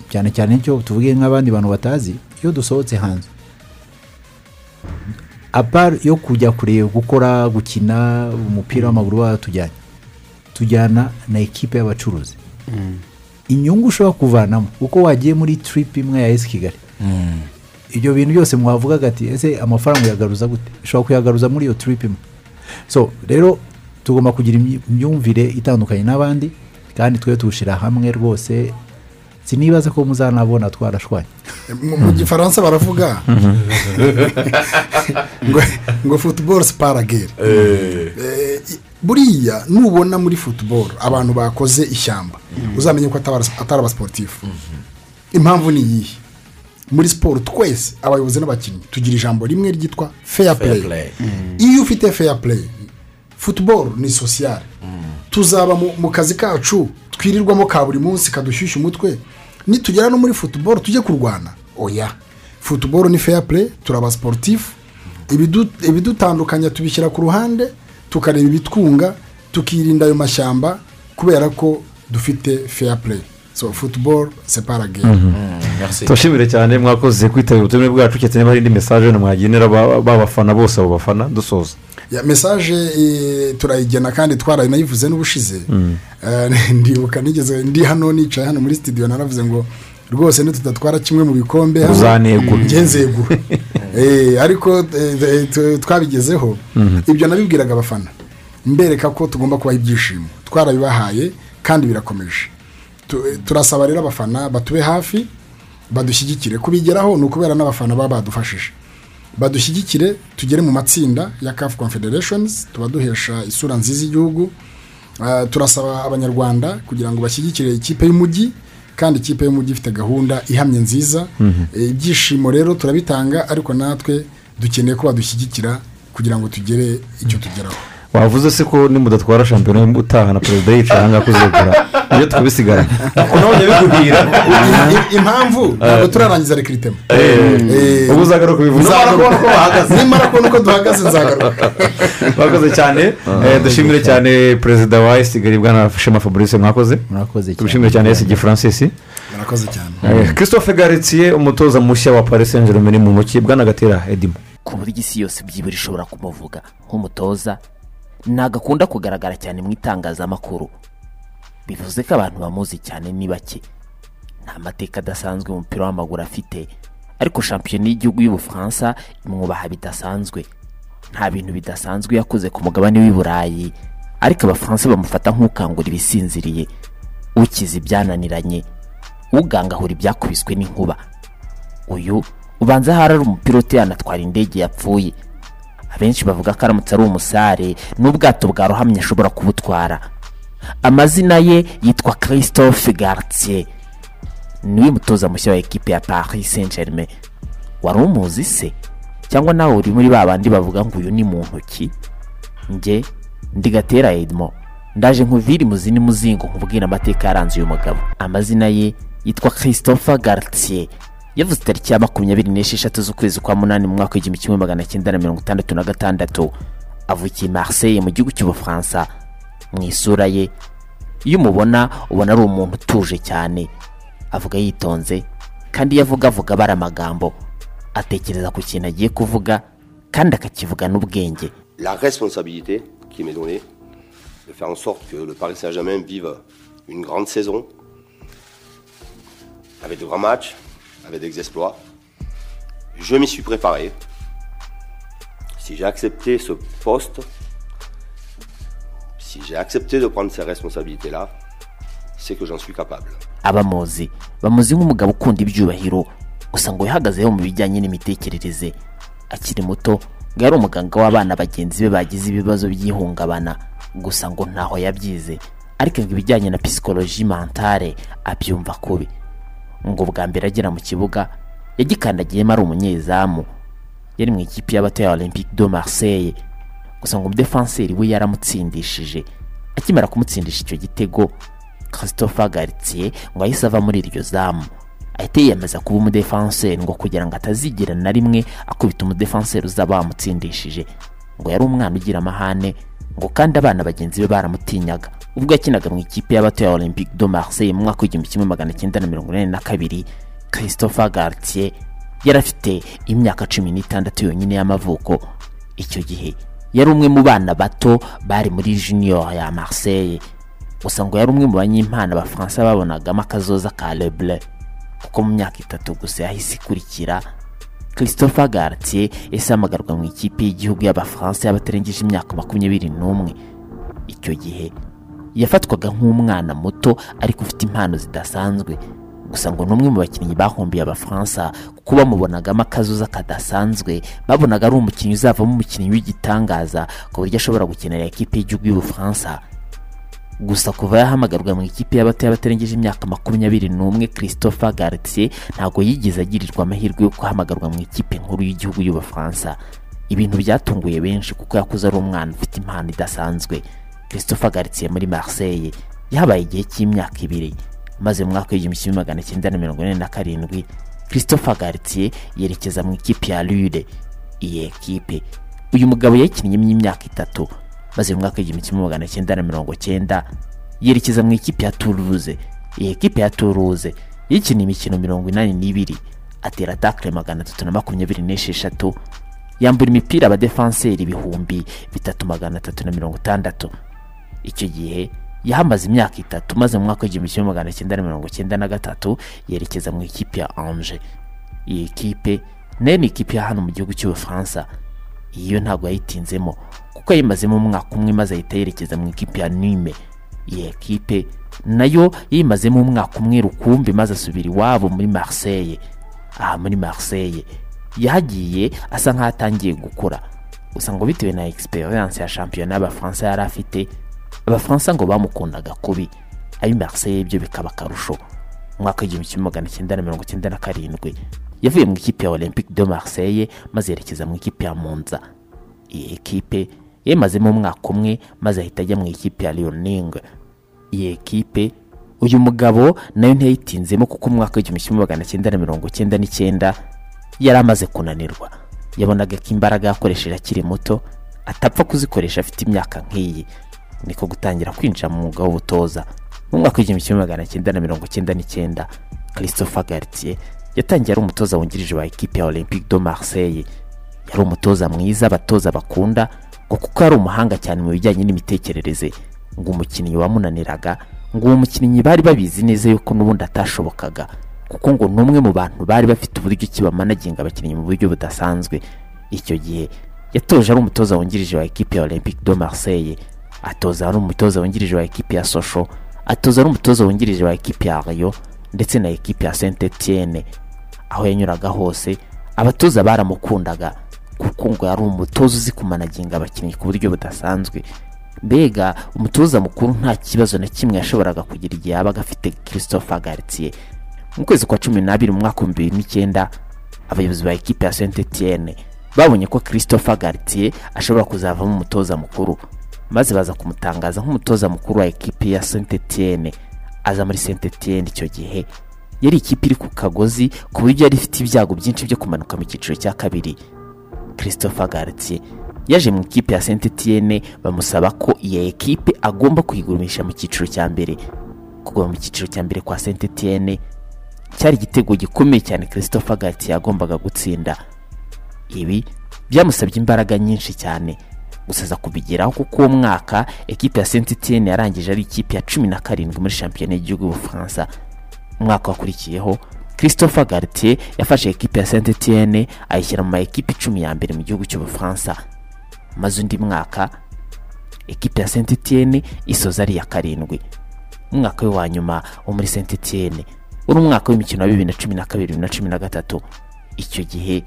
Cyane cyane icyo tuvuge nk'abandi bantu batazi iyo dusohotse hanze. Apart yo kujya kureba gukora gukina umupira w'amaguru batujyanye tujyana na ekipe y'abacuruzi. Inyungu ushobora kuvanamo kuko wagiye muri trip imwe ya esi kigali. Ibyo bintu byose mwavugaga ati ese amafaranga uyagaruza gute? Ushobora kuyagaruza muri iyo trip imwe. So rero tugomba kugira imyumvire itandukanye n'abandi kandi twe tuwushyira hamwe rwose. Sinibaza ko muzanabona twarashwanye. Mu gifaransa baravuga ngo futuboro siparageri buriya nubona muri futuboro abantu bakoze ishyamba uzamenye ko atari abasiporutifu impamvu ni iyihe? Muri siporo twese abayobozi n'abakinnyi tugira ijambo rimwe ryitwa feya pureyi iyo ufite feya pureyi futuboro ni sosiyare tuzaba mu- mu kazi kacu twirirwamo ka buri munsi kadushyushya umutwe. Nitugera no muri futuboro tujye kurwana. Oya. Futuboro ni feya pureyi turi abasiporutifu ibidu- ibidutandukanya tubishyira ku ruhande tukareba ibitwunga tukirinda ayo mashyamba kubera ko dufite feya pureyi so futuboro separa gemu tubashimire cyane mwakoze kwitabira ubutumire bwacu keretse niba hari indi mesaje mwagenera ba ba bafana bose abo bafana dusoza. Mesaje eh, turayigena kandi twaranayivuze n'ubushize. Eh, ndibuka nigeze ndi hano nicaye hano muri studio naravuze ngo rwose nitudatwara kimwe mu bikombe hano, Uzanegura. njye nzegura. Eh, ariko eh, eh, twabigezeho. Ibyo nabibwiraga abafana. Mbereka ko tugomba kubaha ibyishimo. Twarabibahaye kandi birakomeje. Tu- turasaba rero abafana batube hafi badushyigikire. Kubigeraho ni ukubera n'abafana baba badufashije. Badushyigikire tugere mu matsinda ya CAF confederations tuba duhesha isura nziza igihugu. Ah, turasaba abanyarwanda kugira ngo bashyigikire ikipe y'umujyi kandi ikipe y'umujyi ifite gahunda ihamye nziza. Eh, ibyishimo rero turabitanga ariko natwe dukeneye ko badushyigikira kugira ngo tugere icyo tugeraho. Wavuze se ko nimudatwara shampiyona utaha na perezida yicaye aha ngaha kuzegura ibyo tukabisigarana none bikubwira. Impamvu ntabwo turarangiza rekiritema ubu uzagaruka ubivuze nimara kubona uko duhagaze nzagaruka. Mwakoze cyane. Eh, dushimire cyane perezida wa esigari bwana shema fabrice mwakoze. Tubishimire cyane. Esigi francis. Murakoze cyane. Eh, christophe garetiye umutoza mushya wa paris saint germain mu ntoki bwana gatera edimo ku buryo isi yose byibura ishobora kumuvuga. Nk'umutoza ntabwo akunda kugaragara cyane mu itangazamakuru. Bivuze ko abantu bamuzi cyane ni bake. Nta mateka adasanzwe mu mupira w'amaguru afite. Ariko shampiyona y'igihugu y'ubufaransa imwubaha bidasanzwe. Nta bintu bidasanzwe yakoze ku mugabane w'i burayi. Ariko abafaransa bamufata nk'ukangura ibisinziriye. Ukiza ibyananiranye ugangahura ibyakubiswe n'inkuba. Uyu ubanza ahari ari umupilote yanatwara indege yapfuye. Abenshi bavuga ko aramutse ari umusare n'ubwato bwarohamye ashobora kubutwara. Amazina ye yitwa christophe gartier. Niwe mutoza mushya wa ekipe ya paris saint germain wari umuzi se? Cyangwa nawe uri muri ba bandi bavuga ngo uyu ni mu ntoki? Njye ndi gatera edmo ndaje nkuvire muzini muzingo nkubwira amateka yaranze uyu mugabo. Amazina ye yitwa christophe gartier. Yavuze tariki ya makumyabiri n'esheshatu z'ukwezi kwa munani mu mwaka w'igihumbi kimwe magana cyenda na mirongo itandatu na gatandatu. Avukiye marseille mu gihugu cy'ubufaransa mu isura ye iyo umubona ubona ari umuntu utuje cyane. Avuga yitonze kandi iyo avuga avuga abara amagambo. Atekereza ku kintu agiye kuvuga kandi akakivuga n'ubwenge. La responsabilité qui m'est donnée de faire en sorte que le Paris Saint-Germain vive une grande saison avec de grands matchs, avec des exploits. Je m'y suis préparé. Si j'ai accepté ce poste, si j'ai accepté de prendre ces responsabilités-là, c'est que j'en suis capable. abamuzi bamuzi nk'umugabo ukunda ibyubahiro gusa ngo yahagazeho mu bijyanye n'imitekerereze akiri muto ngo yari umuganga w'abana bagenzi be bagize ibibazo by'ihungabana gusa ngo ntaho yabyize ariko ngo ibijyanye na pisikoloji mentale abyumva kubi ngo bwa mbere agera mu kibuga yagikandagiyemo ari umunyezamu. Yari mu ikipe y'abato ya olympique de marseille. Gusa ngo umudefanseri we yaramutsindishije akimara kumutsindisha icyo gitego. Christopher garitier ngo ahise ava muri iryo zamu. Ahita yiyemeza kuba umudefanseri ngo kugira ngo atazigera na rimwe akubita umudefanseri uzaba wamutsindishije ngo yari umwana ugira amahane. Ngo kandi abana bagenzi be baramutinyaga. Ubwo yakinaga mu ikipe y'abato ya olympique de marseille mu mwaka w'igihumbi kimwe magana cyenda na mirongo inani na kabiri christopher gartier yari afite imyaka cumi n'itandatu yonyine y'amavuko. Icyo gihe yari umwe mu bana bato bari muri junior ya marseille. Gusa ngo yari umwe mu banyimpano abafaransa babonagamo akazoza ka leble kuko mu myaka itatu gusa yahise ikurikira christopher gartier yahise ahamagarwa mu ikipe y'igihugu y'abafaransa y'abatarengeje imyaka makumyabiri n'umwe. Icyo gihe yafatwaga nk'umwana muto ariko ufite impano zidasanzwe. Gusa ngo ni umwe mu bakinnyi bahombiye abafaransa kuko bamubonagamo akazuza kadasanzwe babonaga ari umukinnyi uzavamo umukinnyi w'igitangaza ku buryo ashobora gukinira ikipe y'igihugu y'ubufaransa. Gusa kuva yahamagarwa mu ikipe y'abato y'abatarengeje imyaka makumyabiri n'umwe christopher gartier ntabwo yigeze agirirwa amahirwe yo guhamagarwa mu ikipe nkuru y'igihugu y'ubufaransa. Ibintu byatunguye benshi kuko yakuze ari umwana ufite impano idasanzwe. Christopher gartier muri marseille yahabaye igihe cy'imyaka ibiri maze mu mwaka w'igihumbi kimwe magana cyenda na mirongo ine na karindwi christopher gartier yerekeza mu ikipe ya lure iyi ekipe uyu mugabo yayikinnyemo imyaka itatu maze mu mwaka w'igihumbi kimwe magana cyenda na mirongo cyenda yerekeza mu ikipe ya toulouse. Iyi ekipe ya toulouse yikiniye imikino mirongo inani n'ibiri atera takire magana atatu na makumyabiri n'esheshatu. Yambura imipira abadefanseri ibihumbi bitatu magana atatu na mirongo itandatu. Icyo gihe yahamaze imyaka itatu maze mu mwaka w'igihumbi kimwe magana cyenda na mirongo cyenda na gatatu yerekeza mu ikipe ya anje iyi kipe na yo ni ikipe ya hano mu gihugu cy'ubufaransa. Iyo ntabwo yayitinzemo. Kuko yayimazemo umwaka umwe maze ahita yerekeza mu ikipe ya nime iyi ekipe na yo yayimazemo umwaka umwe rukumbi maze asubira iwabo muri marseille. Aha muri marseille. Yahagiye asa nk'aho atangiye gukura gusa ngo bitewe na experience ya shampiyona y'abafaransa yari afite abafaransa ngo bamukundaga kubi. Ab'i marseille ibyo bikaba akarusho. Mu mwaka w'igihumbi kimwe magana cyenda na mirongo cyenda na karindwi. Yavuye mu ikipe ya olympique de marseille maze yerekeza mu ikipe ya monza. Iyi ekipe yemazemo umwaka umwe maze ahita ajya mu ikipe ya leoning iyi ekipe uyu mugabo na yo ntiyayitinzemo kuko mu mwaka w'igihumbi kimwe magana cyenda na mirongo cyenda n'icyenda yari amaze kunanirwa. Yabonaga ko imbaraga yakoresheje akiri muto atapfa kuzikoresha afite imyaka nk'iyi. Niko gutangira kwinjira mu mwuga w'ubutoza. Mu mwaka w'igihumbi kimwe magana cyenda na mirongo cyenda n'icyenda christopher gartier yatangiye ari umutoza wungirije wa ekipe ya olympique de marseille. Yari umutoza mwiza abatoza bakunda ngo kuko yari umuhanga cyane mu bijyanye n'imitekerereze. Ngo umukinnyi wamunaniraga ngo uwo mukinnyi bari babizi neza yuko n'ubundi atashobokaga. Kuko ngo ni umwe mu bantu bari bafite uburyo ki bamanaginga abakinnyi mu buryo budasanzwe. Icyo gihe yatoje ari umutoza wungirije wa ekipe ya olympique de marseille atoza ari umutoza wungirije wa ekipe ya sosho atoza ari umutoza wungirije wa ekipe ya rayo ndetse na ekipe ya saint etienne aho yanyuraga hose abatoza baramukundaga. Kuko ngo yari umutoza uzi kumanaginga abakinnyi ku buryo budasanzwe. Mbega umutoza mukuru nta kibazo na kimwe yashoboraga kugira igihe yabaga afite christopher gartier mu kwezi kwa cumi n'abiri mu mwaka w'ibihumbi bibiri n'icyenda abayobozi ba ekipe ya saint etienne babonye ko christopher gartier ashobora kuzavamo umutoza mukuru maze baza kumutangaza nk'umutoza mukuru wa ekipe ya saint etienne aza muri saint etienne icyo gihe. Yari ikipe iri ku kagozi ku buryo yari ifite ibyago byinshi byo kumanuka mu cyiciro cya kabiri. Christopher gartier yaje mu ikipe ya saint etienne bamusaba ko iyi ekipe agomba kuyigumisha mu cyiciro cya mbere. Kuguma mu cyiciro cya mbere kwa saint etienne cyari igitego gikomeye cyane christopher gartier yagombaga gutsinda. Ibi byamusabye imbaraga nyinshi cyane. Gusa aza kubigeraho kuko uwo mwaka ekipe ya saint etienne yarangije ari ikipe ya cumi na karindwi muri shampiyona y'igihugu y'ubufaransa. Umwaka wakurikiyeho christopher gartier yafashe ekipe ya saint etienne ayishyira mu ma ekipe icumi ya mbere mu gihugu cy'ubufaransa maze undi mwaka ekipe ya saint etienne isoza ari iya karindwi. Umwaka we wa nyuma wo muri saint etienne uri umwaka w'imikino wa bibiri na cumi na kabiri bibiri na cumi na gatatu. Icyo gihe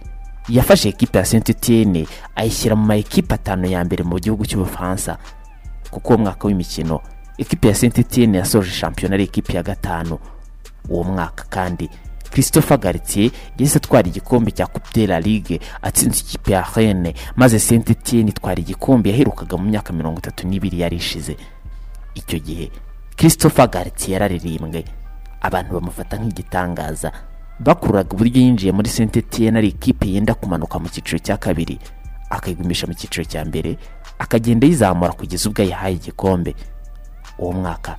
yafashe ekipe ya saint etienne ayishyira mu ma ekipe atanu ya mbere mu gihugu cy'ubufaransa kuko uwo mwaka w'imikino ekipe ya saint etienne yasoje shampiyona ari ekipe ya gatanu. Uwo mwaka kandi christopher gartier yahise atwara igikombe cya coupe ligue atsinze ikipe ya rene maze saint etienne itwara igikombe yaherukaga mu myaka mirongo itatu n'ibiri yari ishize. Icyo gihe christopher gartier yararirimbwe abantu bamufata nk'igitangaza. Bakuraga uburyo yinjiye muri saint etienne ari ikipe yenda kumanuka mu cyiciro cya kabiri akayigumisha mu cyiciro cya mbere akagenda yizamura kugeza ubwo yahaye igikombe. Uwo mwaka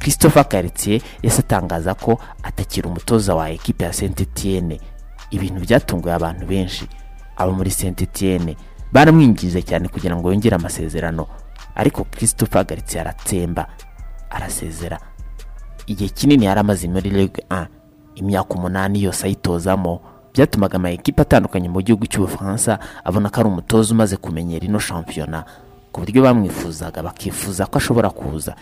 christopher Cartier yahise atangaza ko atakiri umutoza wa ekipe ya saint etienne ibintu byatunguye abantu benshi. Abo muri saint etienne baramwinjije cyane kugira ngo yongere amasezerano. Ariko christopher Cartier aratsemba arasezera. Igihe kinini yari amaze muri ligue 1 imyaka umunani yose ayitozamo byatumaga ama ekipe atandukanye mu gihugu cy'ubufaransa abona ko ari umutoza umaze kumenyera ino shampiyona ku buryo bamwifuzaga bakifuza ko ashobora kuza.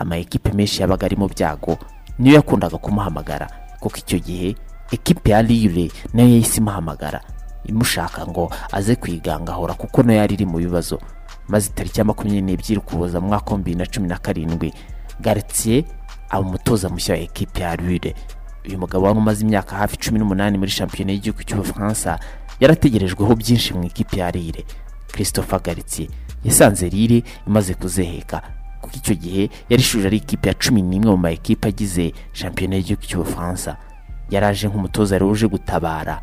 Ama ekipe menshi yabaga ari mu byago niyo yakundaga kumuhamagara. Kuko icyo gihe ekipe ya Lille na yo yahise imuhamagara. Imushaka ngo aze kwigangahora kuko na yo yari iri mu bibazo. Maze tariki ya makumyabiri n'ebyiri ukuboza mu mwaka wa bibiri na cumi na karindwi Gartier aba umutoza mushya wa ekipe ya Lille uyu mugabo wari umaze imyaka hafi cumi n'umunani muri shampiyona y'igihugu cy'ubufaransa yarategerejweho byinshi mu ikipe ya Lille christopher Gartier yasanze Lille imaze kuzeheka. Kuko icyo gihe yari ishuri ari ikipe ya cumi n'imwe mu ma ekipe agize shampiyona y'igihugu cy'ubufaransa yari aje nk'umutoza rero uje gutabara.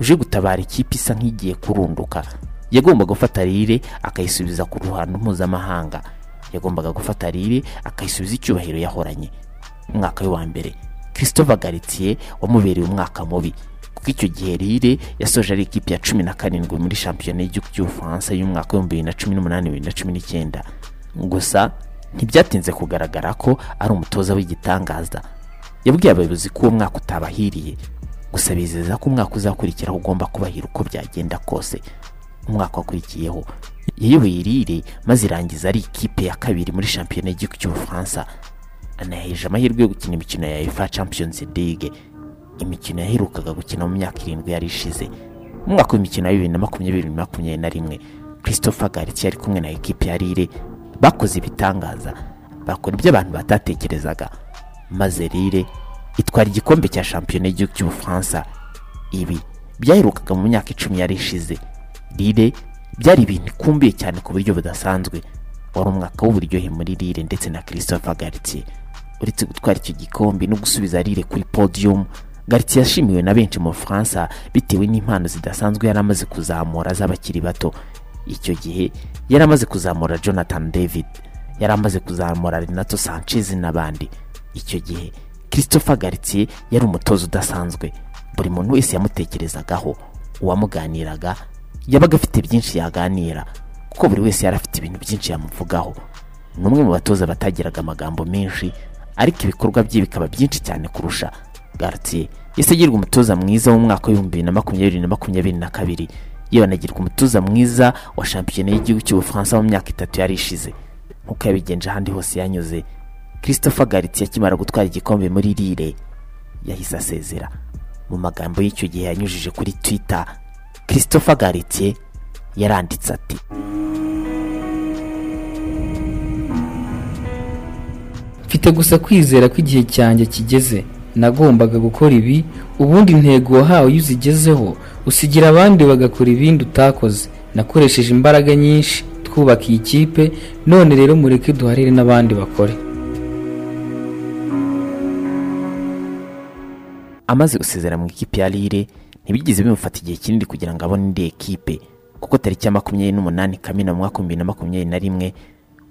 Uje gutabara ikipe isa nk'igiye kurunduka. Yagombaga gufata Lille akayisubiza ku ruhando mpuzamahanga. Yagombaga gufata Lille akayisubiza icyubahiro yahoranye. Umwaka we wa mbere christopher Gartier wamubereye umwaka mubi. Kuko icyo gihe Lille yasoje ari ikipe ya cumi na karindwi muri shampiyona y'igihugu cy'ubufaransa y'umwaka w'ibihumbi bibiri na cumi n'umunani bibiri na cumi n'icyenda. Gusa ntibyatinze kugaragara ko ari umutoza w'igitangaza. Yabwiye abayobozi ko uwo mwaka utabahiriye. Gusa bizeza ko umwaka uzakurikiraho ugomba kubahira uko byagenda kose. Umwaka wakurikiyeho. Yayoboye Lille maze irangiza ari ikipe ya kabiri muri shampiyona y'igihugu cy'ubufaransa anaheje amahirwe yo gukina imikino ya UEFA Champions League. Imikino yaherukaga gukina mu myaka irindwi yari ishize. Mu w'imikino ya bibiri na makumyabiri makumyabiri na rimwe christopher Gartier ari kumwe na ekipe ya Lille. Bakoze ibitangaza. Bakora ibyo abantu batatekerezaga. Maze Lille itwara igikombe cya shampiyona y'igihugu cy'ubufaransa ibi byaherukaga mu myaka icumi yari ishize. Lille byari ibintu ikumbiye cyane ku buryo budasanzwe. Wari umwaka w'uburyohe muri Lille ndetse na christopher Gartier uretse gutwara icyo gikombe no gusubiza Lille kuri podium Gartier yashimiwe na benshi mu Bufaransa bitewe n'impano zidasanzwe yari amaze kuzamura z'abakiri bato. Icyo gihe yari amaze kuzamura Jonathan David yari amaze kuzamura Renato Sanchez n'abandi. Icyo gihe christopher Gartier yari umutoza udasanzwe. Buri muntu wese yamutekerezagaho. Uwamuganiraga yabaga afite byinshi yaganira kuko buri wese yari afite ibintu byinshi yamuvugaho. Ni umwe mu batoza batagiraga amagambo menshi ariko ibikorwa bye bikaba byinshi cyane kurusha. Gartier yahise agirwa umutoza mwiza mu mwaka w'ibihumbi bibiri na makumyabiri na makumyabiri na kabiri. Yewe anagirwa umutoza mwiza wa shampiyona y'igihugu cy'ubufaransa mu myaka itatu yari ishize. Nk'uko yabigenje ahandi hose yanyuze. Christopher Gartier akimara gutwara igikombe muri Lille. Yahise asezera. Mu magambo y'icyo gihe yanyujije kuri twitter christopher Gartier yaranditse ati mfite gusa kwizera ko igihe cyanjye kigeze. Nagombaga gukora ibi ubundi intego wahawe iyo uzigezeho usigira abandi bagakora ibindi utakoze. Nakoresheje imbaraga nyinshi twubaka iyi kipe none rero mureke duharire n'abandi bakore. Amaze gusezera mu ikipe ya Lille ntibigeze bimufata igihe kinini kugira ngo abone indi ekipe kuko tariki ya makumyabiri n'umunani kamena mu mwaka w'ibihumbi na makumyabiri na rimwe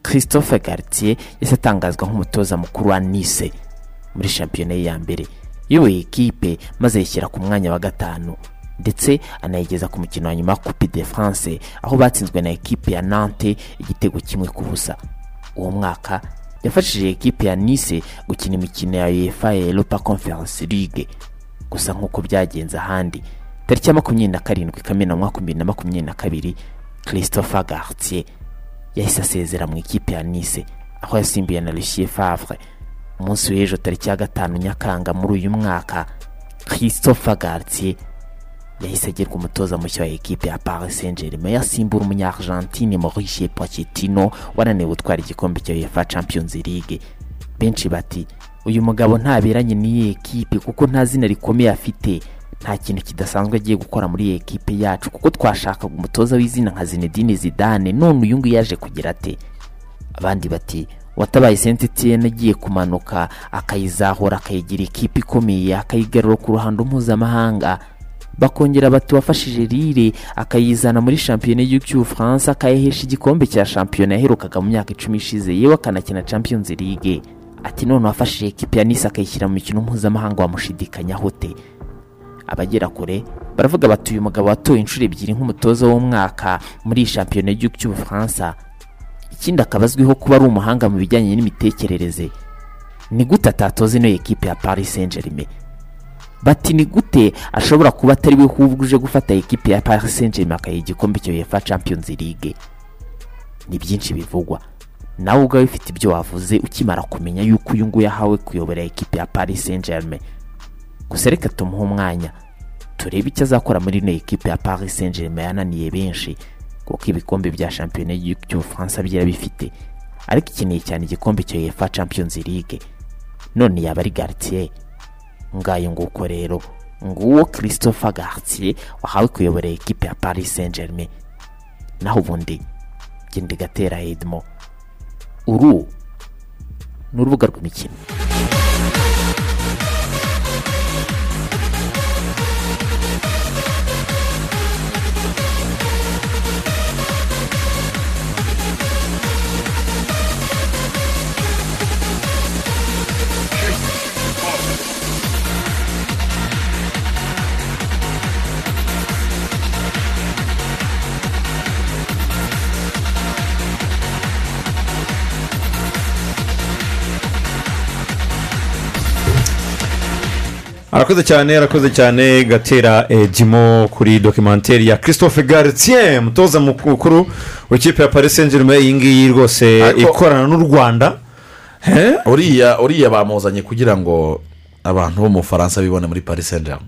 christophe Gartier yahise atangazwa nk'umutoza mukuru wa Nice muri shampiyona ye ya mbere. Yoboye ekipe maze ayishyira ku mwanya wa gatanu. Ndetse anayigeza ku mukino wa nyuma coupe de france aho batsinzwe na ekipe ya nante igitego kimwe ku busa. Uwo mwaka yafashije ekipe ya nice gukina imikino ya uefa europa conference league. Gusa nk'uko byagenze ahandi tariki ya makumyabiri na karindwi kamena mu mwaka bibiri na makumyabiri na kabiri christopher gartier yahise asezera mu ikipe ya nice aho yasimbuye na lucien favre umunsi w'ejo tariki ya gatanu nyakanga muri uyu mwaka christopher gartier yahise agirwa umutoza mushya wa ekipe ya paris saint germain yasimbura umunya-argentine mauricie pochettino wananiwe gutwara igikombe cya uefa champions league. Benshi bati uyu mugabo ntaberanye n'iyi ekipe kuko nta zina rikomeye afite. Nta kintu kidasanzwe agiye gukora muri iyi ekipe yacu kuko twashakaga umutoza w'izina nka zinedine zidane. None uyu nguyu yaje kugira ate? Abandi bati watabaye saint etienne agiye kumanuka akayizahura akayigira ikipe ikomeye akayigarura ku ruhando mpuzamahanga. Bakongera bati wafashije rire akayizana muri shampiyona y'igihugu cy'ubufaransa akayihesha igikombe cya shampiyona yaherukaga mu myaka icumi ishize yewe akanakina champions league. Ati none wafashije ekipe ya nisi akayishyira mu mikino mpuzamahanga wamushidikanyaho te abagera kure baravuga bati uyu mugabo watowe inshuro ebyiri nk'umutoza w'umwaka muri shampiyona y'igihugu cy'ubufaransa ikindi akaba azwiho kuba ari umuhanga mu bijyanye n'imitekerereze. Ni gute atatoza ino ekipe ya paris saint germain bati ni gute ashobora kuba atari we ahubwo uje gufata ekipe ya paris saint germain akayiha igikombe cya uefa champions league. Ni byinshi bivugwa. Nawe ubwawe ufite ibyo wavuze ukimara kumenya yuko uyu nguyu yahawe kuyobora ekipe ya paris saint germain gusa reka tumuhe umwanya turebe icyo azakora muri ino ekipe ya paris saint germain yananiye benshi kuko ibikombe bya shampiyona y'igihugu cy'ubufaransa byarabifite ariko ikeneye cyane igikombe cya uefa champions league. None yaba ari gartier ngayo nguko rero nguwo christopher gartier wahawe kuyobora ekipe ya paris saint germain naho ubundi genda gatera hedmo uru ni urubuga rw'imikino arakoze cyane arakoze cyane gatera eh, jimo kuri dokimenteri ya christophe garitier umutoza mukuru w'ikipe ya paris saint germain iyi ngiyi rwose ikorana n'u rwanda uriya uriya bamuzanye kugira ngo abantu bo mu bufaransa bibone muri paris saint germain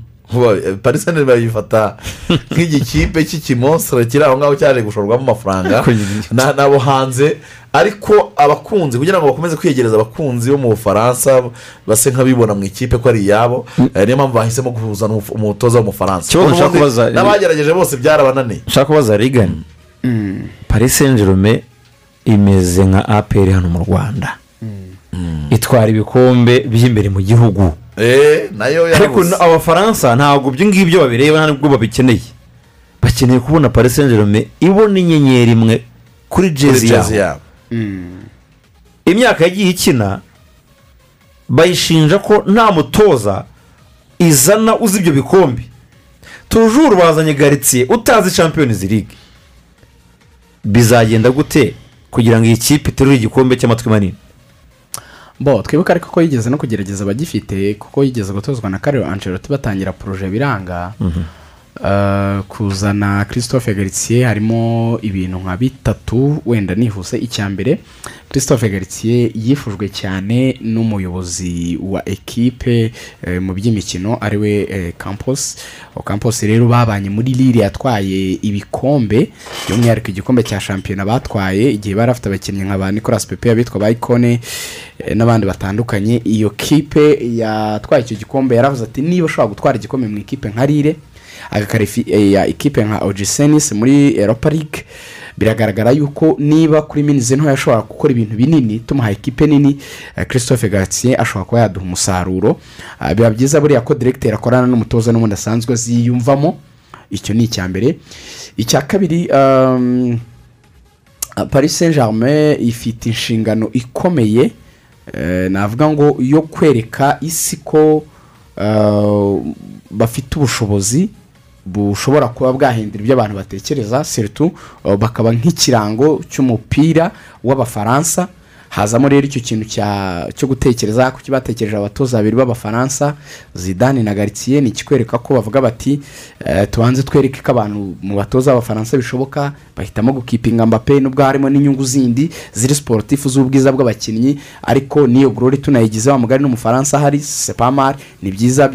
eh, paris saint germain bayifata nk'igikipe cy'ikimonsoro kiri aho ngaho cyaje gushorwamo amafaranga. Na- n'abo hanze ariko abakunzi kugira ngo bakomeze kwiyegereza abakunzi bo mu bufaransa base nk'abibona mu ikipe ko ari iyabo eh, niyo mpamvu bahisemo umuf- umutoza w'umufaransa n'abagerageje bose byarabananiye. Nshaka kubaza rigani paris saint germain imeze nka apr hano mu rwanda. Itwara ibikombe by'imbere mu gihugu. Eh, na yo ariko abafaransa ntabwo ibyo ngibyo babireba nta nubwo babikeneye. Bakeneye kubona paris saint germain ibona inyenyeri imwe kuri jezi yabo. Imyaka yagiye ikina bayishinja ko nta mutoza izana uzi ibyo bikombe. Tujuru bazanye garitsiye utazi champions league. Bizagenda gute kugira ngo iyi kipe iterure igikombe cy'amatwi manini? Bo twibuke ariko ko yigeze no kugerageza abagifite kuko yigeze gutozwa na karere angelotti batangira poroje biranga. Uh, kuzana christophe garitier harimo ibintu nka bitatu wenda nihuse icya mbere. Christophe garitier yifujwe cyane n'umuyobozi wa ekipe eh, mu by'imikino ari we eh, campos. Campos rero babanye muri lille yatwaye ibikombe by'umwihariko igikombe cya shampiyona batwaye igihe bari bafite abakinnyi nka ba nicolas pepe abitwa ba ikone eh, n'abandi batandukanye. Iyo kipe yatwaye icyo gikombe yaravuze ati niba ushobora gutwara igikombe mu ikipe nka lille agakarifi eh, ya ikipe nka ogisenis muri europa league. Biragaragara yuko niba kuri minize ntoya ashobora gukora ibintu binini tumuhaye ikipe nini eh, christophe gartier ashobora kuba yaduha umusaruro. Ah, biba byiza buriya ko directeur akorana n'umutoza n'ubundi asanzwe aziyumvamo. Icyo ni icya mbere. Icya kabiri um, paris saint germain ifite inshingano ikomeye eh, navuga ngo yo kwereka isi ko bafite ubushobozi. Bushobora kuba bwahindura ibyo abantu batekereza seritu uh, bakaba nk'ikirango cy'umupira w'abafaransa. Hazamo rero icyo kintu cyo gutekereza kuki batekereje abatoza babiri b'abafaransa zidane na garitsiye ni ikikwereka ko bavuga bati eh, tubanze twereke ko abantu mu batoza b'abafaransa bishoboka bahitamo gukipinga mbappe nubwo harimo n'inyungu zindi ziri siporutifu z'ubwiza bw'abakinnyi ariko n'iyo gorori tunayigize wa mugari n'umufaransa ahari sepamari ni byiza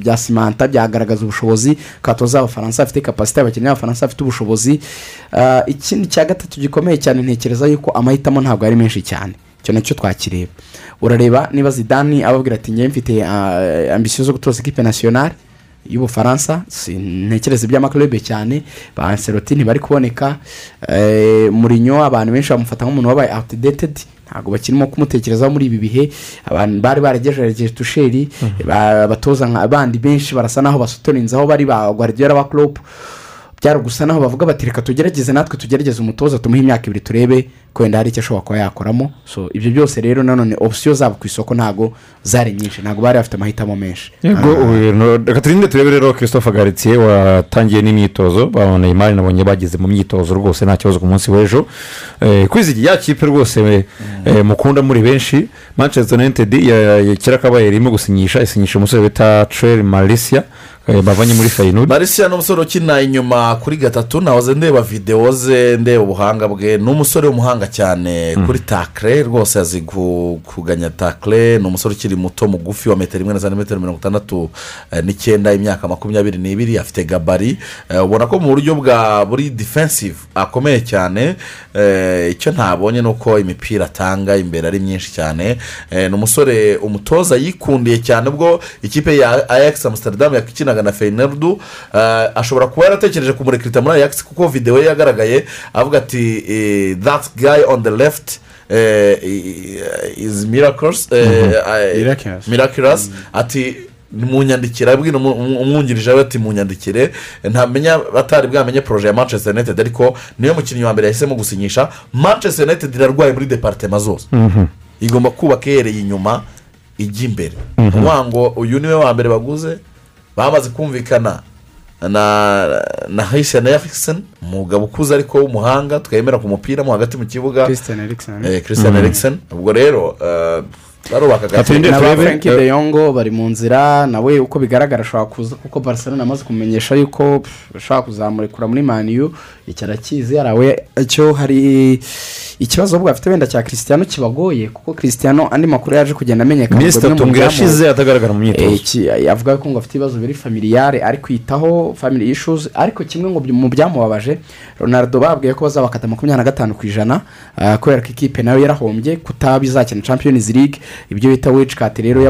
bya simanta byagaragaza ubushobozi ko abatoza b'abafaransa bafite kapasite abakinnyi b'abafaransa bafite ubushobozi. Ah, ikindi cya gatatu gikomeye cyane ntekereza yuko amahitamo ntabwo ari menshi cyane. Icyo na cyo twakireba. Urareba niba zidani ababwira ati ngewe mfite ah, ambisiyo zo gutoza ekipe nasiyonari y'ubufaransa. Ntekereza iby'amaklube cyane. Ba anseloti ntibari kuboneka. Eh, murinyo abantu benshi bamufata nk'umuntu wabaye outdated. Ntabwo bakirimo kumutekerezaho muri ibi bihe. Abantu bari baragejeje tusheri ba- abatoza bandi benshi barasa naho basotorinze aho bari ba guardiola ba klopp. Byari gusa naho bavuga bati reka tugerageze natwe tugerageze umutoza tumuhe imyaka ibiri turebe ko wenda hari icyo ashobora kuba yakoramo. So ibyo byose rero nanone opsiyo zabo ku isoko ntabwo zari nyinshi ntabwo bari bafite amahitamo menshi. Reka turinde turebe rero christophe garitsiye watangiye n'imyitozo ba neymar nabonye bageze mu myitozo rwose nta kibazo ku munsi w'ejo. Eh, kwizigira ya kipe rwose eh, mukunda muri benshi. Manchester united kera kabaye irimo gusinyisha isinyisha umusore bita trel marisia eh, bavanye muri fayinudi marisiya ni umusore ukina inyuma kuri gatatu. Nahoze ndeba videwo ze ndeba ubuhanga bwe. Ni umusore w'umuhanga cyane kuri takire rwose azi ku- kuganya takire ni umusore ukiri muto mugufi wa metero imwe na santimetero mirongo itandatu eh, n'icyenda imyaka makumyabiri n'ibiri. Afite gabari. Eh, ubona ko mu buryo bwa buri defensive akomeye cyane. Eh, icyo ntabonye ni uko imipira atanga imbere ari myinshi cyane. Eh, ni umusore umutoza yikundiye cyane. Ubwo ikipe ya ajax amsterdam yakinaga na feyineridu ashobora kuba yaratekereje kumurekirita muri ajax kuko videwo ye yagaragaye avuga ati eh, that guy on the left eh, is miracles Miraculous. miraculous. Ati munyandikire. Abwira umwungirije we ati munyandikire. Ntamenya batari bwamenye poroje ya manchester united ariko niyo mukinnyi wa mbere yahisemo gusinyisha. Manchester united irarwaye muri deparitema zose. Igomba kubaka ihereye inyuma ijya imbere. Mhm. ngo uyu ni we wa mbere baguze bamaze kumvikana na na hayiseni erikiseni umugabo ukuze ariko w'umuhanga twemera ku mupira mo hagati mu kibuga Christian Eriksen. Eh, Christian Mhm. ubwo rero eh, barubaka gake na ba frank de Jong bari mu nzira nawe uko bigaragara ashobora kuza kuko barcelona amaze kumenyesha yuko ashobora kuzamurekura muri maniyu icyo arakizi yarawe icyo hari ikibazo ahubwo afite wenda cya christian kibagoye kuko christian andi makuru yaje kugenda amenyekana Minsi itatu ngo irashize atagaragara mu myitozo. Eh, iki- avuga ko ngo afite ibibazo biri familiyare ari kwitaho family issues ariko kimwe ngo mu byamubabaje ronaldo babwiye ko bazabakata makumyabiri na gatanu ku ijana ah, kubera ko ikipe na yo yarahombye kutaba izakina champions league ibyo bita cut rero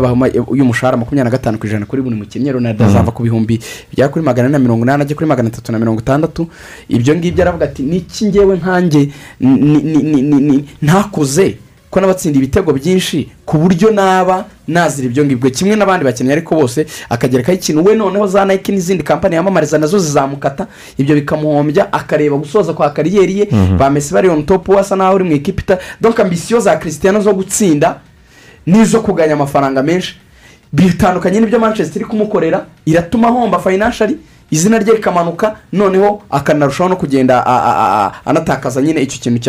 y'umushahara makumyabiri na gatanu ku ijana kuri buri mukinnyi ronaldo azava ku bihumbi bigera kuri magana ane na mirongo inani ajya kuri magana atatu na mirongo itandatu ibyo ngibyo aravuga ati niki ngewe ni- ntakuze? Ko n'abatsinda ibitego byinshi ku buryo naba nazira ibyo ngibyo kimwe n'abandi bakinnyi ariko bose akagerekaho ikintu we noneho za nike n'izindi kampani yamamariza na zo zizamukata. Ibyo bikamuhombya akareba gusoza kwa kariyeri ye Mhm. ba mesi bari on top we asa naho uri mu ikipe donka ambisiyo za christian zo gutsinda n'izo kuganya amafaranga menshi. Bitandukanye n'ibyo manchester iri kumukorera iratuma ahomba financially izina rye rikamanuka noneho akanarushaho no kugenda anatakaza nyine icyo kintu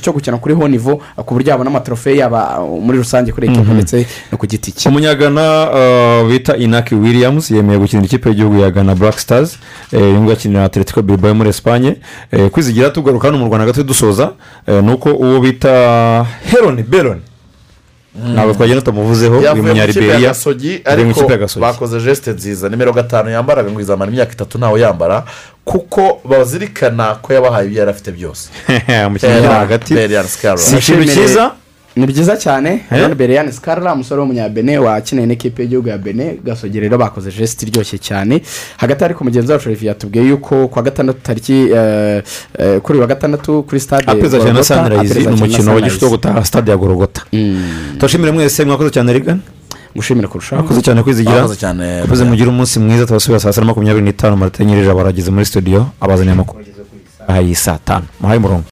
cyo gukina kuri ho nivo ku buryo yabona amatrofe yaba uh, muri rusange kuri ekipa Mhm. ndetse no ku giti cye. Umunyagana uh, bita inaki williams yemeye gukinira ikipe y'igihugu ya gana black stars. Eh, uyu nguyu akinira atletico bilbao muri esipanye eh, kwizigira tugaruka hano mu rwanda gato dusoza. Eh, ni uko uwo bita heroni beroni ntabwo twagenda tumuvuzeho uyu munyariberiya yavuye mu ariko ikipe ya gasogi bakoze jesite nziza nimero gatanu yambaraga ngo izamara imyaka itatu ntawe yambara kuko bazirikana ko yabahaye ibyo yari afite byose umukinnyi uri hagati si ikintu cyiza ni byiza cyane Eh? hano bereyani sikarara umusore w'umunyabene wakineye n'ikipe y'igihugu ya bene gasogi rero bakoze jesite iryoshye cyane. Hagati ariko mugenzi wacu revi yatubwiye yuko ku wa gatandatu tariki eh, eh, kuri wa gatandatu kuri stade apeza cyane na sanirayizi ni umukino wa gishuti wo gutaha stade ya gorogota. Turashimire mwese mwakoze cyane rigana gushimira kurushaho. Mwakoze cyane kwizigira. Mwakoze mugire umunsi mwiza tubasubira saa sita na makumyabiri n'itanu. Marite nyirije barageze muri studio abazaniye amakuru ageze kuri saa tanu. Muhaye umurongo.